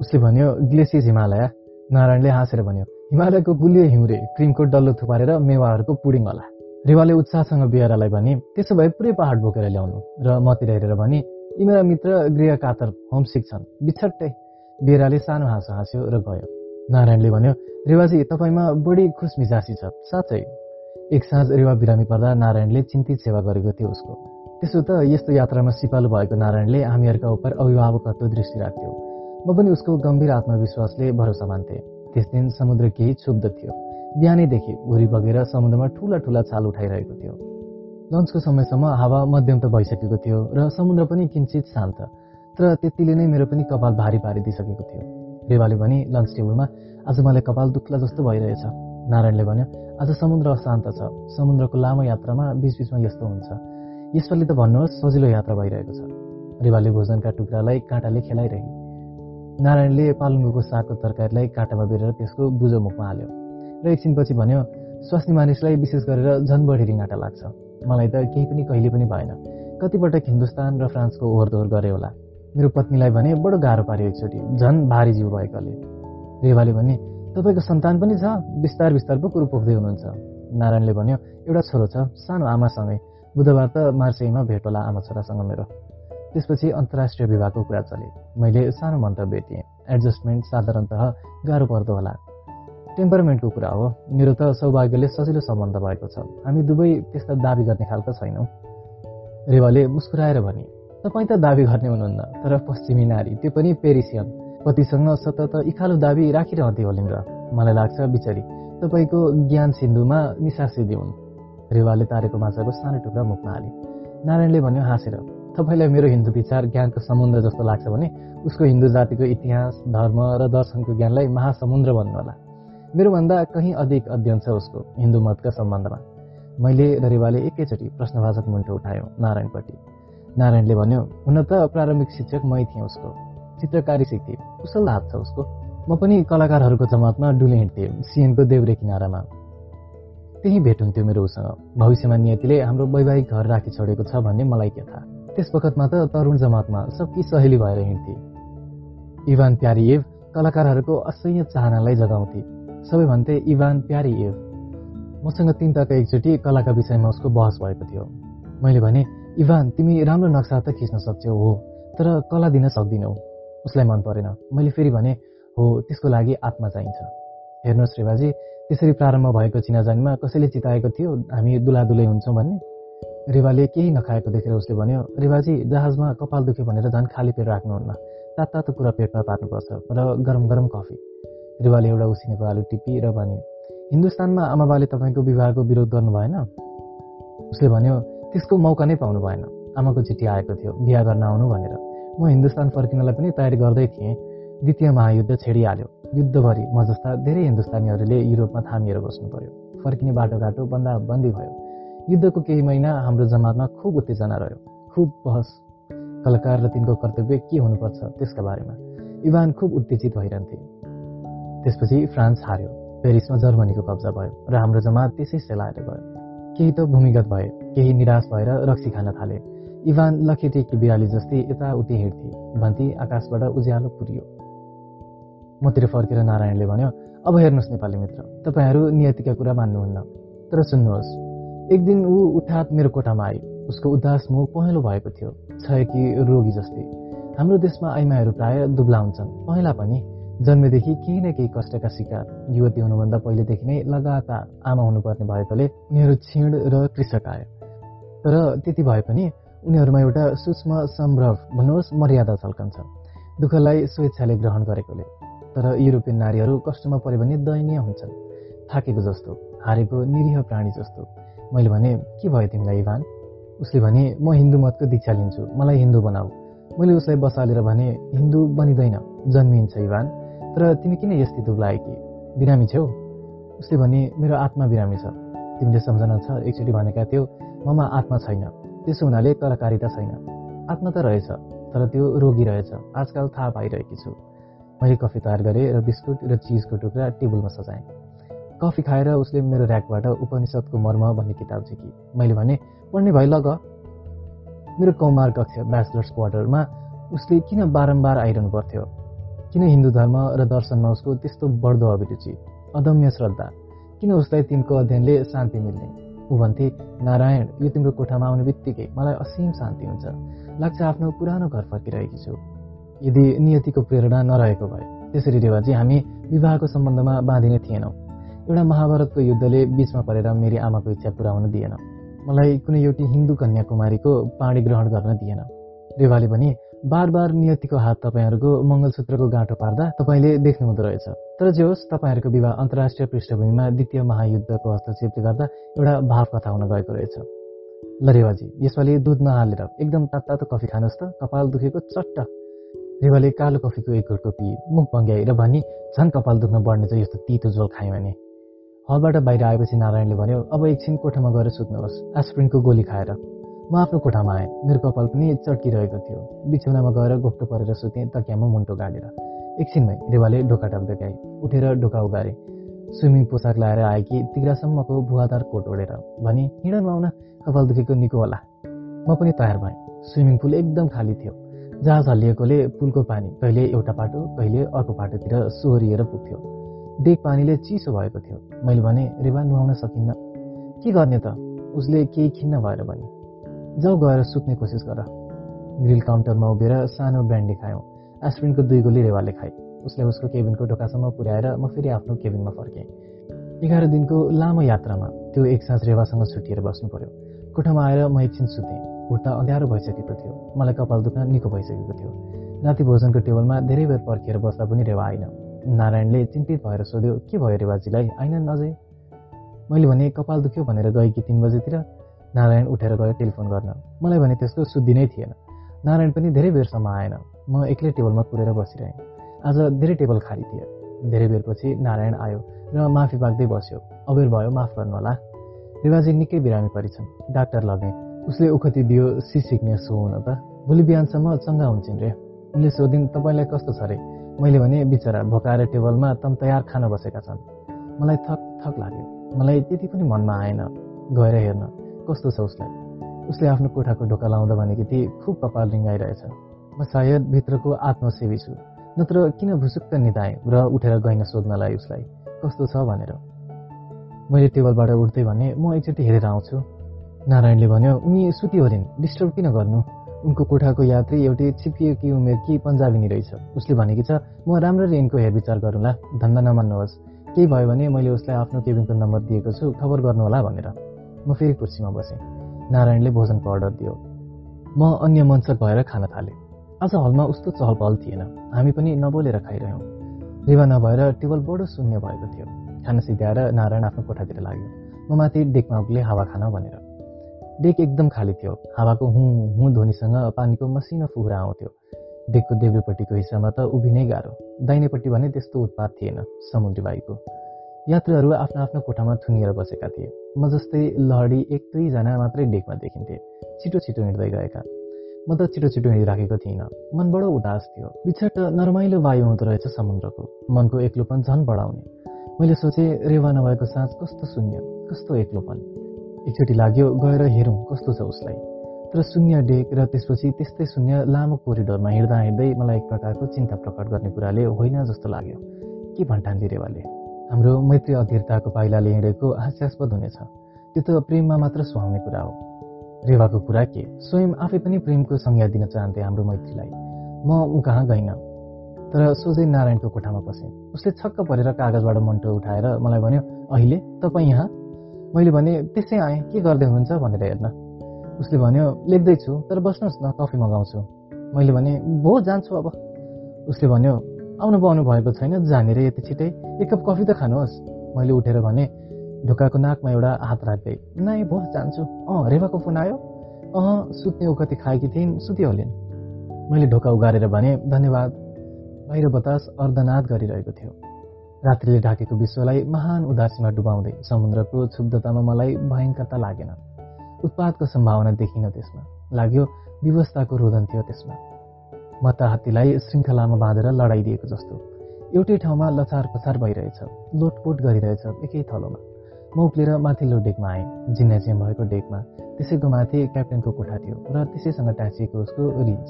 उसले भन्यो ग्लेसियस हिमालय। नारायणले हाँसेर भन्यो हिमालयको गुलियो हिउँरे क्रिमको डल्लो थुपारेर मेवाहरूको पुडिङ होला। रेवाले उत्साहसँग बिहारालाई भने त्यसो भए पुरै पहाड बोकेर ल्याउनु। र मतिर हेरेर भने यी मेरा मित्र गृह कातर होमसिक छन्। बिछट्टै। बेराले सानो हाँसो हाँस्यो र गयो। नारायणले भन्यो रेवाजी तपाईँमा बढी खुस मिजासी छ। साँच्चै। एक साँझ रेवा बिरामी पर्दा नारायणले चिन्तित सेवा गरेको थियो उसको। त्यसो त यस्तो यात्रामा सिपालु भएको नारायणले हामीहरूका उप अभिभावकत्व दृष्टि राख्थ्यो म पनि उसको गम्भीर आत्मविश्वासले भरोसा मान्थे। त्यस दिन समुद्र केही क्षुब्ध थियो। बिहानैदेखि भुरी बगेर समुद्रमा ठुला ठुला छाल उठाइरहेको थियो। लन्चको समयसम्म हावा मध्यम त भइसकेको थियो र समुद्र पनि किन्चित शान्त। तर त्यतिले नै मेरो पनि कपाल भारी पारिदिइसकेको थियो। रेवाले भने लन्च टेबलमा आज मलाई कपाल दुख्ला जस्तो भइरहेछ। नारायणले भन्यो आज समुद्र अशान्त छ। समुद्रको लामो यात्रामा बिचबिचमा यस्तो हुन्छ। यसपालि त भन्नुहोस् सजिलो यात्रा भइरहेको छ। रेवाले भोजनका टुक्रालाई काँटाले खेलाइरहे। नारायणले पालुङ्गोको सागको तरकारीलाई काँटामा बेरेर त्यसको बुझो मुखमा हाल्यो। र एकछिनपछि भन्यो स्वास्नी मानिसलाई विशेष गरेर झन् बढी रिङ्गाटा लाग्छ। मलाई त केही पनि कहिले पनि भएन। कतिपटक हिन्दुस्तान र फ्रान्सको ओहोरदोहोर गरे होला। मेरो पत्नीलाई भने बडो गाह्रो पार्यो एकचोटि। झन् भारी जिउ भएकाले। रेवाले भने तपाईँको सन्तान पनि छ? बिस्तार बिस्तार पो कुरो पोख्दै हुनुहुन्छ। नारायणले भन्यो एउटा छोरो छ सानो आमासँगै। बुधबार त मार्सेमा भेट होला आमा छोरासँग मेरो। त्यसपछि अन्तर्राष्ट्रिय विवाहको कुरा चले। मैले सानो मन्तव्य दिएँ एडजस्टमेन्ट साधारणत गाह्रो पर्दो होला। टेम्परमेन्टको कुरा हो। मेरो त सौभाग्यले सजिलो सम्बन्ध भएको छ। हामी दुवै त्यस्ता दावी गर्ने खालका छैनौँ। रेवाले मुस्कुराएर भने तपाईँ त दावी गर्ने हुनुहुन्न तर पश्चिमी नारी त्यो पनि पेरिसियन। पतिसँग सतत इखालो दावी राखिरहँदै होलिन् र। मलाई लाग्छ बिचरी तपाईँको ज्ञान सिन्धुमा निसासिदी हुन्। रेवाले तारेको माछाको सानो टुक्रा मुखमा हाले नारायणले भन्यो हाँसेर तपाईँलाई मेरो हिन्दू विचार ज्ञानको समुद्र जस्तो लाग्छ भने उसको हिन्दू जातिको इतिहास धर्म र दर्शनको ज्ञानलाई महासमुद्र भन्नुहोला। मेरोभन्दा कहीँ अधिक अध्ययन छ उसको हिन्दू मतका सम्बन्धमा। मैले र रेवाले एकैचोटि प्रश्नवाचक मुन्टो उठायो नारायणपट्टि। नारायणले भन्यो हुन त प्रारम्भिक शिक्षक मै थिएँ उसको। चित्रकारी सिक्थेँ। कुशल हात छ उसको। म पनि कलाकारहरूको जमातमा डुले हिँड्थेँ सिएनको देउरे किनारामा। त्यही भेट हुन्थ्यो मेरो उसँग। भविष्यमा नियतिले हाम्रो वैवाहिक घर राखी छोडेको छ भन्ने मलाई के थाहा। त्यस वखतमा त तरुण जमातमा सबकी सहेली भएर हिँड्थे। इभान प्यारिएभ कलाकारहरूको असह्य चाहनालाई जगाउँथे। सबै भन्थे इभान प्यारिएभ मसँग तिन तक एकचोटि कलाका विषयमा उसको बहस भएको थियो। मैले भने इभान तिमी राम्रो नक्सा त खिच्न सक्छौ हो तर कला दिन सक्दिनौ। उसलाई मन परेन मैले फेरि भने हो त्यसको लागि आत्मा चाहिन्छ। हेर्नुहोस् रेवाजी त्यसरी प्रारम्भ भएको चिनाजानीमा कसैले चिताएको थियो हामी दुलादुलै हुन्छौँ भन्ने? रेवाले केही नखाएको देखेर उसले भन्यो रेवाजी जहाजमा कपाल दुख्यो भनेर झन् खाली पेट राख्नुहुन्न। तात तातो कुरा पेटमा पार्नुपर्छ र गरम गरम कफी। रेवाले एउटा उसिनेको आलु टिपी र भने हिन्दुस्तानमा आमाबाले तपाईँको विवाहको विरोध गर्नु भएन? उसले भन्यो त्यसको मौका नै पाउनु भएन। आमाको चिठी आएको थियो बिहा गर्न आउनु भनेर। म हिन्दुस्तान फर्किनलाई पनि तयारी गर्दै थिएँ। द्वितीय महायुद्ध छेडिहाल्यो युद्धभरि म जस्ता धेरै हिन्दुस्तानीहरूले युरोपमा थामिएर बस्नु पर्यो। फर्किने बाटोघाटो बन्दा बन्दी भयो। युद्धको केही महिना हाम्रो जमातमा खुब उत्तेजना रह्यो। खुब बहस कलाकार र तिनको कर्तव्य के हुनुपर्छ त्यसका बारेमा। इभान खुब उत्तेजित भइरहन्थे। त्यसपछि फ्रान्स हार्यो। पेरिसमा जर्मनीको कब्जा भयो र हाम्रो जमात त्यसै सेलाएर गयो। केही त भूमिगत भए केही निराश भएर रक्सी खान थाले। इभान लखेटेकी बिराली जस्तै यताउति हिँड्थे। भन्ती आकाशबाट उज्यालो पुरियो। मतिर फर्केर नारायणले भन्यो अब हेर्नुहोस् नेपाली मित्र तपाईँहरू नियतिका कुरा मान्नुहुन्न। तर सुन्नुहोस् एक दिन ऊ उठात मेरो कोठामा आई उसको उदास मुख पहेँलो भएको थियो छ कि रोगी जस्तै। हाम्रो देशमा आइमाहरू प्राय दुब्ला हुन्छन् पहिला पनि। जन्मेदेखि केही न केही कष्टका शिकार। युवती हुनुभन्दा पहिलेदेखि नै लगातार आमा हुनुपर्ने भएकोले उनीहरू छिण र कृषक आयो तर त्यति भए पनि उनीहरूमा एउटा सूक्ष्म सम्भ्रव भन्नुहोस् मर्यादा झल्कन्छ। दुःखलाई स्वेच्छाले ग्रहण गरेकोले। तर युरोपियन नारीहरू कष्टमा पऱ्यो भने दयनीय हुन्छन्। थाकेको जस्तो हारेको निरीह प्राणी जस्तो। मैले भने के भयो तिमीलाई इभान? उसले भने म हिन्दू मतको दीक्षा लिन्छु मलाई हिन्दू बनाऊ। मैले उसलाई बसालेर भने हिन्दू बनिँदैन जन्मिन्छ इभान। तर तिमी किन यस्तै दुब्लाए कि? बिरामी छेउ? उसले भने मेरो आत्मा बिरामी छ। तिमीले सम्झना छ एकचोटि भनेका थियौ ममा आत्मा छैन। त्यसो हुनाले कलाकारिता छैन। आत्मा त रहेछ तर त्यो रोगी रहेछ। आजकल थाहा पाइरहेकी छु। मैले कफी तयार गरेँ र बिस्कुट र चिजको टुक्रा टेबलमा सजाएँ। कफी खाएर उसले मेरो ऱ्याकबाट उपनिषदको मर्म भन्ने किताब झिकी। मैले भने पढ्ने भइ लग। मेरो कौमार कक्ष ब्याचलर्स क्वार्टरमा उसले किन बारम्बार आइरहनु पर्थ्यो किन हिन्दू धर्म र दर्शनमा उसको त्यस्तो बढ्दो अभिरुचि अदम्य श्रद्धा? किन उसलाई तिनको अध्ययनले शान्ति मिल्ने? ऊ भन्थे नारायण यो तिम्रो कोठामा आउने बित्तिकै मलाई असीम शान्ति हुन्छ। लाग्छ आफ्नो पुरानो घर फर्किरहेकी छु। यदि नियतिको प्रेरणा नरहेको भए। त्यसरी रेवाजी हामी विवाहको सम्बन्धमा बाँधिने थिएनौँ। एउटा महाभारतको युद्धले बिचमा परेर मेरी आमाको इच्छा पुरा हुन दिएन। मलाई कुनै एउटी हिन्दू कन्याकुमारीको पाणी ग्रहण गर्न दिएन। रेवाले पनि बार बार नियतिको हात तपाईँहरूको मङ्गलसूत्रको गाँठो पार्दा तपाईँले देख्नु हुँदो रहेछ। तर जे होस् तपाईँहरूको विवाह अन्तर्राष्ट्रिय पृष्ठभूमिमा द्वितीय महायुद्धको हस्तक्षेपले गर्दा एउटा भाव कथा हुन गएको रहेछ। ल रेवाजी यसपालि दुध नहालेर एकदम तातो तातो कफी खानुहोस् त कपाल दुखेको चट्ट। रेवाले कालो कफीको एक पिए मुख भङ्ग्याएर भनी झन् कपाल दुख्न बढ्ने चाहिँ यस्तो तितो झोल खाएँ भने। हलबाट बाहिर आएपछि नारायणले भन्यो अब एकछिन कोठामा गएर सुत्नुहोस् एस्प्रिनको गोली खाएर। म आफ्नो कोठामा आएँ। मेरो कपाल पनि चट्किरहेको थियो। बिछौनामा गएर गोप्टो परेर सुतेँ तकियामा मुन्टो गाडेर। एकछिनमै रेवाले ढोका टप्दै उठेर ढोका उगारे। स्विमिङ पोसाक लगाएर आए कि तिग्रासम्मको भुवादार कोट ओढेर। भने हिँड आउन कपाल दुखेको निको होला। म पनि तयार भएँ। स्विमिङ पुल एकदम खाली थियो। जहाज हल्लिएकोले पुलको पानी कहिले एउटा पाटो कहिले अर्को पाटोतिर सोहोरिएर पुग्थ्यो। डेक पानीले चिसो भएको थियो। मैले भने रेवा नुहाउन सकिन्न। के गर्ने त? उसले केही खिन्न भएर भने। जाउ गएर सुत्ने कोसिस गर ग्रिल काउन्टरमा उभिएर सानो ब्रान्डी खायौँ। एस्प्रिनको दुई गोली रेवाले खाएँ उसले उसको केबिनको ढोकासम्म पुर्याएर म फेरि आफ्नो केबिनमा फर्केँ। एघार दिनको लामो यात्रामा त्यो एक साँझ रेवासँग छुट्टिएर बस्नु पर्यो। कोठामा आएर म एकछिन सुतेँ। उठ्दा अँध्यारो भइसकेको थियो। मलाई कपाल दुख्न निको भइसकेको थियो। राति भोजनको टेबलमा धेरै बेर पर्खिएर बस्दा पनि रेवा आइन नारायणले चिन्तित भएर सोध्यो के भयो रेवाजीलाई आइन नजै? मैले भने कपाल दुख्यो भनेर गएँ कि तिन बजीतिर नारायण उठेर गयो टेलिफोन गर्न। मलाई भने त्यस्तो शुद्धि नै थिएन। नारायण पनि धेरै बेरसम्म आएन। म एक्लै टेबलमा कुरेर बसिरहेँ। आज धेरै टेबल खाली थिए धेरै बेरपछि नारायण आयो र माफी माग्दै बस्यो। अबेर भयो माफ गर्नु होला रिवाजी निकै बिरामी परिछन्। डाक्टर लगेँ। उसले उखति दियो सी सिक्नेस हो हुन त। भोलि बिहानसम्म चङ्गा हुन्छन् रे। उनले सोधिन् तपाईँलाई कस्तो छ रे? मैले भने बिचरा भोकाएर टेबलमा तम तयार खान बसेका छन्। मलाई थक थक लाग्यो। मलाई त्यति पनि मनमा आएन। गएर हेर्न। कस्तो छ उसलाई? उसले आफ्नो कोठाको ढोका लाउँदा भनेकी थिए खुब कपाल रिङ्गाइरहेछ। म सायद भित्रको आत्मसेवी छु। नत्र किन भुसुक्क निधाएँ र उठेर गइन सोध्नलाई उसलाई? कस्तो छ भनेर? मैले टेबलबाट उठ्दै भने म एकचोटि हेरेर आउँछु। नारायणले भन्यो उनी सुति होलिन् डिस्टर्ब किन गर्नु? उनको कोठाको यात्री एउटै छिपिएकी उमेरकी पन्जाबिनी रहेछ? उसले भनेकी छ म राम्ररी यिनको हेरविचार गरौँला धन्दा नमान्नुहोस्। केही भयो भने मैले उसलाई आफ्नो केबिनको नम्बर दिएको छु खबर गर्नुहोला भनेर। म फेरि कुर्सीमा बसेँ। नारायणले भोजनको अर्डर दियो। म अन्य मञ्चक भएर खान थालेँ। आज हलमा उस्तो चहल पहल थिएन। हामी पनि नबोलेर खाइरह्यौँ। रेवा नभएर टेबल बडो शून्य भएको थियो। खाना सिद्ध्याएर नारायण आफ्नो कोठातिर लाग्यो। म माथि डेकमा उक्ले हावा खान भनेर। डेक एकदम खाली थियो। हावाको हुँ हुँ ध्वनिसँग पानीको मसिनो फुहुरा आउँथ्यो। डेकको देब्रेपट्टिको हिस्सामा त उभिनै गाह्रो। दाहिनेपट्टि भने त्यस्तो उत्पात थिएन समुद्री वायुको। यात्रुहरू आफ्नो आफ्नो कोठामा थुनिएर बसेका थिए। म जस्तै लहडी एक दुईजना मात्रै डेकमा देखिन्थे। छिटो छिटो हिँड्दै गएका म त छिटो छिटो हिँडिराखेको थिइनँ। मन बडो उदास थियो। बिछट नरमाइलो वायु हुँदो रहेछ समुद्रको। मनको एक्लोपन झन् बढाउने। मैले सोचेँ रेवा नभएको साँझ कस्तो शून्य कस्तो एक्लोपन। एकचोटि लाग्यो गएर हेरौँ कस्तो छ उसलाई। तर शून्य डेक र त्यसपछि त्यस्तै शून्य लामो कोरिडोरमा हिँड्दा हिँड्दै मलाई एक प्रकारको चिन्ता प्रकट गर्ने कुराले होइन जस्तो लाग्यो। के भन्ठान्दी रेवाले हाम्रो मैत्री अधीरताको पाइलाले हिँडेको हास्यास्पद हुनेछ। त्यो त प्रेममा मात्र सुहाउने कुरा हो। रेवाको कुरा के? स्वयं आफै पनि प्रेमको संज्ञा दिन चाहन्थे हाम्रो मैत्रीलाई। म ऊ कहाँ गइनँ? तर सोझै नारायणको कोठामा पसेँ। उसले छक्क परेर कागजबाट मन्टो उठाएर मलाई भन्यो अहिले तपाईँ यहाँ? मैले भने त्यसै आएँ के गर्दै हुनुहुन्छ? भनेर हेर्न। उसले भन्यो लेख्दैछु तर बस्नुहोस् न कफी मगाउँछु। मैले भने भो जान्छु अब। उसले भन्यो आउनु पाउनु भएको छैन जानेर यति छिटै। एक कप कफी त खानुहोस्। मैले उठेर भने ढोकाको नाकमा एउटा हात राख्दै नाइ बस जान्छु। अँ रेवाको फोन आयो? अँ सुत्ने कति खाएकी थिइन् सुतिहालिन्। मैले ढोका उगारेर भने धन्यवाद। बाहिर बतास अर्धनाद गरिरहेको थियो। रात्रिले ढाकेको विश्वलाई महान उदासीमा डुबाउँदै समुद्रको क्षुब्धतामा मलाई भयङ्करता लागेन। उत्पादको सम्भावना देखिन त्यसमा। लाग्यो व्यवस्थाको रोदन थियो त्यसमा। म त हात्तीलाई श्रृङ्खलामा बाँधेर लडाइदिएको जस्तो। एउटै ठाउँमा लचार पछार भइरहेछ। लोटपोट गरिरहेछ एकै थलोमा। म उक्लेर माथिल्लो डेकमा आएँ। जिम्नेजियम भएको डेकमा। त्यसैको माथि क्याप्टेनको कोठा थियो र त्यसैसँग टाँसिएको उसको रिज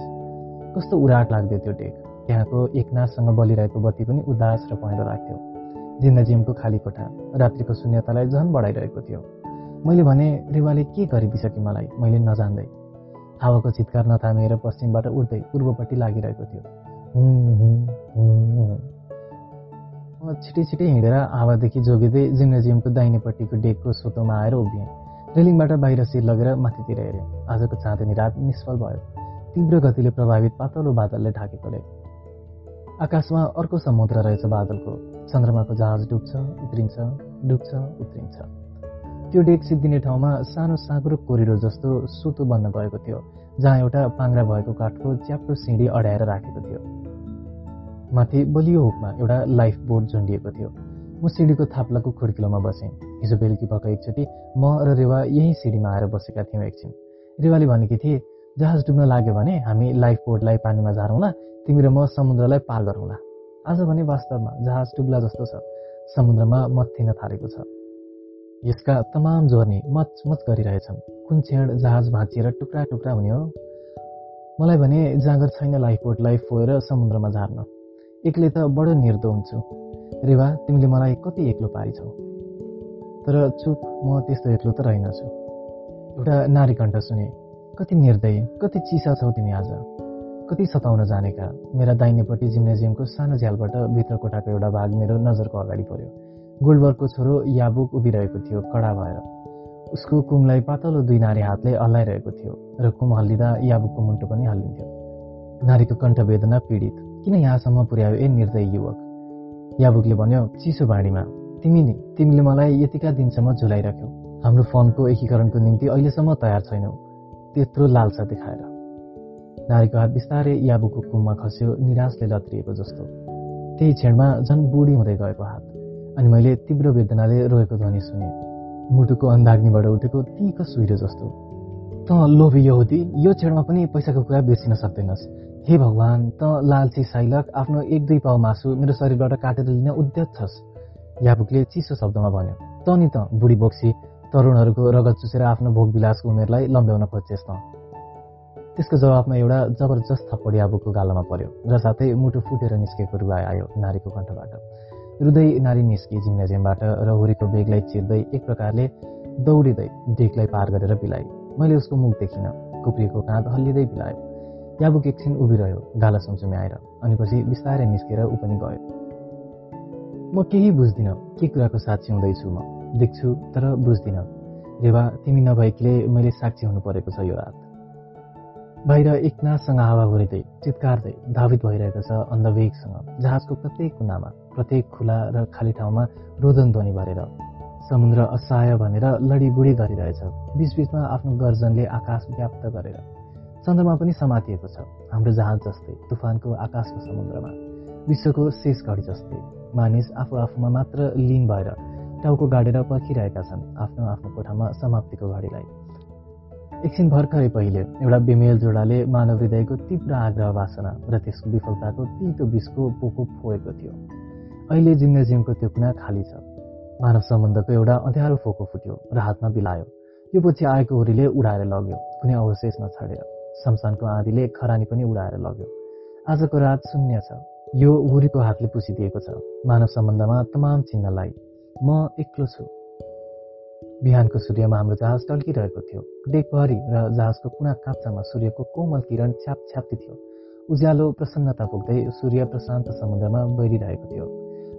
कस्तो उराट लाग्थ्यो त्यो डेक। त्यहाँको एकनाथसँग बलिरहेको बत्ती पनि उदास र पहेँलो लाग्थ्यो। जिम्नाजियमको खाली कोठा रात्रिको शून्यतालाई झन् बढाइरहेको थियो। मैले भने रेवाले के गरिदिइसके मलाई? मैले नजान्दै। हावाको चितकार नथामेर पश्चिमबाट उठ्दै पूर्वपट्टि लागिरहेको थियो। म छिटै छिटै हिँडेर हावादेखि जोगिँदै जिम्नेजियमको दाहिनेपट्टिको डेकको सोतोमा आएर उभिएँ। रेलिङबाट बाहिर शिर लगेर माथितिर हेरेँ। आजको चाँदनी रात निष्फल भयो। तीव्र गतिले प्रभावित पातलो बादलले ढाकेकोले। आकाशमा अर्को समुद्र रहेछ बादलको। चन्द्रमाको जहाज डुब्छ उत्रिन्छ डुब्छ उत्रिन्छ। त्यो डेक सिद्धिने ठाउँमा सानो साँग्रो कोरिडोर जस्तो सुतो बन्न गएको थियो जहाँ एउटा पाङ्रा भएको काठको च्याप्टो सिँढी अड्याएर राखेको थियो। माथि बलियो हुकमा एउटा लाइफ बोट झन्डिएको थियो। म सिँढीको थाप्लाको खुड्किलोमा बसेँ। हिजो बेलुकी भएका एकचोटि म र रेवा यही सिँढीमा आएर बसेका थियौँ एकछिन। रेवाले भनेकी थिए जहाज डुब्न लाग्यो भने हामी लाइफ बोटलाई पानीमा झारौँला तिमी र म समुद्रलाई पार गरौँला। आज भने वास्तवमा जहाज डुब्ला जस्तो छ। समुद्रमा मत्थिन थालेको छ। यसका तमाम जोर्नी मचमच गरिरहेछन्। कुन क्षण जहाज भाँचिएर टुक्रा टुक्रा हुने हो? मलाई भने जाँगर छैन लाइफ बोटलाई फोएर समुद्रमा झार्न। एक्लै त बडो निर्दो हुन्छु रेवा तिमीले मलाई कति एक्लो पारिछौ? तर चुप म त्यस्तो एक्लो त रहेनछु। एउटा नारी कण्ठ सुने। कति निर्दय कति चिसा छौ तिमी आज। कति सताउन जानेका? मेरा दाहिनेपट्टि जिम्नेजियमको सानो झ्यालबाट भित्र कोठाको एउटा भाग मेरो नजरको अगाडि पर्यो। गोल्डबर्गको छोरो याबुक उभिरहेको थियो कडा भएर। उसको कुमलाई पातलो दुई नारी हातले हल्लाइरहेको थियो र कुम हल्लिँदा याबुकको मुन्टो पनि हल्लिन्थ्यो। नारीको कण्ठ वेदना पीडित। किन यहाँसम्म पुर्यायो ए निर्दय युवक? याबुकले भन्यो चिसो बाढीमा तिमी नि तिमीले मलाई यतिका दिनसम्म झुलाइराख्यौ। हाम्रो फोनको एकीकरणको निम्ति अहिलेसम्म तयार छैनौ। त्यत्रो लालसा देखाएर। नारीको हात बिस्तारै याबुको कुममा खस्यो निराशले लत्रिएको जस्तो। त्यही क्षणमा झन् बुढी हुँदै गएको हात। अनि मैले तीव्र वेदनाले रोएको ध्वनि सुने। मुटुको अन्धाग्निबाट उठेको तीको सुइरो जस्तो। त लोभी यहुदी यो क्षणमा पनि पैसाको कुरा बिर्सिन सक्दैनस्। हे भगवान् त लालची साइलक आफ्नो एक दुई पाउ मासु मेरो शरीरबाट काटेर लिन उद्यत छस्। याबुकले चिसो शब्दमा भन्यो। त नि त बुढी बोक्सी तरुणहरूको रगत चुसेर आफ्नो भोग विलासको उमेरलाई लम्ब्याउन खोज्छेस् त। त्यसको जवाबमा एउटा जबरजस्त थप्पडी आबुको गालामा पर्यो र साथै मुटु फुटेर निस्केको रुवाई आयो नारीको कण्ठबाट। रुदै नारी निस्की जिम्नेजियमबाट र हुरीको बेगलाई चिर्दै एक प्रकारले दौडिँदै डेकलाई पार गरेर बिलाइ मैले उसको मुख देखिनँ कुप्रिएको काँध हल्लिँदै बिलायो। याबुक एकछिन उभिरह्यो गाला सुमसुमे आएर अनि पछि बिस्तारै निस्केर ऊ पनि गयो। म केही बुझ्दिनँ के कुराको साक्षी हुँदैछु म? देख्छु तर बुझ्दिनँ। रेवा तिमी नभएकीले मैले साक्षी हुनु परेको छ यो रात। बाहिर एकनाथसँग हावा हुरिँदै चितकारदै धावित भइरहेको छ अन्धवेगसँग जहाजको प्रत्येक कुनामा प्रत्येक खुला र खाली ठाउँमा रोदन ध्वनि भरेर समुद्र असहाय भनेर लडीबुडी गरिरहेछ। बिचबिचमा आफ्नो गर्जनले आकाश व्याप्त गरेर चन्द्रमा पनि समातिएको छ हाम्रो जहाज जस्तै तुफानको आकाशको समुद्रमा विश्वको शेष घडी जस्तै। मानिस आफू आफूमा मात्र लिन भएर टाउको गाडेर पर्खिरहेका छन् आफ्नो आफ्नो कोठामा समाप्तिको घडीलाई। एकछिन भर्खरै पहिले एउटा बेमेल जोडाले मानव हृदयको तीव्र आग्रह वासना र त्यसको विफलताको तितो बिसको पोको फोएको थियो। अहिले जिम्नेजियमको त्यो कुना खाली छ। मानव सम्बन्धको एउटा अँध्यारो फोको फुट्यो र हातमा बिलायो। यो पछि आएको हुरीले उडाएर लग्यो कुनै अवशेष नछाडेर शमशानको आँधीले खरानी पनि उडाएर लग्यो। आजको रात शून्य छ। यो हुरीको हातले पुसिदिएको छ। मानव सम्बन्धमा तमाम चिन्हलाई म एक्लो छु। बिहानको सूर्यमा हाम्रो जहाज टल्किरहेको थियो। डेकभरि र जहाजको कुना काप्चामा सूर्यको कोमल किरण छ्याप छ्याप्ती थियो। उज्यालो प्रसन्नता पुग्दै सूर्य प्रशान्त समुद्रमा बहिरिरहेको थियो।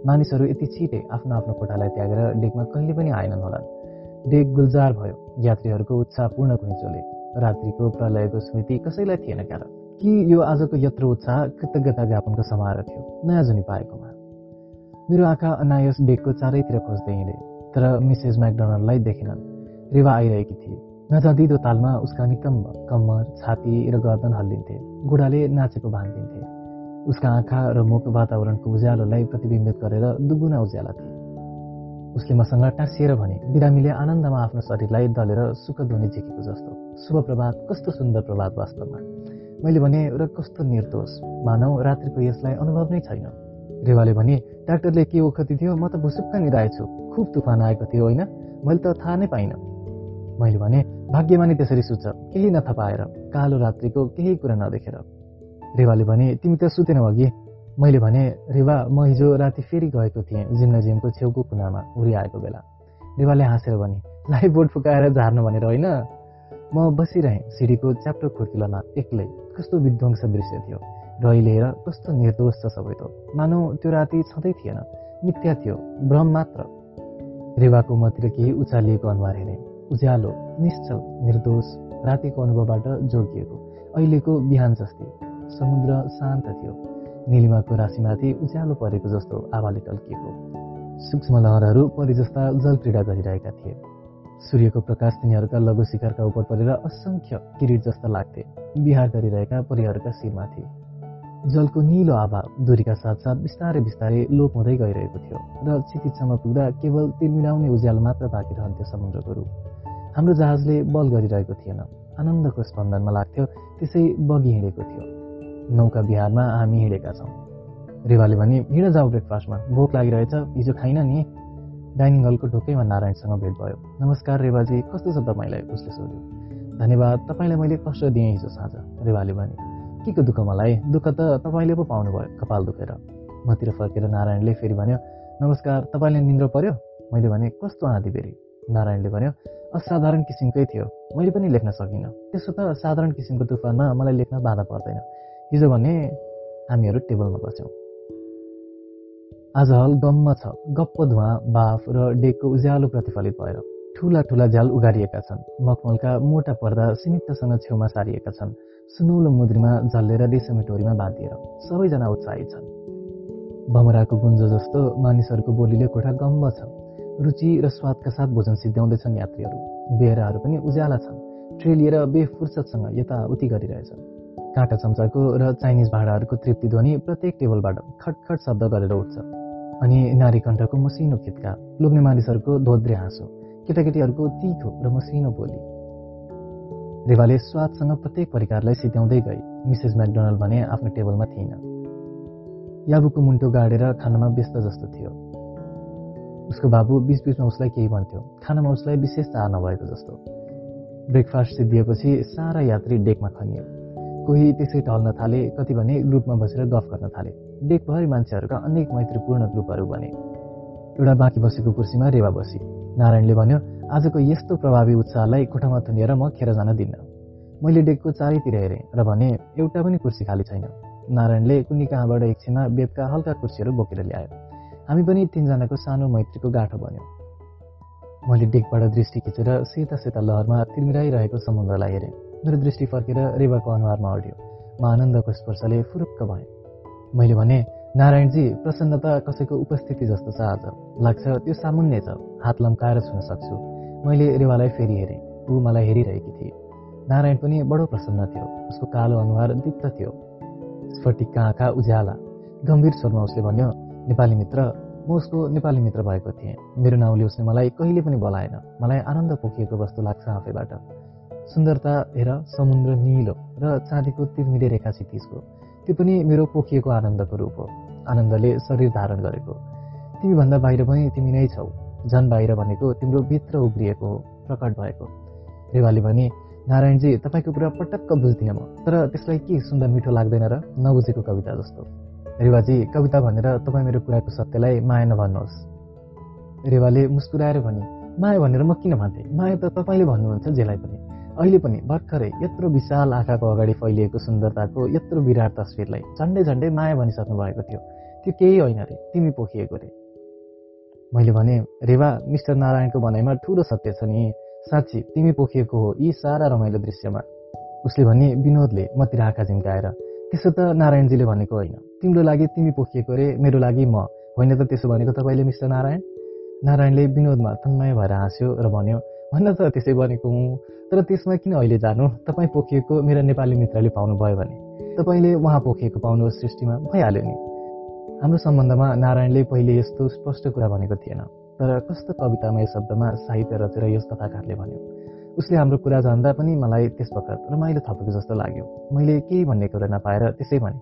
मानिसहरू यति छिटै आफ्नो आफ्नो कोठालाई त्यागेर डेकमा कहिले पनि आएनन् होला डेक गुल्जार भयो यात्रीहरूको उत्साहपूर्ण घुइँचोले। रात्रिको प्रलयको स्मृति कसैलाई थिएन क्यार। कि यो आजको यत्रो उत्साह कृतज्ञता ज्ञापनको समारोह थियो नयाँ जुनी पाएकोमा। मेरो आँखा अनायस डेकको चारैतिर खोज्दै हिँडे तर मिसेस म्याकडोनल्डलाई देखेनन्। रेवा आइरहेकी थिए। नजाँदिदो तालमा उसका निकम्ब कम्मर छाती र गर्दन हल्लिन्थे। गुडाले नाचेको भान्दिन्थे उसका आँखा र मुख वातावरणको उज्यालोलाई प्रतिबिम्बित गरेर दुगुना उज्याला थिए। उसले मसँग टाँसिएर भने बिरामीले आनन्दमा आफ्नो शरीरलाई दलेर सुख ध्वनि झिकेको जस्तो। शुभ प्रभात कस्तो सुन्दर प्रभात वास्तवमा। मैले भने र कस्तो निर्दोष। मानव रात्रिको यसलाई अनुभव नै छैन रेवाले भने डाक्टरले के ओखति थियो? म त भुसुक्क निराएछु खुब तुफान आएको थियो होइन? मैले त थाहा नै पाइनँ मैले भने भाग्यमानी त्यसरी सुत्छ। केही नथपाएर कालो रात्रिको केही कुरा नदेखेर। रेवाले भने तिमी त सुतेनौ अघि। मैले भने रेवा म हिजो राति फेरि गएको थिएँ जिम्नाजियमको छेउको कुनामा उरी आएको बेला। रेवाले हाँसेर भने लाइफ बोर्ड फुकाएर झार्नु भनेर होइन? म बसिरहेँ सिडीको च्याप्टो खुर्किलोमा एक्लै। कस्तो विध्वंस दृश्य थियो। र अहिले हेर कस्तो निर्दोष छ सबै त। मानौ त्यो राति छँदै थिएन। मिथ्या थियो। भ्रम मात्र। रेवाको मतिर केही उचालिएको अनुहार हेरे। उज्यालो निश्चल निर्दोष रातिको अनुभवबाट जोगिएको। अहिलेको बिहान जस्तै समुद्र शान्त थियो। निलिमाको राशिमाथि उज्यालो परेको जस्तो आवाले टल्किएको। सूक्ष्म लहरहरू परि जस्ता जल क्रीडा गरिरहेका थिए। सूर्यको प्रकाश तिनीहरूका लघु शिखरका उप परेर असङ्ख्य किरिट जस्ता लाग्थे। बिहार गरिरहेका परिहरूका शिरमाथि जलको निलो आभा दूरीका साथसाथ बिस्तारै बिस्तारै लोप हुँदै गइरहेको थियो र क्षितिजसम्म पुग्दा केवल तिर्मिराउने उज्यालो मात्र बाँकी रहन्थ्यो समुद्रको रूप। हाम्रो जहाजले बल गरिरहेको थिएन। आनन्दको स्पन्दनमा लाग्थ्यो त्यसै बगी हिँडेको थियो। नौका बिहारमा हामी हिँडेका छौँ। रेवाले भने हिँड जाऊ ब्रेकफास्टमा भोक लागिरहेछ हिजो खाइन नि। डाइनिङ हलको ढोकैमा नारायणसँग भेट भयो। नमस्कार रेवाजी कस्तो छ तपाईँलाई? उसले सोध्यो। धन्यवाद तपाईँलाई मैले कष्ट दिएँ हिजो साँझ। रेवाले भने के को दुःख मलाई? दुःख त तपाईँले पो पाउनुभयो कपाल दुखेर। मतिर फर्केर नारायणले फेरि भन्यो नमस्कार तपाईँले निन्द्रो पर्यो? मैले भने कस्तो आँधी बेरी नारायणले भन्यो असाधारण किसिमकै थियो। मैले पनि लेख्न सकिनँ। त्यसो त साधारण किसिमको तुफानमा मलाई लेख्न बाधा पर्दैन। हिजो भने हामीहरू टेबलमा बस्यौँ। आज हल गम्म छ। गप्प धुवा बाफ र डेकको उज्यालो प्रतिफलित भएर ठुला ठुला झ्याल उगारिएका छन्। मखमलका मोटा पर्दा सीमितसँग छेउमा सारिएका छन्। सुनौलो मुद्रीमा झल्लेर रेशमी टोरीमा बाँधिएर सबैजना उत्साहित छन्। भमराको गुन्जो जस्तो मानिसहरूको बोलीले कोठा गम्ब छ? रुचि र स्वादका साथ भोजन सिद्ध्याउँदैछन् यात्रीहरू। बेहराहरू पनि उज्याला छन्। ट्रे लिएर बेफुर्सदसँग यताउति गरिरहेछन्। काँटा चम्चाको र चाइनिज भाँडाहरूको तृप्ति ध्वनि प्रत्येक टेबलबाट खटखट शब्द गरेर उठ्छ। अनि नारी कण्ठको मसिनो खित्का लोग्ने मानिसहरूको धोद्रे हाँसो केटाकेटीहरूको तिखो र मसिनो बोली। रेवाले स्वादसँग प्रत्येक परिकारलाई सिध्याउँदै गई। मिसेस म्याकडोनल्ड भने आफ्नो टेबलमा थिइन याबुको मुन्टो गाडेर खानामा व्यस्त जस्तो थियो। उसको बाबु बिचबिचमा उसलाई केही भन्थ्यो। खानामा उसलाई विशेष चाह नभएको जस्तो। ब्रेकफास्ट सिद्धिएपछि सारा यात्री डेकमा खनियो। कोही त्यसै टल्न थाले कति भने ग्रुपमा बसेर गफ गर्न थाले। डेकभरि मान्छेहरूका अनेक मैत्रीपूर्ण ग्रुपहरू बने। एउटा बाँकी बसेको कुर्सीमा रेवा बसी। नारायणले भन्यो आजको यस्तो प्रभावी उत्साहलाई कोठामा थुनिएर म खेर जान दिन्न। मैले डेकको चारैतिर हेरेँ र भने एउटा पनि कुर्सी खाली छैन। नारायणले कुनै कहाँबाट एकछिनमा बेदका हल्का कुर्सीहरू बोकेर ल्यायो। हामी पनि तिनजनाको सानो मैत्रीको गाँठो बन्यो। मैले डेकबाट दृष्टि खिचेर सेता सेता लहरमा तिर्मिराइरहेको समुद्रलाई हेरेँ। मेरो दृष्टि फर्केर रेवाको अनुहारमा अड्यो। म आनन्दको स्पर्शले फुरुक्क भएँ। मैले भने नारायणजी प्रसन्नता कसैको उपस्थिति जस्तो छ आज। लाग्छ त्यो सामुन्य छ। हात लम्काएर छुन सक्छु। मैले रेवालाई फेरि हेरेँ। ऊ मलाई हेरिरहेकी थिए। नारायण पनि बडो प्रसन्न थियो। उसको कालो अनुहार दीप्त थियो। स्फटिक आँखा उज्याला। गम्भीर स्वरमा उसले भन्यो नेपाली मित्र म उसको नेपाली मित्र भएको थिएँ। मेरो नाउँले उसले मलाई कहिले पनि बोलाएन। मलाई आनन्द पोखिएको वस्तु लाग्छ आफैबाट। सुन्दरता हेर समुद्र निलो र चाँदीको तिर्मिरे रेखा क्षितिजको त्यो पनि मेरो पोखिएको आनन्दको रूप हो। आनन्दले शरीर धारण गरेको। तिमीभन्दा बाहिर पनि तिमी नै छौ। झन् बाहिर भनेको तिम्रो भित्र उब्रिएको हो प्रकट भएको। रेवाले भने नारायणजी तपाईँको कुरा पटक्क बुझ्दिनँ म। तर त्यसलाई के सुन्दर मिठो लाग्दैन र नबुझेको कविता जस्तो। रेवाजी कविता भनेर तपाईँ मेरो कुराको सत्यलाई माया नभन्नुहोस् रेवाले मुस्कुराएर भने माया भनेर म किन भन्थेँ माया त तपाईँले भन्नुहुन्छ जेलाई पनि अहिले पनि भर्खरै यत्रो विशाल आँखाको अगाडि फैलिएको सुन्दरताको यत्रो विराट तस्विरलाई झन्डै झन्डै माया भनिसक्नु भएको थियो त्यो केही होइन रे तिमी पोखिएको रे मैले भने रेवा मिस्टर नारायणको भनाइमा ठुलो सत्य छ नि साँच्ची तिमी पोखिएको हो यी सारा रमाइलो दृश्यमा उसले भने विनोदले मतिर आँखा झिम्काएर त्यसो त नारायणजीले भनेको होइन। तिम्रो लागि तिमी पोखिएको रे मेरो लागि म। होइन त त्यसो भनेको तपाईँले मिस्टर नारायण? नारायणले विनोदमा तन्मय भएर हाँस्यो र भन्यो भन्न त त्यसै भनेको हुँ। तर त्यसमा किन अहिले जानु? तपाईँ पोखिएको मेरो नेपाली मित्रले पाउनुभयो भने। तपाईँले उहाँ पोखिएको पाउनुहोस् सृष्टिमा भइहाल्यो नि। हाम्रो सम्बन्धमा नारायणले पहिले यस्तो स्पष्ट कुरा भनेको थिएन। तर कस्तो कवितामय शब्दमा साहित्य रचेर यस कथाकारले भन्यो उसले हाम्रो कुरा जान्दा पनि मलाई त्यस वखत रमाइलो थपेको जस्तो लाग्यो। मैले केही भन्ने कुरा नपाएर त्यसै भने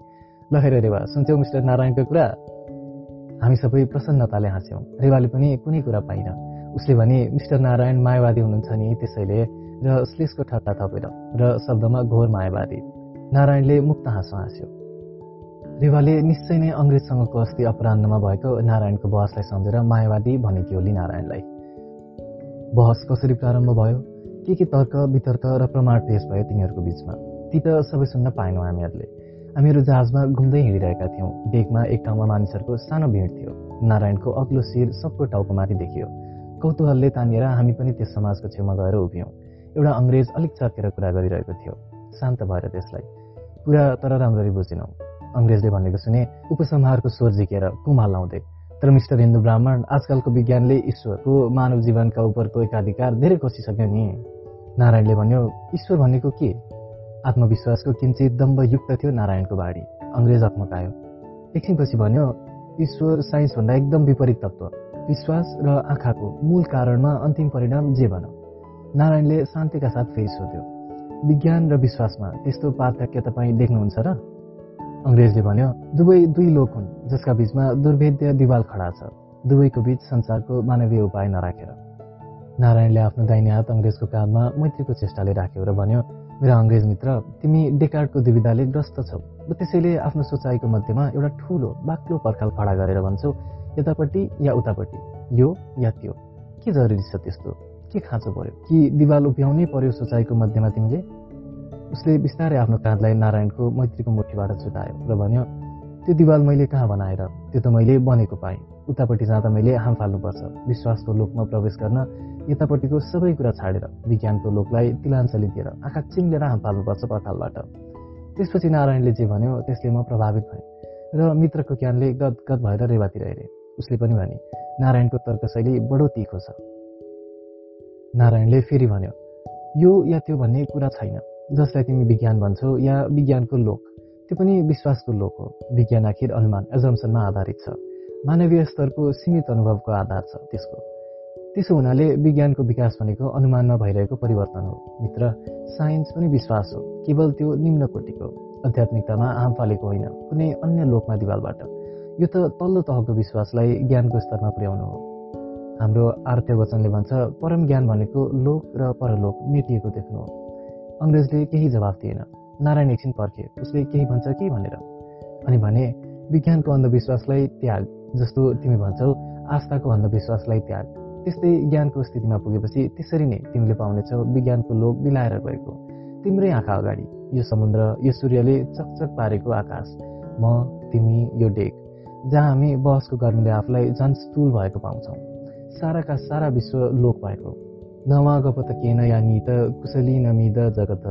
ल हेर रेवा सुन्छौ मिस्टर नारायणको कुरा? हामी सबै प्रसन्नताले हाँस्यौँ। रेवाले पनि कुनै कुरा पाइन। उसले भने मिस्टर नारायण मायावादी हुनुहुन्छ नि त्यसैले र श्लेषको ठट्टा थपेर र शब्दमा घोर मायावादी। नारायणले मुक्त हाँसो हाँस्यो। रेवाले निश्चय नै अङ्ग्रेजसँगको अस्ति अपरान्नमा भएको नारायणको बहसलाई सम्झेर मायावादी भनेकी होली नारायणलाई बहस कसरी प्रारम्भ भयो? के के तर्क वितर्क र प्रमाण पेश भयो तिनीहरूको बिचमा? ती त सबै सुन्न पाएनौँ हामीहरूले। हामीहरू जहाजमा घुम्दै हिँडिरहेका थियौँ। डेकमा एक ठाउँमा मानिसहरूको सानो भिड थियो। नारायणको अग्लो शिर सबको टाउको माथि देखियो। कौतूहलले तानिएर हामी पनि त्यस समाजको छेउमा गएर उभियौँ। एउटा अङ्ग्रेज अलिक चर्केर कुरा गरिरहेको थियो। शान्त भएर त्यसलाई। कुरा तर राम्ररी बुझेनौँ। अङ्ग्रेजले भनेको सुने उपसंहारको स्वर झिकेर कुमाल लाउँदै तर मिस्टर हिन्दू ब्राह्मण आजकलको विज्ञानले ईश्वरको मानव जीवनका उपरको एकाधिकार धेरै कसिसक्यो नि। नारायणले भन्यो ईश्वर भनेको के? आत्मविश्वासको किन्चित दम्बयुक्त थियो नारायणको बाढी अङ्ग्रेज अक्मकायो एकछिनपछि भन्यो ईश्वर साइन्सभन्दा एकदम विपरीत तत्त्व। विश्वास र आँखाको मूल कारणमा अन्तिम परिणाम जे भन? नारायणले शान्तिका साथ फेरि सोध्यो विज्ञान र विश्वासमा त्यस्तो पार्थक्य तपाईँ देख्नुहुन्छ र? अङ्ग्रेजले भन्यो दुवै दुई लोक हुन् जसका बीचमा दुर्भेद्य दिवाल खडा छ। दुवैको बीच संसारको मानवीय उपाय नराखेर। नारायणले आफ्नो दाहिने हात अङ्ग्रेजको काममा मैत्रीको चेष्टाले राख्यो र भन्यो मेरा अङ्ग्रेज मित्र तिमी डेकार्डको दुविधाले ग्रस्त छौ र त्यसैले आफ्नो सोचाइको मध्येमा एउटा ठुलो बाक्लो पर्खाल खडा गरेर भन्छौ यतापट्टि या उतापट्टि यो या त्यो। के जरुरी छ त्यस्तो? के खाँचो पर्यो? कि दिवाल उभ्याउनै पर्यो सोचाइको मध्यमा तिमीले? उसले बिस्तारै आफ्नो काँधलाई नारायणको मैत्रीको मुठीबाट छुटायो र भन्यो त्यो दिवाल मैले कहाँ बनाएर? त्यो त मैले बनेको पाएँ। उतापट्टि जाँदा मैले हाम फाल्नुपर्छ। विश्वासको लोकमा प्रवेश गर्न यतापट्टिको सबै कुरा छाडेर विज्ञानको लोकलाई तिलाञ्चली दिएर आँखा चिम्लेर हाम फाल्नुपर्छ पर्खालबाट त्यसपछि नारायणले जे भन्यो त्यसले म प्रभावित भएँ र मित्रको ज्ञानले गदगद भएर रेवातिर हेरे। उसले पनि भने नारायणको तर्कशैली बडो तिखो छ। नारायणले फेरि भन्यो यो या त्यो भन्ने कुरा छैन। जसलाई तिमी विज्ञान भन्छौ या विज्ञानको लोक त्यो पनि विश्वासको लोक हो। विज्ञान आखिर अनुमान एजम्सनमा आधारित छ। मानवीय स्तरको सीमित अनुभवको आधार छ त्यसको। त्यसो हुनाले विज्ञानको विकास भनेको अनुमानमा भइरहेको परिवर्तन हो। मित्र साइन्स पनि विश्वास हो। केवल त्यो निम्न कोटिको आध्यात्मिकतामा आम फालेको होइन कुनै अन्य लोकमा दिवालबाट। यो त तल्लो तहको विश्वासलाई ज्ञानको स्तरमा पुर्याउनु हो। हाम्रो आर्त्य वचनले भन्छ परम ज्ञान भनेको लोक र परलोक मेटिएको देख्नु हो। अङ्ग्रेजले केही जवाफ दिएन। नारायण एकछिन पर्खे। उसले केही भन्छ कि भनेर। अनि भने विज्ञानको अन्धविश्वासलाई त्याग जस्तो तिमी भन्छौ आस्थाको अन्धविश्वासलाई त्याग। त्यस्तै ज्ञानको स्थितिमा पुगेपछि त्यसरी नै तिमीले पाउनेछौ विज्ञानको लोक बिलाएर गएको। तिम्रै आँखा अगाडि यो समुद्र यो सूर्यले चकचक पारेको आकाश। म तिमी यो डेक जहाँ हामी बहसको गर्मीले आफूलाई झन् स्थूल भएको पाउँछौँ। साराका सारा विश्व लोक भएको। नवागपत केन या नित कुशली नमिद जगत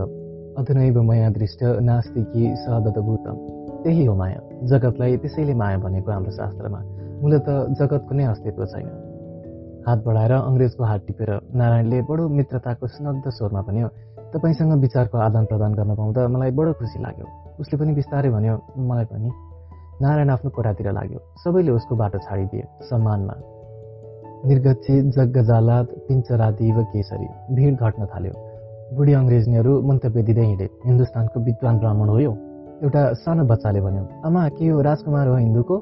अधुनैव मया दृष्ट नास्तिकी सहदतभूतम त्यही हो माया जगतलाई त्यसैले माया भनेको हाम्रो शास्त्रमा मूलत जगतको नै अस्तित्व छैन हात बढाएर अङ्ग्रेजको हात टिपेर नारायणले बडो मित्रताको स्नग्ध स्वरमा भन्यो तपाईँसँग विचारको आदान प्रदान गर्न पाउँदा मलाई बडो खुसी लाग्यो उसले पनि बिस्तारै भन्यो मलाई पनि नारायण आफ्नो कोठातिर लाग्यो सबैले उसको बाटो छाडिदिए सम्मानमा निर्गच्छी जग्गजालात पिञ्चरादिव केसरी भिड घट्न थाल्यो। बुढी अङ्ग्रेजनीहरू मन्तव्य दिँदै हिँडे। हिन्दुस्तानको विद्वान ब्राह्मण हो यो। एउटा सानो बच्चाले भन्यो आमा के यो राजकुमार हो हिन्दूको?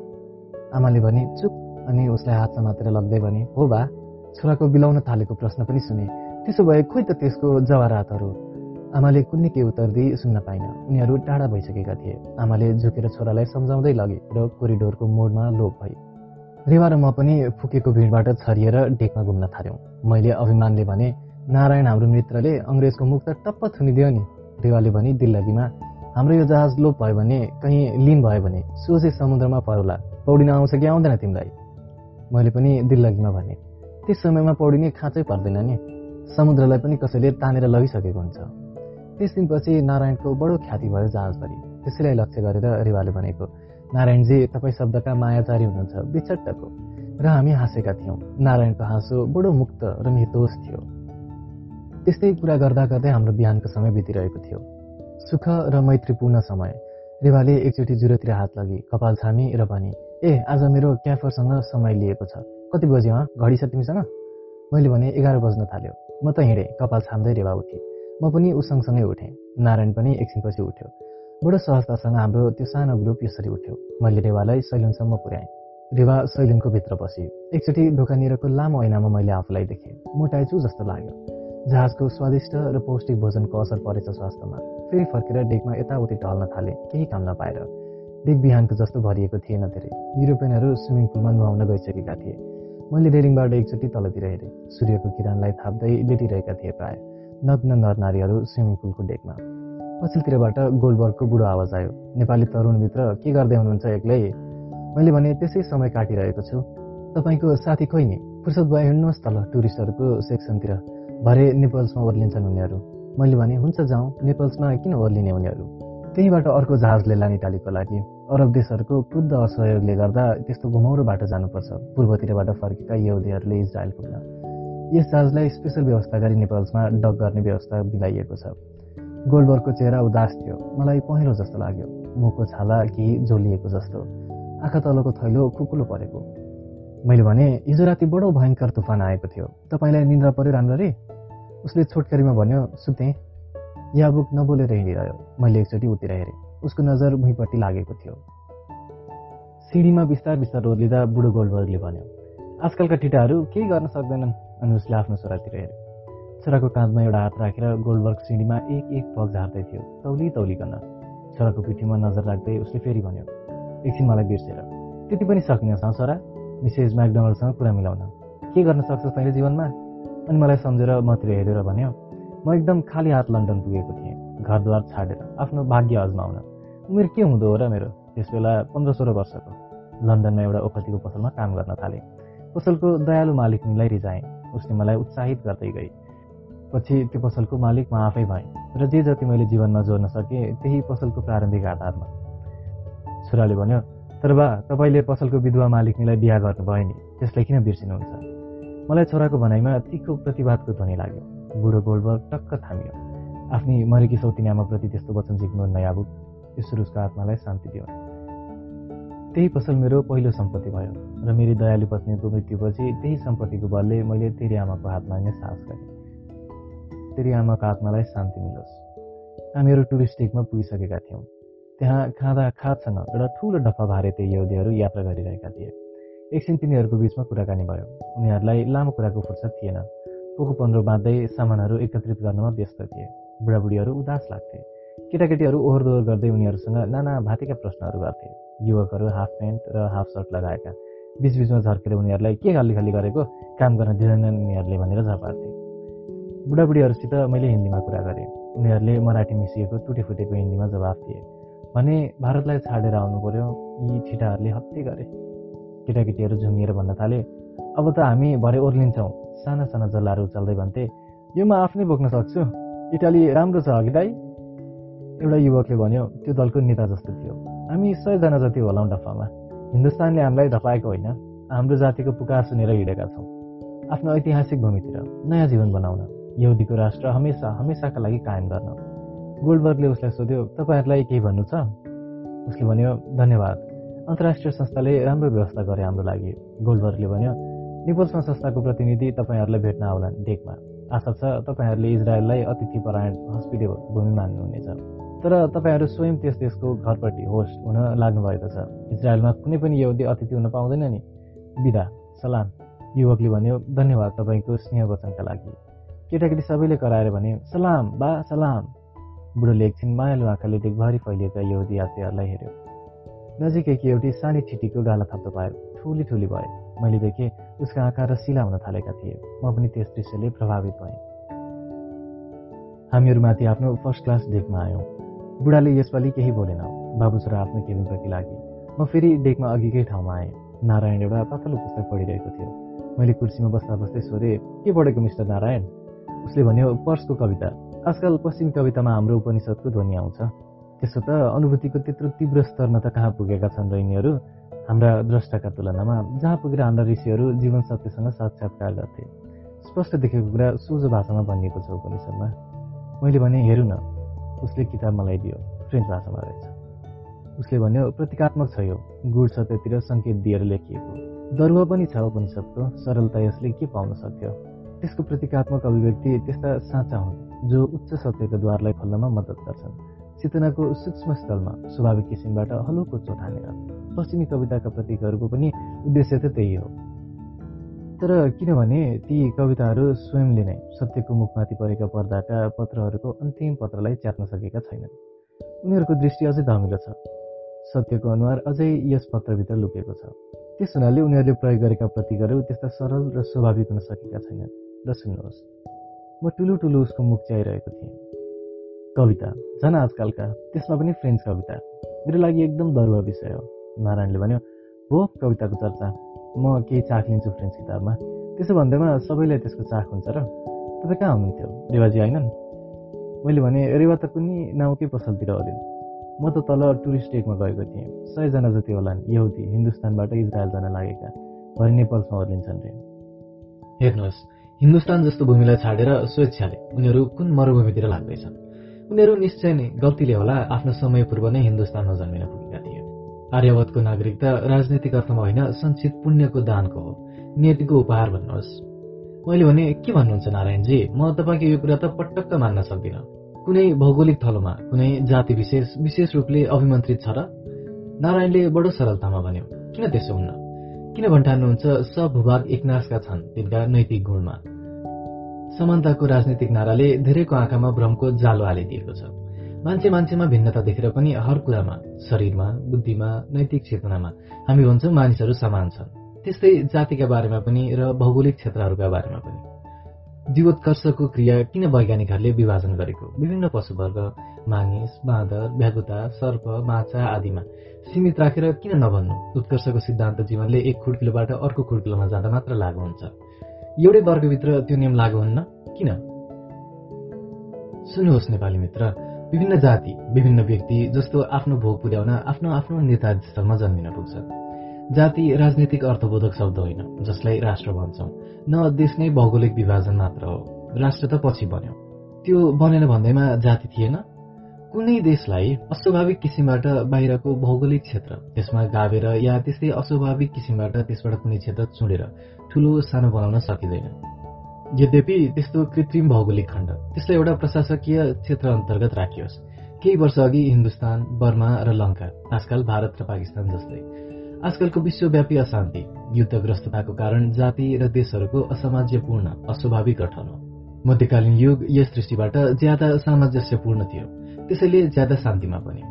आमाले भने चुप। अनि उसलाई हात समातेर लग्दै भने हो बा। छोराको बिलाउन थालेको प्रश्न पनि सुने। त्यसो भए खोइ त त्यसको जवारातहरू। आमाले कुनै के उत्तर दिई सुन्न पाइन। उनीहरू टाढा भइसकेका थिए। आमाले झुकेर छोरालाई सम्झाउँदै लगे र कोरिडोरको मोडमा लोप भए। रेवा र म पनि फुकेको भिडबाट छरिएर डेकमा घुम्न थाल्यौँ। मैले अभिमानले भने नारायण हाम्रो मित्रले अङ्ग्रेजको मुख त टप्प थुनिदियो नि। रेवाले भने दिल्लगीमा हाम्रो यो जहाज लोप भयो भने कहीँ लिन भयो भने सोझै समुद्रमा परोला। पौडिन आउँछ कि आउँदैन तिमीलाई? मैले पनि दिल्लगीमा भने त्यस समयमा पौडिने खाँचै पर्दैन नि। समुद्रलाई पनि कसैले तानेर लगिसकेको हुन्छ। त्यस दिनपछि नारायणको बडो ख्याति भयो जहाजभरि। त्यसैलाई लक्ष्य गरेर रेवाले भनेको नारायणजी तपाईँ शब्दका मायाचारी हुनुहुन्छ। बिचट्टको र हामी हाँसेका थियौँ। नारायणको हाँसो बडो मुक्त र निर्दोष थियो। त्यस्तै कुरा गर्दा गर्दै हाम्रो बिहानको समय बितिरहेको थियो। सुख र मैत्रीपूर्ण समय। रेवाले एकचोटि जुरोतिर हात लगी कपाल छामी र भने ए आज मेरो क्याफरसँग समय लिएको छ। कति बज्यो हँ? घडी छ तिमीसँग? मैले भने एघार बज्न थाल्यो। म त हिँडेँ। कपाल छाम्दै रेवा उठेँ। म पनि ऊ सँगसँगै उठेँ। नारायण पनि एकछिनपछि उठ्यो। बडो सहजतासँग हाम्रो त्यो सानो ग्रुप यसरी उठ्यो। मैले रेवालाई सैलुनसम्म पुर्याएँ। रेवा सैलुनको भित्र बस्यो। एकचोटि ढोकानिरको लामो ऐनामा मैले आफूलाई देखेँ। मोटाइछु जस्तो लाग्यो। जहाजको स्वादिष्ट र पौष्टिक भोजनको असर परेछ स्वास्थ्यमा। फेरि फर्केर डेकमा यताउति टहल्न थाले। केही काम नपाएर। डेक बिहानको जस्तो भरिएको थिएन धेरै। युरोपियनहरू स्विमिङ पुलमा नुहाउन गइसकेका थिए। मैले रेलिङबाट एकचोटि तलतिर हेरेँ। सूर्यको किरणलाई थाप्दै लेटिरहेका थिए प्राय। नग्न नर नारीहरू स्विमिङ पुलको डेकमा। पछिल्लोतिरबाट गोल्डबर्गको बुढो आवाज आयो। नेपाली तरुणभित्र के गर्दै हुनुहुन्छ एक्लै? मैले भने त्यसै समय काटिरहेको छु। तपाईँको साथी खोइ नि? फुर्सद भयो हिँड्नुहोस् तल टुरिस्टहरूको सेक्सनतिर। भरे नेपल्समा ओर्लिन्छन् उनीहरू। मैले भने हुन्छ जाउँ नेपल्समा किन ओर्लिने उनीहरू? त्यहीँबाट अर्को जहाज लेला इटालीको लागि। अरब देशहरूको क्रुद्ध असहयोगले गर्दा त्यस्तो घुमाउरो बाटो जानुपर्छ। पूर्वतिरबाट फर्केका यहुदीहरूले इजरायल पुग्न यस जहाजलाई स्पेसल व्यवस्था गरी नेपल्समा डक गर्ने व्यवस्था मिलाइएको छ। गोल्डबर्गको चेहरा उदास थियो। मलाई पहेँलो जस्तो लाग्यो। मुखको छाला केही जोलिएको जस्तो। आँखा तलको थैलो खुकुलो परेको। मैले भने हिजो राति बडो भयङ्कर तुफान आएको थियो। तपाईँलाई निन्द्रा पऱ्यो राम्ररी? उसले छोटकरीमा भन्यो सुते या बुक नबोलेर हिँडिरह्यो। मैले एकचोटि उतिर हेरेँ। उसको नजर भुइँपट्टि लागेको थियो। सिँढीमा बिस्तार बिस्तार ओर्लिँदा बुढो गोल्डबर्गले भन्यो आजकलका टिटाहरू केही गर्न सक्दैनन्। अनि उसले आफ्नो छोरातिर हेऱ्यो। छोराको काँधमा एउटा हात राखेर गोल्डबर्ग सिँढीमा एक एक पग झार्दै थियो तौली तौलीकन छोराको पिठीमा नजर राख्दै उसले फेरि भन्यो एकछिन मलाई बिर्सेर। त्यति पनि सक्नेछ छोरा मिसेस म्याकडोनल्डसँग कुरा मिलाउन। के गर्न सक्छस् तैँले जीवनमा? अनि मलाई सम्झेर मतिर हेरेर भन्यो म एकदम खाली हात लन्डन पुगेको थिएँ घरद्वार छाडेर आफ्नो भाग्य अजमाउन। उमेर के हुँदो हो र मेरो? त्यस बेला पन्ध्र सोह्र वर्षको। लन्डनमा एउटा ओखतीको पसलमा काम गर्न थालेँ। पसलको दयालु मालिकनीलाई रिजाएँ उसले मलाई उत्साहित गर्दै गई। पछि त्यो पसलको मालिक म आफै भएँ र जे जति मैले जीवनमा जोड्न सकेँ त्यही पसलको प्रारम्भिक आधारमा। छोराले भन्यो तर बा तपाईँले पसलको विधवा मालिकनीलाई बिहा गर्नुभयो नि त्यसलाई किन बिर्सिनुहुन्छ? मलाई छोराको भनाइमा तिखो प्रतिवादको ध्वनि लाग्यो। बुढो गोल्डबर्ग टक्क थामियो। आफ्नी मरेकी सौती आमाप्रति त्यस्तो वचन जिक्नु नयाबुक ईश्वर उसको आत्मालाई शान्ति दियो त्यही पसल मेरो पहिलो सम्पत्ति भयो र मेरी दयालु पत्नीको मृत्युपछि त्यही सम्पत्तिको बलले मैले तेरी आमाको हात माग्ने साहस गरेँ। तेरी आमाको आत्मालाई शान्ति मिलोस्। हामीहरू टुरिस्टिकमा पुगिसकेका थियौँ। त्यहाँ खाँदा खाँदसँग एउटा ठुलो डफा भारतीय यहुदीहरू यात्रा गरिरहेका थिए। एकछिन तिनीहरूको बिचमा कुराकानी भयो। उनीहरूलाई लामो कुराको फुर्सद थिएन। पोको पन्ध्र बाँध्दै सामानहरू एकत्रित गर्नमा व्यस्त थिए। बुढाबुढीहरू उदास लाग्थे। केटाकेटीहरू ओहोर दोहोर गर्दै उनीहरूसँग नाना भातीका प्रश्नहरू गर्थे। युवकहरू हाफ प्यान्ट र हाफ सर्ट लगाएका। बिचबिचमा झर्केर उनीहरूलाई के खाली खाली गरेको? काम गर्न दिँदैनन् उनीहरूले भनेर झपार्थे बुढाबुढीहरूसित मैले हिन्दीमा कुरा गरेँ। उनीहरूले मराठी मिसिएको टुटे फुटेको हिन्दीमा जवाफ दिए। भने भारतलाई छाडेर आउनु पर्यो यी ठिटाहरूले हत्ते गरे। केटाकेटीहरू झुमिएर भन्न थाले। अब त हामी भरे ओर्लिन्छौँ। साना साना जल्लाहरू चल्दै भन्थे यो म आफ्नै बोक्न सक्छु। इटाली राम्रो छ अघि दाई एउटा युवकले भन्यो त्यो दलको नेता जस्तो थियो। हामी सयजना जति होलाउँ डफामा। हिन्दुस्तानले हामीलाई धपाएको होइन। हाम्रो जातिको पुकार सुनेर हिँडेका छौँ। आफ्नो ऐतिहासिक भूमितिर नयाँ जीवन बनाउन। यहुदीको राष्ट्र हमेसा हमेसाका लागि कायम गर्न। गोल्डबर्गले उसलाई सोध्यो तपाईँहरूलाई केही भन्नु छ? उसले भन्यो धन्यवाद। अन्तर्राष्ट्रिय संस्थाले राम्रो व्यवस्था गरे हाम्रो लागि। गोल्डबर्गले भन्यो निपोल्सन संस्थाको प्रतिनिधि तपाईँहरूलाई भेट्न आउलान् डेकमा। आशा छ तपाईँहरूले इजरायललाई अतिथि परायण हस्पिटल भूमि मान्नुहुनेछ। तर तपाईँहरू स्वयं त्यस देशको घरपट्टि होस्ट हुन लाग्नुभएको छ। इजरायलमा कुनै पनि यहुदी अतिथि हुन पाउँदैन नि। विदा सलाम। युवकले भन्यो धन्यवाद तपाईँको स्नेह वचनका लागि। केटाकेटी सबैले कराएर भने सलाम बा सलाम। बुढोले एकछिन मायालु आँखाले देखभरि फैलिएका यहुदी यात्रीहरूलाई हेऱ्यो। नजिकैकी एउटी सानी छिटीको गाला थप्दो पायो ठुली ठुली भए। मैले देखेँ उसका आँखा रसिला हुन थालेका थिए। म पनि त्यस दृश्यले प्रभावित भएँ। हामीहरूमाथि आफ्नो फर्स्ट क्लास डेकमा आयौँ। बुढाले यसपालि केही बोलेन। बाबु छोरा आफ्नो केबिनप्रति लागि। म फेरि डेकमा अघिकै ठाउँमा आएँ। नारायण एउटा पातलो पुस्तक पढिरहेको थियो। मैले कुर्सीमा बस्दा बस्दै सोधेँ के पढेको मिस्टर नारायण? उसले भन्यो पर्सको कविता। आजकल पश्चिमी कवितामा हाम्रो उपनिषदको ध्वनि आउँछ। त्यसो त अनुभूतिको त्यत्रो तीव्र स्तरमा त कहाँ पुगेका छन् र यिनीहरू? हाम्रा द्रष्टाका तुलनामा जहाँ पुगेर हाम्रा ऋषिहरू जीवन सत्यसँग साक्षात्कार गर्थे। स्पष्ट देखेको कुरा सोझो भाषामा भनिएको छ उपनिषदमा। मैले भने हेरौँ न उसले किताब मलाई दियो। फ्रेन्च भाषामा रहेछ। उसले भन्यो प्रतीकात्मक छ यो। गुड सत्यतिर सङ्केत दिएर लेखिएको। दरुवा पनि छ उपनिषदको। सरलता यसले के पाउन सक्थ्यो त्यसको प्रतीकात्मक अभिव्यक्ति त्यस्ता साँचा हुन् जो उच्च सत्यको द्वारलाई खोल्नमा मद्दत गर्छन्। चेतनाको सूक्ष्म स्थलमा स्वाभाविक किसिमबाट हलुको चोट हानेर पश्चिमी कविताका प्रतीकहरूको पनि उद्देश्य त त्यही हो। तर किनभने ती कविताहरू स्वयंले नै सत्यको मुखमाथि परेका पर्दाका पत्रहरूको अन्तिम पत्रलाई च्यात्न सकेका छैनन्। उनीहरूको दृष्टि अझै धमिलो छ। सत्यको अनुहार अझै यस पत्रभित्र लुकेको छ। त्यस हुनाले उनीहरूले प्रयोग गरेका प्रतीकहरू त्यस्ता सरल र स्वाभाविक हुन सकेका छैनन्। र सुन्नुहोस् म ठुलो ठुलो उसको मुख च्याइरहेको थिएँ। कविता झन् आजकलका त्यसमा पनि फ्रेन्च कविता। मेरो लागि एकदम दरुवा विषय हो नारायणले भन्यो। हो कविताको चर्चा। म केही चाख लिन्छु फ्रेन्च किताबमा। त्यसो भन्दैमा सबैलाई त्यसको चाख हुन्छ र? तपाईँ कहाँ हुनुहुन्थ्यो? रेवाजी होइनन् मैले भने रेवा त कुनै नाउँकै पसलतिर होलिन् म त तल टुरिस्ट टेकमा गएको थिएँ। सयजना जति होलान् यहुदी हिन्दुस्तानबाट इजरायल जान लागेका। भरि नेपालमा ओर्लिन्छन् रे। हेर्नुहोस् हिन्दुस्तान जस्तो भूमिलाई छाडेर स्वेच्छाले उनीहरू कुन मरुभूमितिर लाग्दैछन्? उनीहरू निश्चय नै गल्तीले होला आफ्नो समय पूर्व नै हिन्दुस्तानमा जन्मिन पुगेका थिए। आर्यावतको नागरिकता राजनीतिक अर्थमा होइन सञ्चित पुण्यको दानको हो। नियतिको उपहार भन्नुहोस्। मैले भने के भन्नुहुन्छ नारायणजी? म तपाईँको यो कुरा त पटक्क मान्न सक्दिनँ। कुनै भौगोलिक थलोमा कुनै जाति विशेष विशेष रूपले अभिमन्त्रित छ र? नारायणले बडो सरलतामा भन्यो किन त्यसो हुन्न? किन भन्ठान्नुहुन्छ? सब भूभाग एकनाशका छन् तिनका नैतिक गुणमा। समानताको राजनीतिक नाराले धेरैको आँखामा भ्रमको जालो हालिदिएको छ। मान्छे मान्छेमा भिन्नता देखेर पनि हर कुरामा शरीरमा बुद्धिमा नैतिक चेतनामा हामी भन्छौँ मानिसहरू समान छन्। त्यस्तै जातिका बारेमा पनि र भौगोलिक क्षेत्रहरूका बारेमा पनि। जीवोत्कर्षको क्रिया किन वैज्ञानिकहरूले विभाजन गरेको? विभिन्न पशुवर्ग मानिस बाँदर भ्यागुता सर्प माछा आदिमा सीमित राखेर किन नभन्नु? उत्कर्षको सिद्धान्त जीवनले एक खुड्किलोबाट अर्को खुड्किलोमा जाँदा मात्र लागू हुन्छ। एउटै वर्गभित्र त्यो नियम लागू हुन्न? किन? सुन्नुहोस् नेपाली मित्र विभिन्न जाति विभिन्न व्यक्ति जस्तो आफ्नो भोग पुर्याउन आफ्नो आफ्नो स्थलमा जन्मिन पुग्छ। जाति राजनीतिक अर्थबोधक शब्द होइन जसलाई राष्ट्र भन्छौँ। न देश नै भौगोलिक विभाजन मात्र हो। राष्ट्र त पछि बन्यो। त्यो बनेन भन्दैमा जाति थिएन? कुनै देशलाई अस्वाभाविक किसिमबाट बाहिरको भौगोलिक क्षेत्र त्यसमा गावेर या त्यस्तै अस्वाभाविक किसिमबाट त्यसबाट कुनै क्षेत्र चुडेर ठूलो सानो बनाउन सकिँदैन। यद्यपि त्यस्तो कृत्रिम भौगोलिक खण्ड त्यसलाई एउटा प्रशासकीय क्षेत्र अन्तर्गत राखियोस्। केही वर्ष अघि हिन्दुस्तान बर्मा र लङ्का आजकल भारत र पाकिस्तान जस्तै। आजकलको विश्वव्यापी अशान्ति युद्धग्रस्तताको कारण जाति र देशहरूको असामाज्यपूर्ण अस्वाभाविक गठन हो। मध्यकालीन युग यस दृष्टिबाट ज्यादा सामञ्जस्यपूर्ण थियो। त्यसैले ज्यादा शान्तिमा पनि।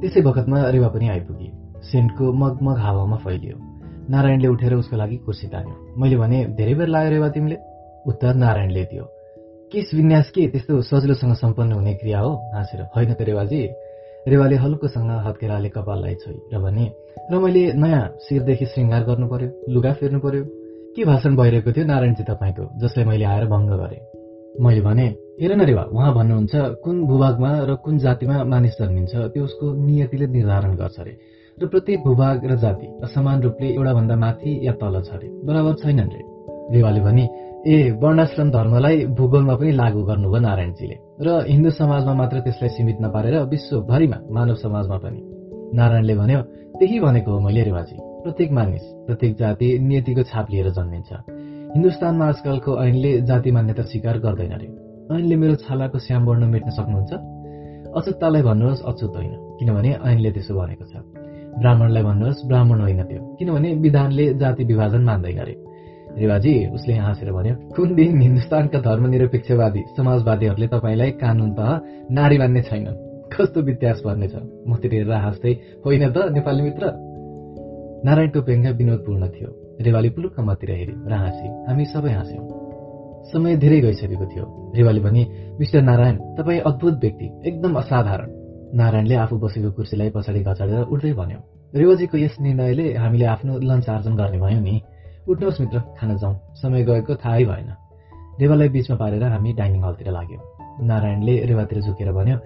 त्यसै बखतमा रेवा पनि आइपुगे। सेन्टको मगमग हावामा फैलियो। नारायणले उठेर उसको लागि कुर्सी तान्यो। मैले भने धेरै बेर लाग्यो रेवा तिमीले? उत्तर नारायणले दियो। केस विन्यास के? त्यस्तो सजिलोसँग सम्पन्न हुने क्रिया हो? हाँसेर होइन त रेवाजी। रेवाले हल्कोसँग हत्केराले कपाललाई छोइ र भने र मैले नयाँ शिरदेखि श्रृङ्गार गर्नु पर्यो लुगा फेर्नु पर्यो के भाषण भइरहेको थियो नारायणजी तपाईँको जसलाई मैले आएर भङ्ग गरेँ? मैले भने हेर न रेवा उहाँ भन्नुहुन्छ कुन भूभागमा र कुन जातिमा मानिस जन्मिन्छ त्यो उसको नियतिले निर्धारण गर्छ अरे। र प्रत्येक भूभाग र जाति असमान रूपले एउटा भन्दा माथि या तल छ अरे। बराबर छैनन् रे। रेवाले भने ए वर्णाश्रम धर्मलाई भूगोलमा पनि लागू गर्नुभयो नारायणजीले। र हिन्दू समाजमा मात्र त्यसलाई सीमित नपारेर विश्वभरिमा मानव समाजमा पनि। नारायणले भन्यो त्यही भनेको हो मैले रेवाजी। प्रत्येक मानिस प्रत्येक जाति नियतिको छाप लिएर जन्मिन्छ। हिन्दुस्तानमा आजकलको ऐनले जाति मान्यता स्वीकार गर्दैन रे। ऐनले मेरो छालाको श्याम वर्ण मेट्न सक्नुहुन्छ? अचुत्तालाई भन्नुहोस् अचुत होइन। किनभने ऐनले त्यसो भनेको छ। ब्राह्मणलाई भन्नुहोस् ब्राह्मण होइन त्यो। किनभने विधानले जाति विभाजन मान्दैन रे रेवाजी उसले हाँसेर भन्यो कुन दिन हिन्दुस्तानका धर्मनिरपेक्षवादी समाजवादीहरूले तपाईँलाई कानुन त नारी मान्ने छैनन्? कस्तो वित्यास पर्नेछ मतिर हेरेर हाँस्दै होइन त नेपाली मित्र? नारायणको व्यङ्ग विनोदपूर्ण थियो। रेवाली पुलुक्क मतिर र हाँसी हामी सबै हाँस्यौं। समय धेरै गइसकेको थियो। रेवाली भने मिस्टर नारायण तपाईँ अद्भुत व्यक्ति एकदम असाधारण। नारायणले आफू बसेको कुर्सीलाई पछाडि घचाडेर उठ्दै भन्यो रेवाजीको यस निर्णयले हामीले आफ्नो लन्च आर्जन गर्ने भयौँ नि। उठ्नुहोस् मित्र खान जाउँ। समय गएको थाहै भएन। रेवालाई बीचमा पारेर हामी डाइनिङ हलतिर लाग्यौँ। नारायणले रेवातिर झुकेर भन्यो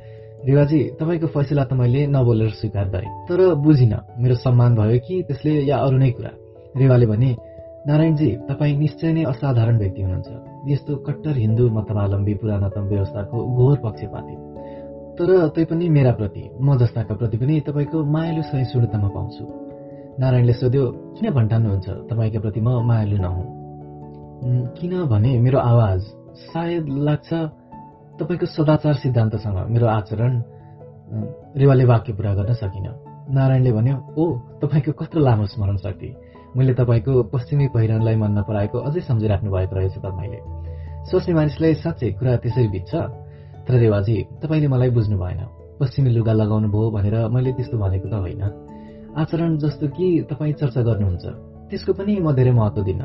रेवाजी तपाईँको फैसला त मैले नबोलेर स्वीकार गरेँ तर बुझिन मेरो सम्मान भयो कि त्यसले या अरू नै कुरा? रेवाले भने नारायणजी तपाईँ निश्चय नै असाधारण व्यक्ति हुनुहुन्छ। यस्तो कट्टर हिन्दू मतवालम्बी पुरानतम व्यवस्थाको घोर पक्षपाती। तर तैपनि मेरा प्रति म जस्ताका प्रति पनि तपाईँको मायालु सहिष्णुतामा पाउँछु। नारायणले सोध्यो किन भन्ठान्नुहुन्छ? तपाईँका प्रति म मायालु नहुँ। किनभने मेरो आवाज सायद लाग्छ तपाईँको सदाचार सिद्धान्तसँग मेरो आचरण रेवाले वाक्य पुरा गर्न सकिन। नारायणले भन्यो ओ तपाईँको कत्रो लामो स्मरण शक्ति। मैले तपाईँको पश्चिमी पहिरनलाई मन नपराएको अझै सम्झिराख्नु भएको रहेछ तपाईँले सोच्ने मानिसलाई साँच्चै कुरा त्यसरी बित्छ। तर रेवाजी तपाईँले मलाई बुझ्नु भएन। पश्चिमी लुगा लगाउनु भयो भनेर मैले त्यस्तो भनेको त होइन। आचरण जस्तो कि तपाईँ चर्चा गर्नुहुन्छ। त्यसको पनि म धेरै महत्व दिन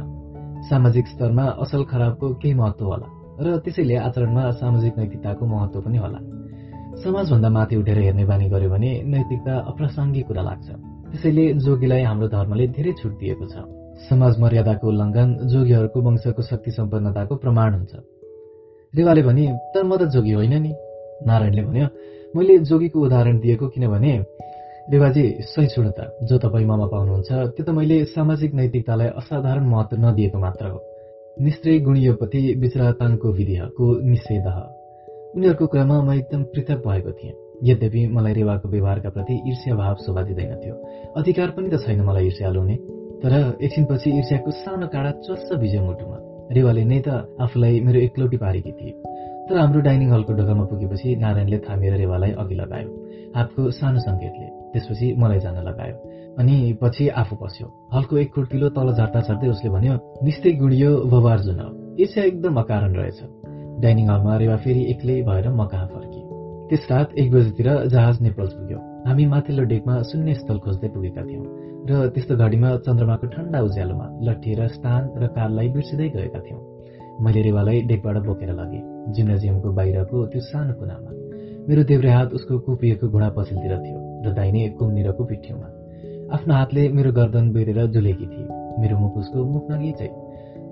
सामाजिक स्तरमा असल खराबको केही महत्व होला र त्यसैले आचरणमा सामाजिक नैतिकताको महत्व पनि होला। समाजभन्दा माथि उठेर हेर्ने बानी गर्यो भने नैतिकता अप्रासङ्गिक कुरा लाग्छ। त्यसैले जोगीलाई हाम्रो धर्मले धेरै छुट दिएको छ। समाज मर्यादाको उल्लङ्घन जोगीहरूको वंशको शक्ति सम्पन्नताको प्रमाण हुन्छ। रेवाले भने तर म त जोगी होइन नि। नारायणले भन्यो मैले जोगीको उदाहरण दिएको किनभने रेवाजी सहिष्णुता जो तपाईँ ममा पाउनुहुन्छ त्यो त मैले सामाजिक नैतिकतालाई असाधारण महत्व नदिएको मात्र हो। निश्चय गुणीयोपति विचराताङको विधिको निषेध। उनीहरूको कुरामा म एकदम पृथक भएको थिएँ। यद्यपि मलाई रेवाको व्यवहारका प्रति ईर्ष्या भाव शोभा दिँदैनथ्यो अधिकार पनि त छैन मलाई ईर्ष्यालु हुने तर एकछिनपछि ईर्ष्याको सानो काँडा चस्स भिज्यो मुटुमा। रेवाले नै त आफूलाई मेरो एकलौटी पारेकी थिए। तर हाम्रो डाइनिङ हलको ढोकामा पुगेपछि नारायणले थामिएर रेवालाई अघि लगायो। हातको सानो सङ्केतले त्यसपछि मलाई जान लगायो। अनि पछि आफू पस्यो। हलको एक कुर्तिलो तल झर्दा झर्दै उसले भन्यो निस्तै गुडियो बबार जुन ईर्ष्या एकदम अकारण रहेछ। डाइनिङ हलमा रेवा फेरि एक्लै भएर म कहाँ फर्के। त्यस रात एक बजीतिर जहाज नेपल्स पुग्यो। हामी माथिल्लो डेकमा शून्य स्थल खोज्दै पुगेका थियौँ र त्यस्तो घडीमा चन्द्रमाको ठण्डा उज्यालोमा लट्ठिएर स्थान र काललाई बिर्सिँदै गएका थियौँ। मैले रेवालाई डेकबाट बोकेर लगेँ। जिम्नाजियमको बाहिरको त्यो सानो कुनामा। मेरो देब्रे हात उसको कुपिएको घुँडा पछिल्तिर थियो र दाहिने कुमनिरको पिठ्यौमा आफ्नो हातले मेरो गर्दन बेरेर जुलेकी थिए। मेरो मुख उसको मुख नगिचै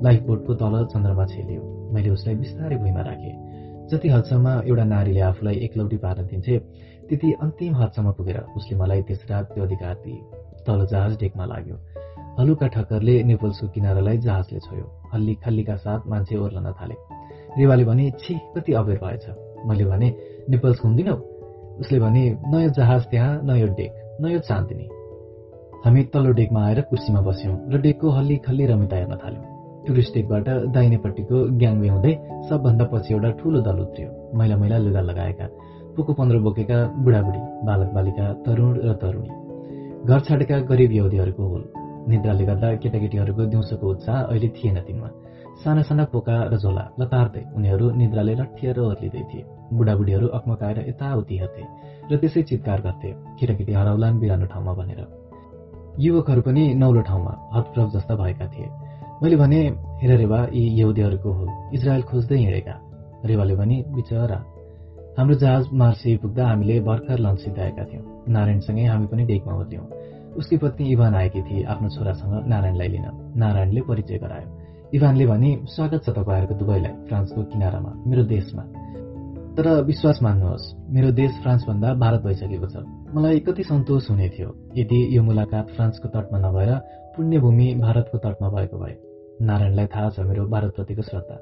लाइफ बोटको तल चन्द्रमा छेलियो। मैले उसलाई बिस्तारै भुइँमा राखेँ। जति हदसम्म एउटा नारीले आफूलाई एकलौटी पार्न दिन्छे त्यति अन्तिम हदसम्म पुगेर उसले मलाई त्यस रात त्यो अधिकार दिए। तल जहाज डेकमा लाग्यो। हलुका ठक्करले नेपल्सको किनारालाई जहाजले छोयो। हल्ली खल्लीका साथ मान्छे ओर्लन थाले। रेवाले भने छि कति अबेर भएछ? मैले भने नेपल्स घुम्दिनौ उसले भने नयाँ जहाज त्यहाँ नयाँ डेक नयाँ चाँदिनी। हामी तल्लो डेकमा आएर कुर्सीमा बस्यौँ र डेकको हल्ली खल्ली रमिता हेर्न थाल्यौँ। टुरिस्ट डेकबाट दाहिनेपट्टिको ग्याङवे हुँदै सबभन्दा पछि एउटा ठूलो दल उत्रियो। मैला मैला लुगा लगाएका पुको पन्ध्र बोकेका बुढाबुढी बालक बालिका तरुण र तरुणी। घर छाडेका गरिब यहुदीहरूको होल। निद्राले गर्दा केटाकेटीहरूको दिउँसोको उत्साह अहिले थिएन तिनमा। साना साना पोका र झोला लतार्दै उनीहरू निद्राले लट्ठिएर ओर्लिँदै थिए। बुढाबुढीहरू अक्मकाएर यताउति हेर्थे र त्यसै चित्कार गर्थे केटाकेटी हराउलान् बिरानो ठाउँमा भनेर युवकहरू पनि नौलो ठाउँमा हतप्रभ जस्ता भएका थिए। मैले भने हेर रेवा यी यहुदीहरूको हो। इजरायल खोज्दै हिँडेका रेवाले भने बिचरा हाम्रो जहाज मार्सी पुग्दा हामीले भर्खर लन्च सिद्धाएका थियौँ। नारायणसँगै हामी पनि डेकमा ओर्ल्यौँ। उसकी पत्नी इभान आएकी थिए। आफ्नो छोरासँग नारायणलाई लिन। नारायणले परिचय गरायो। इभानले भने स्वागत छ तपाईँहरूको दुवैलाई फ्रान्सको किनारामा मेरो देशमा। तर विश्वास मान्नुहोस् मेरो देश फ्रान्सभन्दा भारत भइसकेको छ। मलाई कति सन्तोष हुने थियो। यदि यो मुलाकात फ्रान्सको तटमा नभएर पुण्यभूमि भारतको तटमा भएको भए। नारायणलाई थाहा छ मेरो भारतप्रतिको श्रद्धा।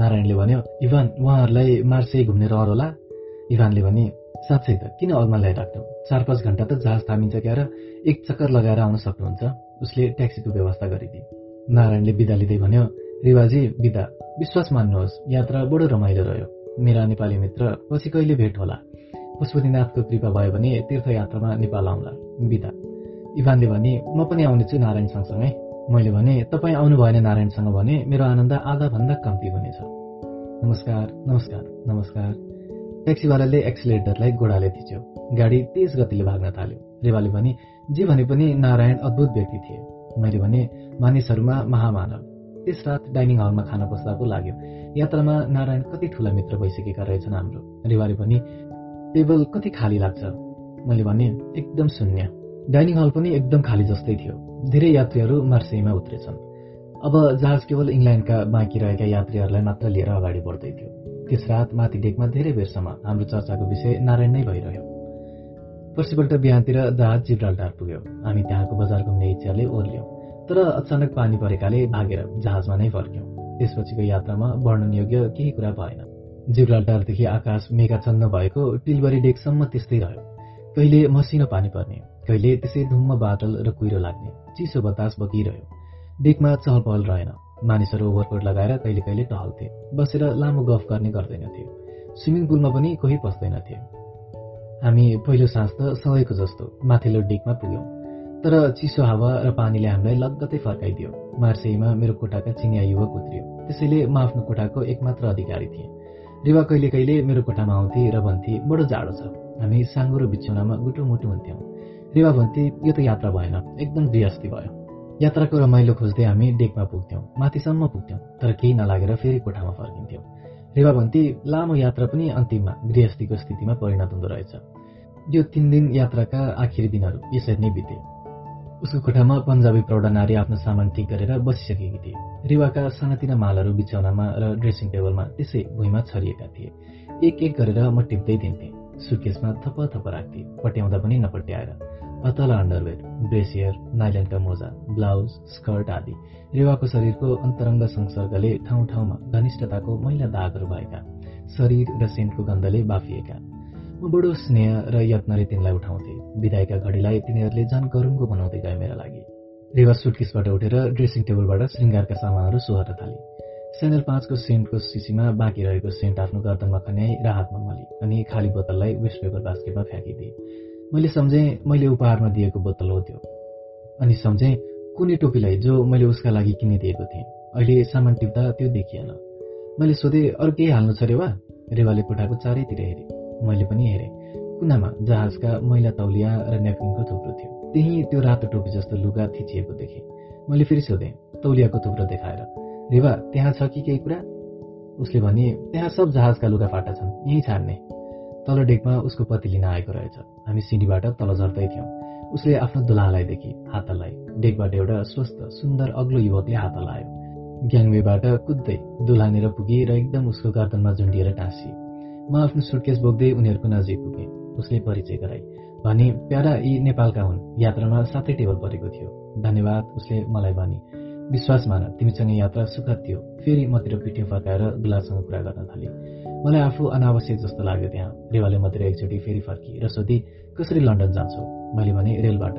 नारायणले भन्यो इभान उहाँहरूलाई मार्से घुम्ने रहर होला। इभानले भने साँच्चै त किन अलमा ल्याइराख्नु? चार पाँच घन्टा त जहाज थामिन्छ क्यार एक चक्कर लगाएर आउन सक्नुहुन्छ। उसले ट्याक्सीको व्यवस्था गरिदिए। नारायणले बिदा लिँदै भन्यो रिवाजी बिदा। विश्वास मान्नुहोस् यात्रा बडो रमाइलो रह्यो। मेरा नेपाली मित्र पछि कहिले भेट होला? पशुपतिनाथको कृपा भयो भने तीर्थयात्रामा नेपाल आउँला। बिदा। इभानले भने म पनि आउनेछु नारायण सँगसँगै मैले भने तपाईँ आउनु भएन नारायणसँग भने मेरो आनन्द आधाभन्दा कम्ती हुनेछ। नमस्कार नमस्कार नमस्कार। ट्याक्सीवालाले एक्सिलेटरलाई गोडाले थिच्यो। गाडी तेज गतिले भाग्न थाल्यो। रेवाले भने जे भने पनि नारायण अद्भुत व्यक्ति थिए। मैले भने मानिसहरूमा महामानव। त्यस रात डाइनिङ हलमा खाना बस्दा पो लाग्यो। यात्रामा नारायण कति ठुला मित्र भइसकेका रहेछन् हाम्रो रेवाले पनि टेबल कति खाली लाग्छ मैले भने एकदम शून्य। डाइनिङ हल पनि एकदम खाली जस्तै थियो। धेरै यात्रीहरू मार्सेईमा उत्रेछन्। अब जहाज केवल इङ्ल्यान्डका बाँकी रहेका यात्रीहरूलाई मात्र लिएर अगाडि बढ्दै थियो। त्यस रात माथि डेकमा धेरै बेरसम्म हाम्रो चर्चाको विषय नारायण नै भइरह्यो। पर्सिपल्ट बिहानतिर जहाज जिब्राल्टार पुग्यो। हामी त्यहाँको बजार घुम्ने इच्छाले ओर्ल्यौँ। तर अचानक पानी परेकाले भागेर जहाजमा नै फर्क्यौँ। त्यसपछिको यात्रामा वर्णनयोग्य केही कुरा भएन। जिब्राल्टारदेखि आकाश मेघाचन्न भएको टिलबरी डेकसम्म त्यस्तै रह्यो। कहिले मसिनो पानी पर्ने कहिले त्यसै धुम्म बादल र कुहिरो लाग्ने। चिसो बतास बगिरह्यो। डेकमा चहल पहल रहेन। मानिसहरू ओभरकोट लगाएर कहिले कहिले टहल्थे। बसेर लामो गफ गर्ने गर्दैनथे स्विमिङ पुलमा पनि कोही पस्दैनथे हामी पहिलो साँझ त सधैँको जस्तो माथिल्लो डेकमा पुग्यौँ। तर चिसो हावा र पानीले हामीलाई लगत्तै फर्काइदियो। मार्सेईमा मेरो कोठाका चिनिया युवक उत्रियो। त्यसैले म आफ्नो कोठाको एकमात्र अधिकारी थिएँ। रेवा कहिले कहिले मेरो कोठामा आउँथे र भन्थे बडो जाडो छ। हामी साङ्गो र बिछौनामा गुटुमुटु हुन्थ्यौँ। रेवा भन्थे यो त यात्रा भएन। एकदम गृहस्थी भयो। यात्राको रमाइलो खोज्दै हामी डेकमा पुग्थ्यौँ। माथिसम्म पुग्थ्यौँ तर केही नलागेर फेरि कोठामा फर्किन्थ्यौँ। रेवा भन्थे लामो यात्रा पनि अन्तिममा गृहस्थीको स्थितिमा परिणत हुँदो रहेछ। यो तिन दिन यात्राका आखिरी दिनहरू यसरी नै बिते। उसको कोठामा पन्जाबी प्रौढ नारी आफ्नो सामान ठिक गरेर बसिसकेकी थिए। रेवाका सानातिना मालहरू बिछौनामा र ड्रेसिङ टेबलमा त्यसै भुइँमा छरिएका थिए। एक एक गरेर म टिप्दै दिन्थेँ। सुटकेसमा थप थप राख्थे। पट्याउँदा पनि नपट्याएर। अतला अन्डरवेयर ब्रेसियर नाइलनका मोजा ब्लाउज स्कर्ट आदि। रेवाको शरीरको अन्तरङ्ग संसर्गले ठाउँ ठाउँमा घनिष्ठताको मैला दागहरू भएका शरीर र सेन्टको गन्धले बाफिएका। म बडो स्नेह र यत्नले तिनलाई उठाउँथे। विदायका घडीलाई तिनीहरूले झन् गरुङको बनाउँदै गए मेरा लागि। रेवा सुटकेसबाट उठेर ड्रेसिङ टेबलबाट श्रृङ्गारका सामानहरू सोहर्न थाले। सेनेल पाँचको सेन्टको सिसीमा बाँकी रहेको सेन्ट आफ्नो गर्दनमा खन्याई र हातमा मली अनि खाली बोतललाई वेस्ट पेपर बास्केटमा फ्याँकिदिए। मैले सम्झेँ मैले उपहारमा दिएको बोतल हो त्यो। अनि सम्झेँ कुनै टोपीलाई जो मैले उसका लागि किनिदिएको थिएँ। अहिले सामान टिप्दा त्यो देखिएन। मैले सोधेँ अरू केही हाल्नु छ रेवा रेवाले कोठाको चारैतिर हेरेँ। मैले पनि हेरेँ। कुनामा जहाजका मैला तौलिया र नेपकिनको थुप्रो थियो। त्यही त्यो रातो टोपी जस्तो लुगा थिचिएको देखेँ। मैले फेरि सोधेँ तौलियाको थुप्रो देखाएर। रेवा त्यहाँ छ कि केही कुरा? उसले भने त्यहाँ सब जहाजका लुगा फाटा छन्। यहीँ छाड्ने। तल डेकमा उसको पति लिन आएको रहेछ। हामी सिँढीबाट तल झर्दै थियौँ। उसले आफ्नो दुलालाई देखि हात हल्लाए डेकबाट एउटा स्वस्थ सुन्दर अग्लो युवकले हात हल्लायो ग्याङवेबाट कुद्दै दुलानेर पुगे र एकदम उसको गर्दनमा झुन्डिएर टाँसिए म आफ्नो सुटकेस बोक्दै उनीहरूको नजिक पुगेँ। उसले परिचय गराए भने प्यारा यी नेपालका हुन्। यात्रामा सातै टेबल परेको थियो। धन्यवाद उसले मलाई भने। विश्वास मान तिमीसँग यात्रा सुखद थियो। फेरि मतिर पिठ्यो फर्काएर दुलासँग कुरा गर्न थाले। मलाई आफू अनावश्यक जस्तो लाग्यो त्यहाँ। रेवाले मतिर एकचोटि फेरि फर्की र सोधी कसरी लन्डन जान्छौ? मैले भने रेलबाट।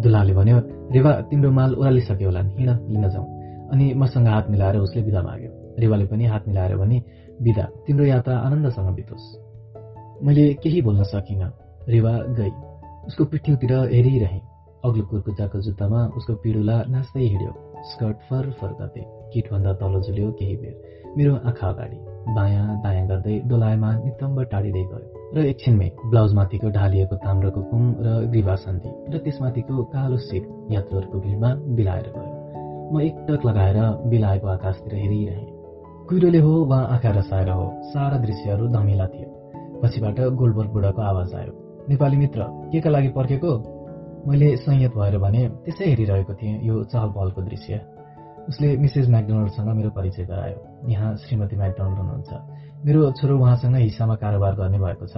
दुलाले भन्यो रेवा तिम्रो माल ओह्रालिसक्यो होला हिँड लिन जाउँ। अनि मसँग हात मिलाएर उसले बिदा माग्यो। रेवाले पनि हात मिलाएर भने बिदा तिम्रो यात्रा आनन्दसँग बितोस्। मैले केही बोल्न सकिनँ। रेवा गई। उसको पिठ्यौतिर हेरिरहे। अग्लो कुर्कुचाको जुत्तामा उसको पिडुला नाच्दै हिँड्यो। स्कर्ट फर फर गर्दै। किटभन्दा तल झुल्यो केही बेर। मेरो आँखा अगाडि। बायाँ दायाँ गर्दै डोलायमा नितम्ब टाढिँदै गयो र एकछिनमै ब्लाउजमाथिको ढालिएको ताम्रको कुम र ग्रीवा सन्धि र त्यसमाथिको कालो सिट यात्रुहरूको भिडमा बिलाएर गयो। म एकटक लगाएर बिलाएको आकाशतिर हेरिरहेँ। कुहिरोले हो वा आँखा रसाएर हो सारा दृश्यहरू धमिला थियो। पछिबाट गोलबर्ग बुढाको आवाज आयो नेपाली मित्र के का लागि पर्खेको? मैले संयत भएर भने त्यसै हेरिरहेको थिएँ यो चहल पहलको दृश्य। उसले मिसेस म्याकडोनल्डसँग मेरो परिचय गरायो। यहाँ श्रीमती म्याकडोनल्ड हुनुहुन्छ। मेरो छोरो उहाँसँग हिस्सामा कारोबार गर्ने भएको छ।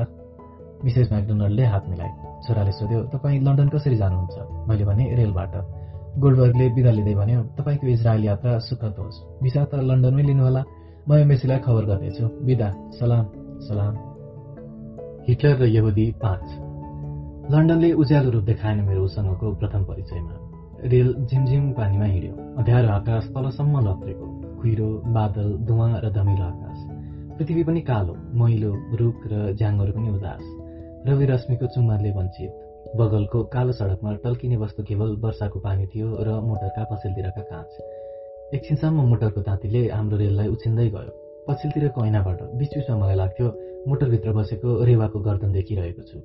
मिसेस म्याकडोनल्डले हात मिलाए। छोराले सोध्यो तपाईँ लन्डन कसरी जानुहुन्छ? मैले भने रेलबाट। गोल्डबर्गले बिदा लिँदै भन्यो तपाईँको इजरायल यात्रा सुखद होस्। भिसा त लन्डनमै लिनुहोला। म एमएसीलाई खबर गर्नेछु। बिदा। सलाम सलाम। हिटलर र यहुदी पाँच। लन्डनले उज्यालो रूप देखाएन मेरो उसँगको प्रथम परिचयमा। रेल झिमझिम पानीमा हिँड्यो। अध्यारो आकाश तलसम्म लत्रेको। कुहिरो बादल धुवा र धमिलो आकाश। पृथ्वी पनि कालो मैलो रुख र झ्याङहरू पनि उदास। रवि रश्मिको चुम्माले वञ्चित। बगलको कालो सडकमा टल्किने वस्तु केवल वर्षाको पानी थियो र मोटरका पछिल्तिरका काँच। एकछिनसम्म मोटरको तातीले हाम्रो रेललाई उछिन्दै गयो। पछिल्तिरको ऐनाबाट बिच बिचमा मलाई लाग्थ्यो मोटरभित्र बसेको रेवाको गर्दन देखिरहेको छु।